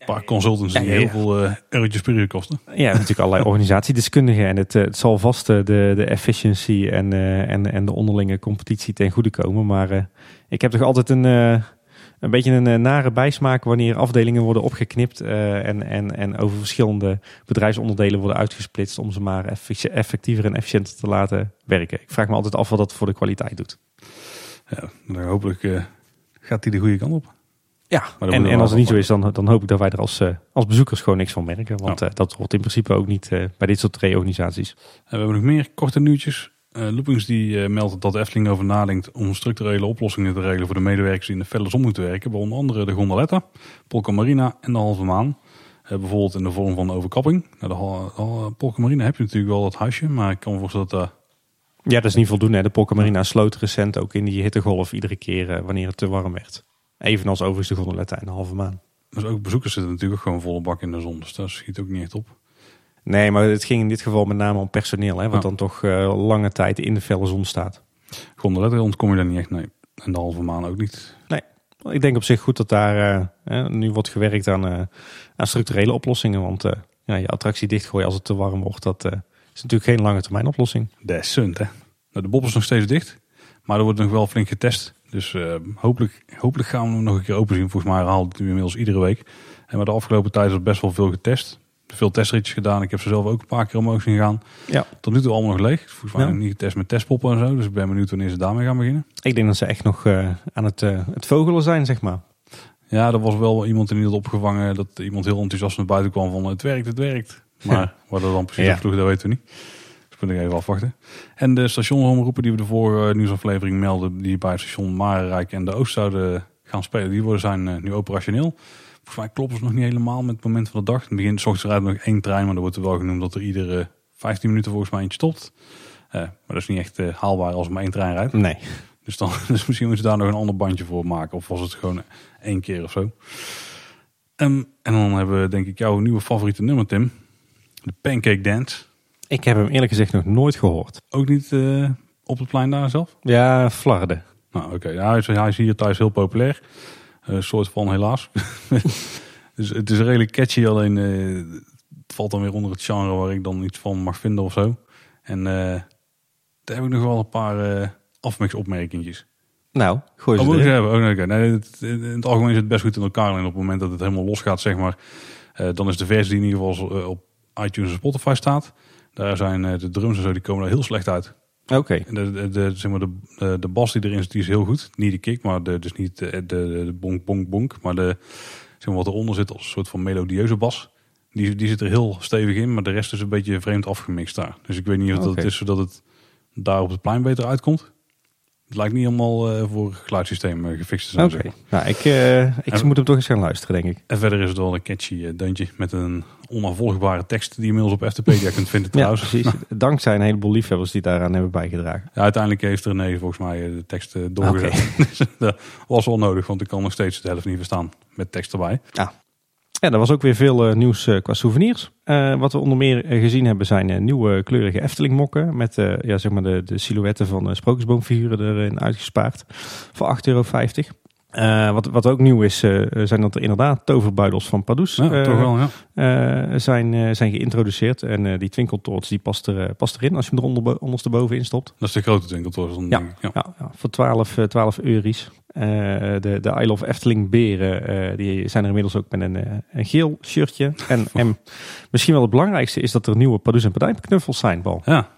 een paar consultants die Ja, ja, heel veel eh eurotjes per uur kosten. Ja, natuurlijk allerlei organisatiedeskundigen en het, het zal vast de, de efficiency en, eh, en, en de onderlinge competitie ten goede komen. Maar eh, ik heb toch altijd een, eh, een beetje een eh, nare bijsmaak wanneer afdelingen worden opgeknipt eh, en, en, en over verschillende bedrijfsonderdelen worden uitgesplitst om ze maar effectiever en efficiënter te laten werken. Ik vraag me altijd af wat dat voor de kwaliteit doet. Ja, hopelijk eh, gaat die de goede kant op. Ja, en, als het niet zo is, dan, dan hoop ik dat wij er als, als bezoekers gewoon niks van merken. Want dat hoort in principe ook niet bij dit soort reorganisaties. En we hebben nog meer korte nieuwtjes. Eh Loopings die eh, meldt dat de Efteling over nadenkt om structurele oplossingen te regelen voor de medewerkers die in de felle zon moeten werken. Bij onder andere de gondoletta, Polka Marina en de Halve Maan. Eh, bijvoorbeeld in de vorm van overkapping. Nou, de Polka Marina heb je natuurlijk wel dat huisje, maar ik kan me voorstellen dat Ja, dat is niet voldoende. Hè. De Polka Marina sloot recent ook in die hittegolf iedere keer wanneer het te warm werd. Evenals overigens de gondoletta en de halve maan. Dus ook bezoekers zitten natuurlijk gewoon volle bak in de zon. Dus dat schiet ook niet echt op. Nee, maar het ging in dit geval met name om personeel. Hè, wat Ja. dan toch eh, lange tijd in de felle zon staat. Gondoletta ontkom je daar niet echt, nee. En de halve maan ook niet. Ik denk op zich goed dat daar eh, nu wordt gewerkt aan, eh, aan structurele oplossingen. Want ja, je attractie dichtgooien als het te warm wordt, dat is natuurlijk geen lange termijn oplossing. Descent, hè. Nou, de bob is nog steeds dicht. Maar er wordt nog wel flink getest. Dus hopelijk, hopelijk gaan we hem nog een keer open zien. Volgens mij herhaalt het nu inmiddels iedere week. En maar de afgelopen tijd is er best wel veel getest. Veel testritjes gedaan. Ik heb ze zelf ook een paar keer omhoog zien gaan. Ja. Tot nu toe allemaal nog leeg. Volgens mij Ja. niet getest met testpoppen en zo. Dus ik ben benieuwd wanneer ze daarmee gaan beginnen. Ik denk dat ze echt nog eh, aan het, eh, het vogelen zijn, zeg maar. Ja, er was wel iemand in die had opgevangen. Dat iemand heel enthousiast naar buiten kwam van het werkt, het werkt. Maar wat er dan precies Ja. dat weten we niet. Dus moet ik even afwachten. En de stationsomroepen die we de vorige nieuwsaflevering melden, die bij het station Marenrijk en de Oost zouden gaan spelen, die worden zijn eh, nu operationeel. Volgens mij kloppen ze nog niet helemaal met het moment van de dag. In het begin, s ochtends rijdt nog één trein, maar er wordt er wel genoemd dat er iedere 15 minuten volgens mij eentje stopt. Eh, maar dat is niet echt eh, haalbaar als er maar één trein rijdt. Nee. Dus, dan, dus misschien moeten ze daar nog een ander bandje voor maken. Of was het gewoon één keer of zo. Ehm, en dan hebben we denk ik jouw nieuwe favoriete nummer, Tim. De Pancake Dance. Ik heb hem eerlijk gezegd nog nooit gehoord. Ook niet eh, op het plein daar zelf? Ja, flarden. Nou oké, ja, hij, is, hij is hier thuis heel populair. Eh, Een soort van helaas. dus het is redelijk catchy, alleen eh, het valt dan weer onder het genre waar ik dan iets van mag vinden of zo. En eh, daar heb ik nog wel een paar eh afmixopmerkingjes. Nou, gooi Oh, ze erin. hebben? Oh, oké. nee, het, in het algemeen is het best goed in elkaar. En op het moment dat het helemaal losgaat, zeg maar, eh, dan is de versie die in ieder geval eh, op iTunes en Spotify staat. Daar zijn eh, de drums en zo, die komen er heel slecht uit. Oké. De, de, de, zeg maar de, de, de bas die erin zit, die is heel goed. Niet de kick, maar de, dus niet de, de, de bonk, bonk, bonk. Maar de, zeg maar wat eronder zit als een soort van melodieuze bas. Die, die zit er heel stevig in, maar de rest is een beetje vreemd afgemixt daar. Dus ik weet niet of dat het is zodat het daar op het plein beter uitkomt. Het lijkt niet helemaal eh, voor geluidssysteem eh, gefixt te zijn. Oké. Nou, ik, eh, ik En- moet hem toch eens gaan luisteren, denk ik. En verder is het wel een catchy eh, deuntje met een onafvolgbare tekst die je inmiddels op FTpedia kunt vinden Ja, trouwens. precies. Dankzij een heleboel liefhebbers die daaraan hebben bijgedragen. Ja, uiteindelijk heeft René volgens mij de tekst doorgezet. Dus dat was wel nodig, want ik kan nog steeds de helft niet verstaan met tekst erbij. Ja, er was ook weer veel eh, nieuws eh, qua souvenirs. Eh, wat we onder meer gezien hebben zijn nieuwe kleurige Efteling mokken. Met ja, zeg maar de, de silhouetten van sprookjesboomfiguren erin uitgespaard. Voor 8,50 euro. Wat, wat ook nieuw is, zijn dat er inderdaad toverbuidels van Pardoes Ja, toch wel, ja. zijn, zijn geïntroduceerd. En die twinkeltoorts die past, er, past erin als je hem er onder, ondersteboven in stopt. Dat is de grote twinkeltoren. Dan Ja. ja. Ja, ja, voor 12, eh, 12 euro's. Eh, de, de Isle of Efteling beren, eh, die zijn er inmiddels ook met een, eh, een geel shirtje. En, en misschien wel het belangrijkste is dat er nieuwe Pardoes en Padijnknuffels zijn, Paul. ja,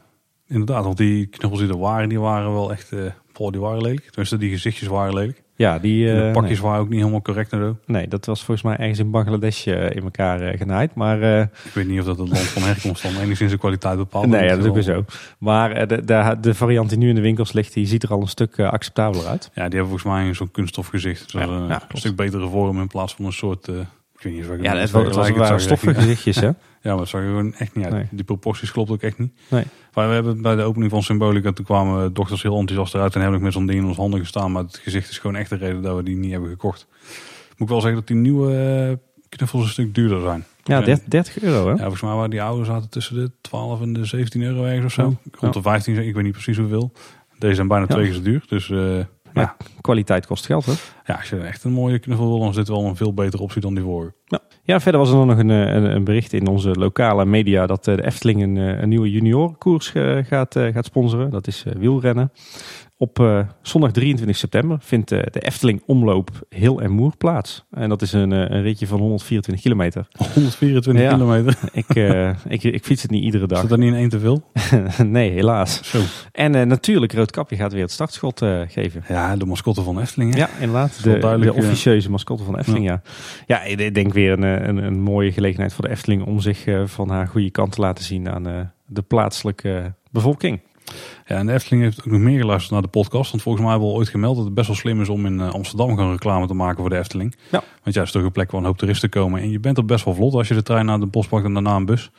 inderdaad. Want die knuffels die er waren, die waren wel echt... Paul, die waren lelijk. Tenminste, die gezichtjes waren lelijk. Ja, die... De eh, pakjes waren ook niet helemaal correct en zo. nee, dat was volgens mij ergens in Bangladesh eh, in elkaar eh, genaaid. Maar Ik weet niet of dat het land van herkomst dan enigszins de kwaliteit bepaalt. nee, ja, dat is ook weer zo. Maar de, de, de variant die nu in de winkels ligt, die ziet er al een stuk acceptabeler uit. Ja, die hebben volgens mij zo'n kunststofgezicht. Dus Ja, een ja, een klopt. stuk betere vorm in plaats van een soort... ik weet niet of ik Ja, het het, was, het, was, het waren stoffige gezichtjes, hè? Ja, maar dat zag er gewoon echt niet uit. Nee. Die proporties klopt ook echt niet. Nee. Maar we hebben bij de opening van Symbolica, toen kwamen dochters heel enthousiast eruit en hebben ook met zo'n ding in onze handen gestaan. Maar het gezicht is gewoon echt de reden dat we die niet hebben gekocht. Moet ik wel zeggen dat die nieuwe eh, knuffels een stuk duurder zijn. Ja, Ja. 30, 30 euro, hè? Ja, volgens mij waren die oude zaten tussen de 12 en de 17 euro ergens of zo. Oh, Rond de 15, ik weet niet precies hoeveel. Deze zijn bijna Ja. twee keer zo duur. Dus ja. Kwaliteit kost geld, hoor. Ja, als je echt een mooie knuffel wil, dan is dit wel een veel betere optie dan die vorige. Ja, verder was er dan nog een, eh, een, een bericht in onze lokale media dat eh, de Efteling een, eh, een nieuwe juniorenkoers gaat, gaat sponsoren. Dat is wielrennen. Op eh, zondag 23 september vindt eh, de Efteling Omloop Heel en Moer plaats. En dat is een, eh, een ritje van 124 kilometer. 124 Ja. kilometer. Ik, ik, ik fiets het niet iedere Is dag. dat er niet in één te veel? nee, helaas. Zo. En natuurlijk, Roodkapje gaat weer het startschot geven. Ja, de mascotte van Efteling. hè? Ja, inderdaad. De, de officieuze mascotte van Efteling, ja. Ja, ik ik denk weer een, een, een mooie gelegenheid voor de Efteling om zich van haar goede kant te laten zien aan de plaatselijke bevolking. Ja, en de Efteling heeft ook nog meer geluisterd naar de podcast. Want volgens mij hebben we al ooit gemeld dat het best wel slim is om in eh, Amsterdam gewoon reclame te maken voor de Efteling. Ja. Want is toch een plek waar een hoop toeristen komen. En je bent er best wel vlot als je de trein naar de bos pakt en daarna een bus.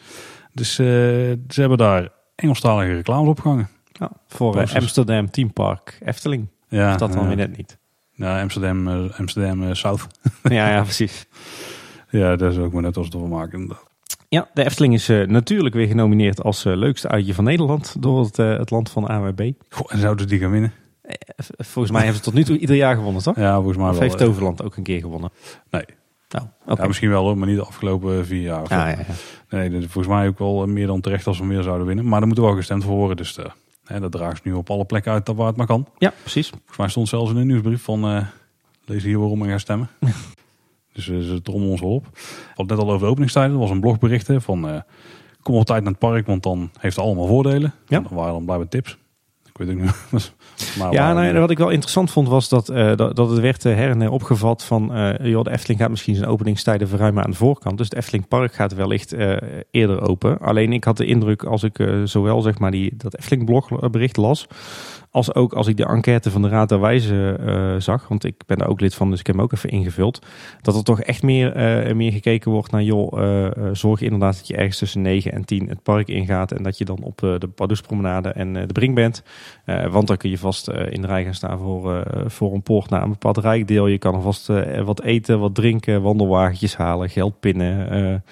Dus eh, ze hebben daar Engelstalige reclames opgehangen. Ja, voor eh. Amsterdam Team Park Efteling. Ja, Of dat dan weer net niet. Ja, Amsterdam, Amsterdam South. ja, ja, precies. Ja, dat is ook maar net als het maken. inderdaad. Ja, de Efteling is eh, natuurlijk weer genomineerd als eh, leukste uitje van Nederland door het, eh, het land van AWB. Goh, en zouden ze die gaan winnen? Volgens mij hebben ze tot nu toe ieder jaar gewonnen, toch? Ja, volgens mij Of wel. heeft. Toverland ook een keer gewonnen? Nee. Nou, oké. Ja, misschien wel maar niet de afgelopen vier jaar. of zo. Ja, ja. Nee, volgens mij ook wel meer dan terecht als we meer zouden winnen. Maar er moet wel gestemd voor worden. Dus hè, dat draagt ze nu op alle plekken uit waar het maar kan. ja, precies. Volgens mij stond zelfs in een nieuwsbrief van lees hier waarom en ga stemmen. dus ze trommelen ons wel op. We hadden net al over de openingstijden. Er was een blogbericht hè, van eh, kom op tijd naar het park, want dan heeft het allemaal voordelen. Ja. En dan waren dan blijkbaar tips. Ik weet ook niet. maar Ja, nou, wat ik wel interessant vond was dat, eh, dat, dat het werd eh, her en her opgevat van... eh joh, de Efteling gaat misschien zijn openingstijden verruimen aan de voorkant. Dus het Efteling Park gaat wellicht eerder open. Alleen ik had de indruk als ik zowel zeg maar die, dat Efteling blogbericht las... als ook als ik de enquête van de Raad der Wijzen eh, zag... want ik ben daar ook lid van, dus ik heb hem ook even ingevuld... dat er toch echt meer, eh, meer gekeken wordt naar... joh, eh, zorg inderdaad dat je ergens tussen 9 en 10 het park ingaat... en dat je dan op de Pardoespromenade en de Brink bent... Want dan kun je vast in de rij gaan staan voor, voor een poort naar een bepaald rijkdeel. Je kan alvast wat eten, wat drinken, wandelwagentjes halen, geld pinnen,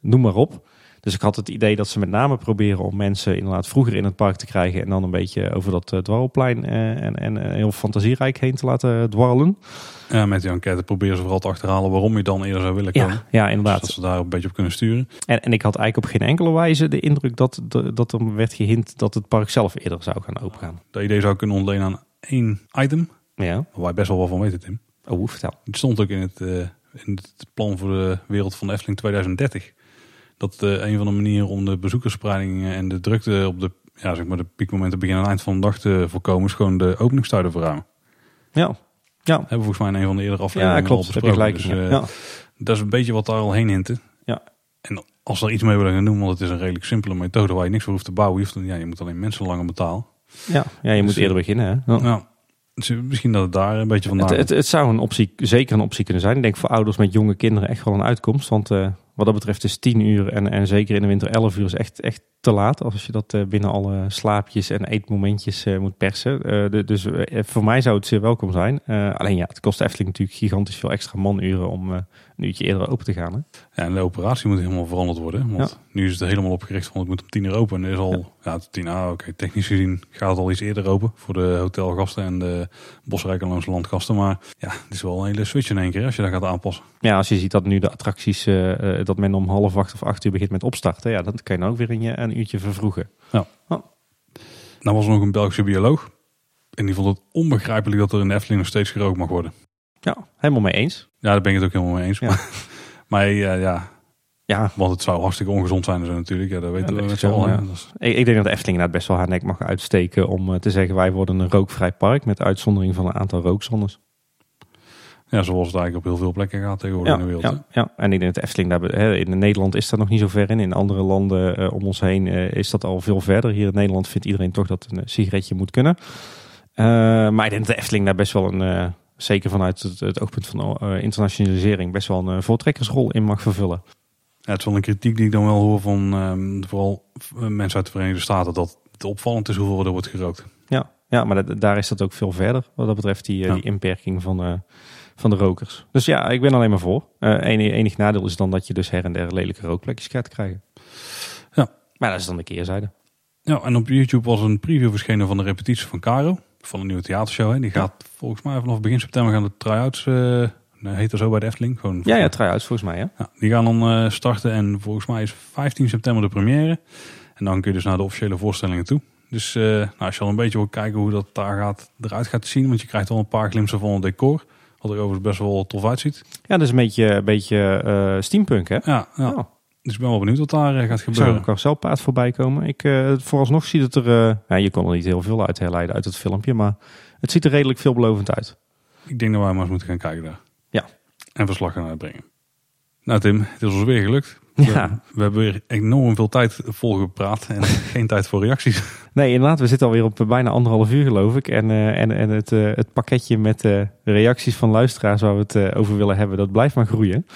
noem maar op. Dus ik had het idee dat ze met name proberen om mensen inderdaad vroeger in het park te krijgen. En dan een beetje over dat uh, dwarrelplein en, en eh, heel fantasierijk heen te laten dwarrelen. Ja, met die enquête proberen ze vooral te achterhalen waarom je dan eerder zou willen komen. Ja, ja Dus inderdaad. dat ze daar een beetje op kunnen sturen. En, en ik had eigenlijk op geen enkele wijze de indruk dat, de- dat er werd gehint dat het park zelf eerder zou gaan opengaan. Dat idee zou kunnen ontlenen aan één item. Ja, Waar wij best wel wat van weten, Tim. oh, vertel. Het stond ook in het, eh, in het plan voor de wereld van de Efteling 2030. Dat eh, een van de manieren om de bezoekersspreiding en de drukte op de, ja, zeg maar de piekmomenten begin en eind van de dag te voorkomen, is gewoon de openingstijden verruimen. Ja, ja. Hebben we volgens mij een van de eerdere afleveringen ja klopt. al Heb je besproken. gelijk. Dus, ja. eh, Ja. Dat is een beetje wat daar al heen hinten. Ja. En als ze er iets mee willen gaan doen, want het is een redelijk simpele methode waar je niks voor hoeft te bouwen. Je, hoeft, ja, je moet alleen mensen langer betalen. Ja, ja je moet Dus, eerder beginnen. Hè? Ja. Nou, misschien dat het daar een beetje vandaan Het, het, zou een optie, zeker een optie kunnen zijn. Ik denk voor ouders met jonge kinderen echt wel een uitkomst. Want eh, wat dat betreft is 10 uur en, en zeker in de winter 11 uur is echt, echt te laat. Als je dat eh, binnen alle slaapjes en eetmomentjes eh, moet persen. Eh, de- dus voor mij zou het zeer welkom zijn. Alleen ja, het kost de Efteling natuurlijk gigantisch veel extra manuren om een uurtje eerder open te gaan. Hè? Ja, en de operatie moet helemaal veranderd worden. Want nu is het helemaal opgericht van het moet om tien uur open. En er is al, ja, tot tien uur, oké, technisch gezien gaat het al iets eerder open. Voor de hotelgasten en de Bosrijk en Loonse landgasten. Maar ja, het is wel een hele switch in één keer als je dat gaat aanpassen. Ja, als je ziet dat nu de attracties, eh, dat men om half acht of acht uur begint met opstarten. Ja, dan kan je dan ook weer een, een uurtje vervroegen. Nou was er nog een Belgische bioloog. En die vond het onbegrijpelijk dat er in de Efteling nog steeds gerookt mag worden. Ja, helemaal mee eens. Ja, daar ben ik het ook helemaal mee eens. Ja. Maar, maar eh, ja, Ja, want het zou hartstikke ongezond zijn zo natuurlijk. Ja, dat weten Ja, we met ja. Is- Ik, ik denk dat de Efteling inderdaad best wel haar nek mag uitsteken om eh, te zeggen wij worden een rookvrij park met uitzondering van een aantal rookzones. Ja, zoals het eigenlijk op heel veel plekken gaat tegenwoordig Ja, in de wereld. ja, ja, en ik denk dat de Efteling daar, hè, in Nederland is dat nog niet zo ver in. In andere landen eh, om ons heen eh, is dat al veel verder. Hier in Nederland vindt iedereen toch dat een eh, sigaretje moet kunnen. Maar ik denk dat de Efteling daar best wel een, zeker vanuit het, het oogpunt van internationalisering, best wel een voortrekkersrol in mag vervullen. Ja, het is wel een kritiek die ik dan wel hoor van ehm, vooral mensen uit de Verenigde Staten. Dat het opvallend is hoeveel er wordt gerookt. Ja, ja maar dat- daar is dat ook veel verder wat dat betreft, die, Ja. die inperking van, van de rokers. Dus ja, ik ben alleen maar voor. Eh enig, enig nadeel is dan dat je dus her en der lelijke rookplekjes gaat krijgen. Ja. Maar dat is dan de keerzijde. Ja, en op YouTube was een preview verschenen van de repetitie van Caro. van een nieuwe theatershow. Hè. Die gaat volgens mij vanaf begin september gaan de try-outs, nee, heet dat zo bij de Efteling. Gewoon, Ja, ja, try-outs volgens mij. Ja. Ja, die gaan dan eh, starten en volgens mij is 15 september de première. En dan kun je dus naar de officiële voorstellingen toe. Dus nou, als je al een beetje wil kijken hoe dat daar gaat, eruit gaat zien. Want je krijgt al een paar glimsen van het decor. Wat er overigens best wel tof uitziet. ja, dat is een beetje, een beetje eh, steampunk, hè? Ja, ja. Oh. dus ik ben wel benieuwd wat daar eh, gaat gebeuren. een carouselpaard voorbij komen. Ik, eh, vooralsnog ziet het er... ja, je kon er niet heel veel uit herleiden uit het filmpje. Maar het ziet er redelijk veelbelovend uit. Ik denk dat wij maar eens moeten gaan kijken daar. Ja. En verslag gaan uitbrengen. Nou Tim, het is ons weer gelukt. Ja. We, we hebben weer enorm veel tijd volgepraat en geen tijd voor reacties. Nee, inderdaad. We zitten alweer op bijna anderhalf uur, geloof ik. En, eh, en, en het, eh, het pakketje met eh, reacties van luisteraars waar we het over willen hebben, dat blijft maar groeien.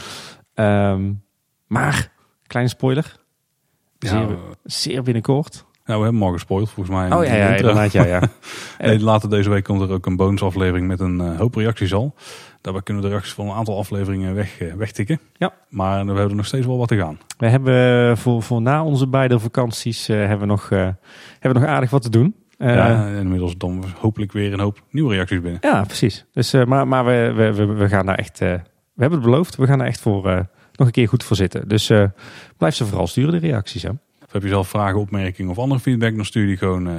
Ehm, maar, kleine spoiler. Ja, Zeer, we, zeer binnenkort. nou, we hebben morgen gespoild volgens mij. Oh ja, ja, inderdaad. Ja, ja. Nee, later deze week komt er ook een bonusaflevering met een hoop reacties al. Daarbij kunnen we de reacties van een aantal afleveringen weg, eh, wegtikken. Ja. Maar we hebben er nog steeds wel wat te gaan. We hebben voor, voor na onze beide vakanties eh, hebben we nog, eh, hebben we nog aardig wat te doen. Eh, ja, en inmiddels dan hopelijk weer een hoop nieuwe reacties binnen. Ja, precies. Dus, eh, maar maar we, we, we, gaan daar echt, eh, we hebben het beloofd, we gaan daar echt voor eh, nog een keer goed voor zitten. Dus eh, blijf ze vooral sturen, de reacties. Hè? Of heb je zelf vragen, opmerkingen of andere feedback, dan stuur die gewoon eh,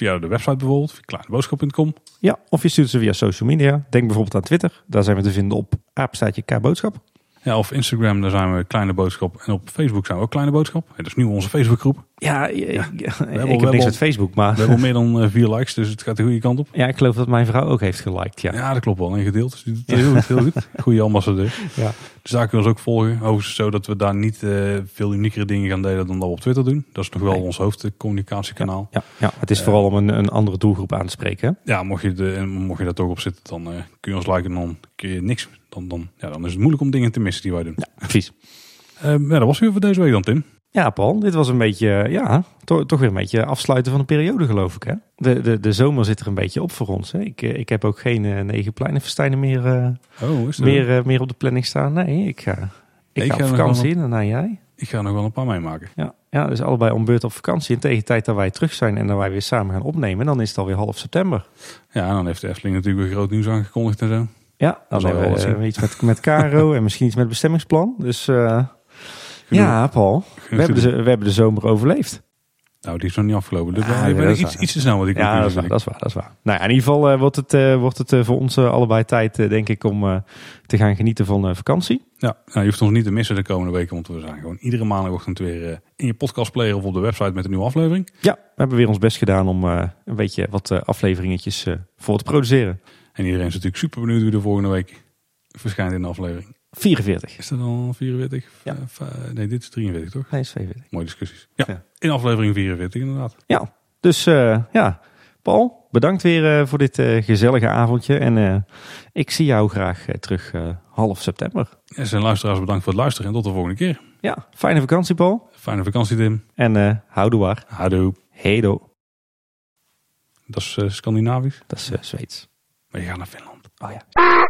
via de website bijvoorbeeld, via kleineboodschap.com. Ja, of je stuurt ze via social media. Denk bijvoorbeeld aan Twitter. Daar zijn we te vinden op apenstaatje K-boodschap. Ja, of Instagram, daar zijn we Kleine Boodschap. En op Facebook zijn we ook Kleine Boodschap. Ja, dat is nu onze Facebookgroep. Ja, ja, ik heb we niks met Facebook, maar We hebben al meer dan eh, vier likes, dus het gaat de goede kant op. ja, ik geloof dat mijn vrouw ook heeft geliked. Ja. Ja, dat klopt wel. En gedeeld. Dus die doet het heel goed. Heel goed. Goede ambassadeur. Ja. Dus daar kunnen we ons ook volgen. Overigens zo dat we daar niet eh, veel uniekere dingen gaan delen dan dat we op Twitter doen. Dat is nog wel Nee. ons hoofdcommunicatiekanaal. Ja, ja, het is vooral om een, een andere doelgroep aan te spreken. hè? Ja, mocht je, de, mocht je daar toch op zitten, dan eh, kun je ons liken en dan kun je niks. Dan, dan, ja, dan is het moeilijk om dingen te missen die wij doen. Ja, precies. Eh, ja, dat was weer voor deze week dan, Tim. Ja, Paul, dit was een beetje, ja, to- toch weer een beetje afsluiten van de periode, geloof ik. Hè? De, de, de zomer zit er een beetje op voor ons. Hè? Ik, eh, ik heb ook geen eh, negen pleinenfestijnen meer, eh, Oh, meer, eh, meer op de planning staan. Nee, ik ga, ik Ik ga ga op vakantie en daarna jij. Ik ga nog wel een paar meemaken. Ja, ja, dus allebei om beurt op vakantie. En tegen de tijd dat wij terug zijn en dat wij weer samen gaan opnemen, dan is het alweer half september. Ja, en dan heeft de Efteling natuurlijk weer groot nieuws aangekondigd en zo. Ja, dan hebben we eh, iets met, met Caro en misschien iets met bestemmingsplan. Dus eh, ja, Paul, we hebben, de, we hebben de zomer overleefd. Nou, die is nog niet afgelopen. Dus Ah, ja, is iets, iets te snel wat ik Ja, dat is waar, dat is waar, dat is waar. Nou ja, in ieder geval eh, wordt het, wordt het voor ons allebei tijd, denk ik, om te gaan genieten van vakantie. Ja, nou, je hoeft ons niet te missen de komende weken, want we zijn gewoon iedere maandagochtend weer in je podcastplayer of op de website met een nieuwe aflevering. Ja, we hebben weer ons best gedaan om een beetje wat afleveringetjes voor te produceren. En iedereen is natuurlijk super benieuwd wie de volgende week verschijnt in de aflevering. 44. Is dat dan 44? Ja. Of, eh, nee, dit is 43 toch? Nee, is 42. Mooie discussies. Ja, Ja. in aflevering 44 inderdaad. Ja, dus eh, ja, Paul, bedankt weer eh, voor dit eh, gezellige avondje. En eh, ik zie jou graag eh, terug eh, half september. En zijn luisteraars bedankt voor het luisteren en tot de volgende keer. Ja, fijne vakantie, Paul. Fijne vakantie Tim. En eh houdoe waar. Hado. Hedo. Dat is eh, Scandinavisch. Dat is eh, Zweeds. Maar je gaat naar Finland. Oh ja.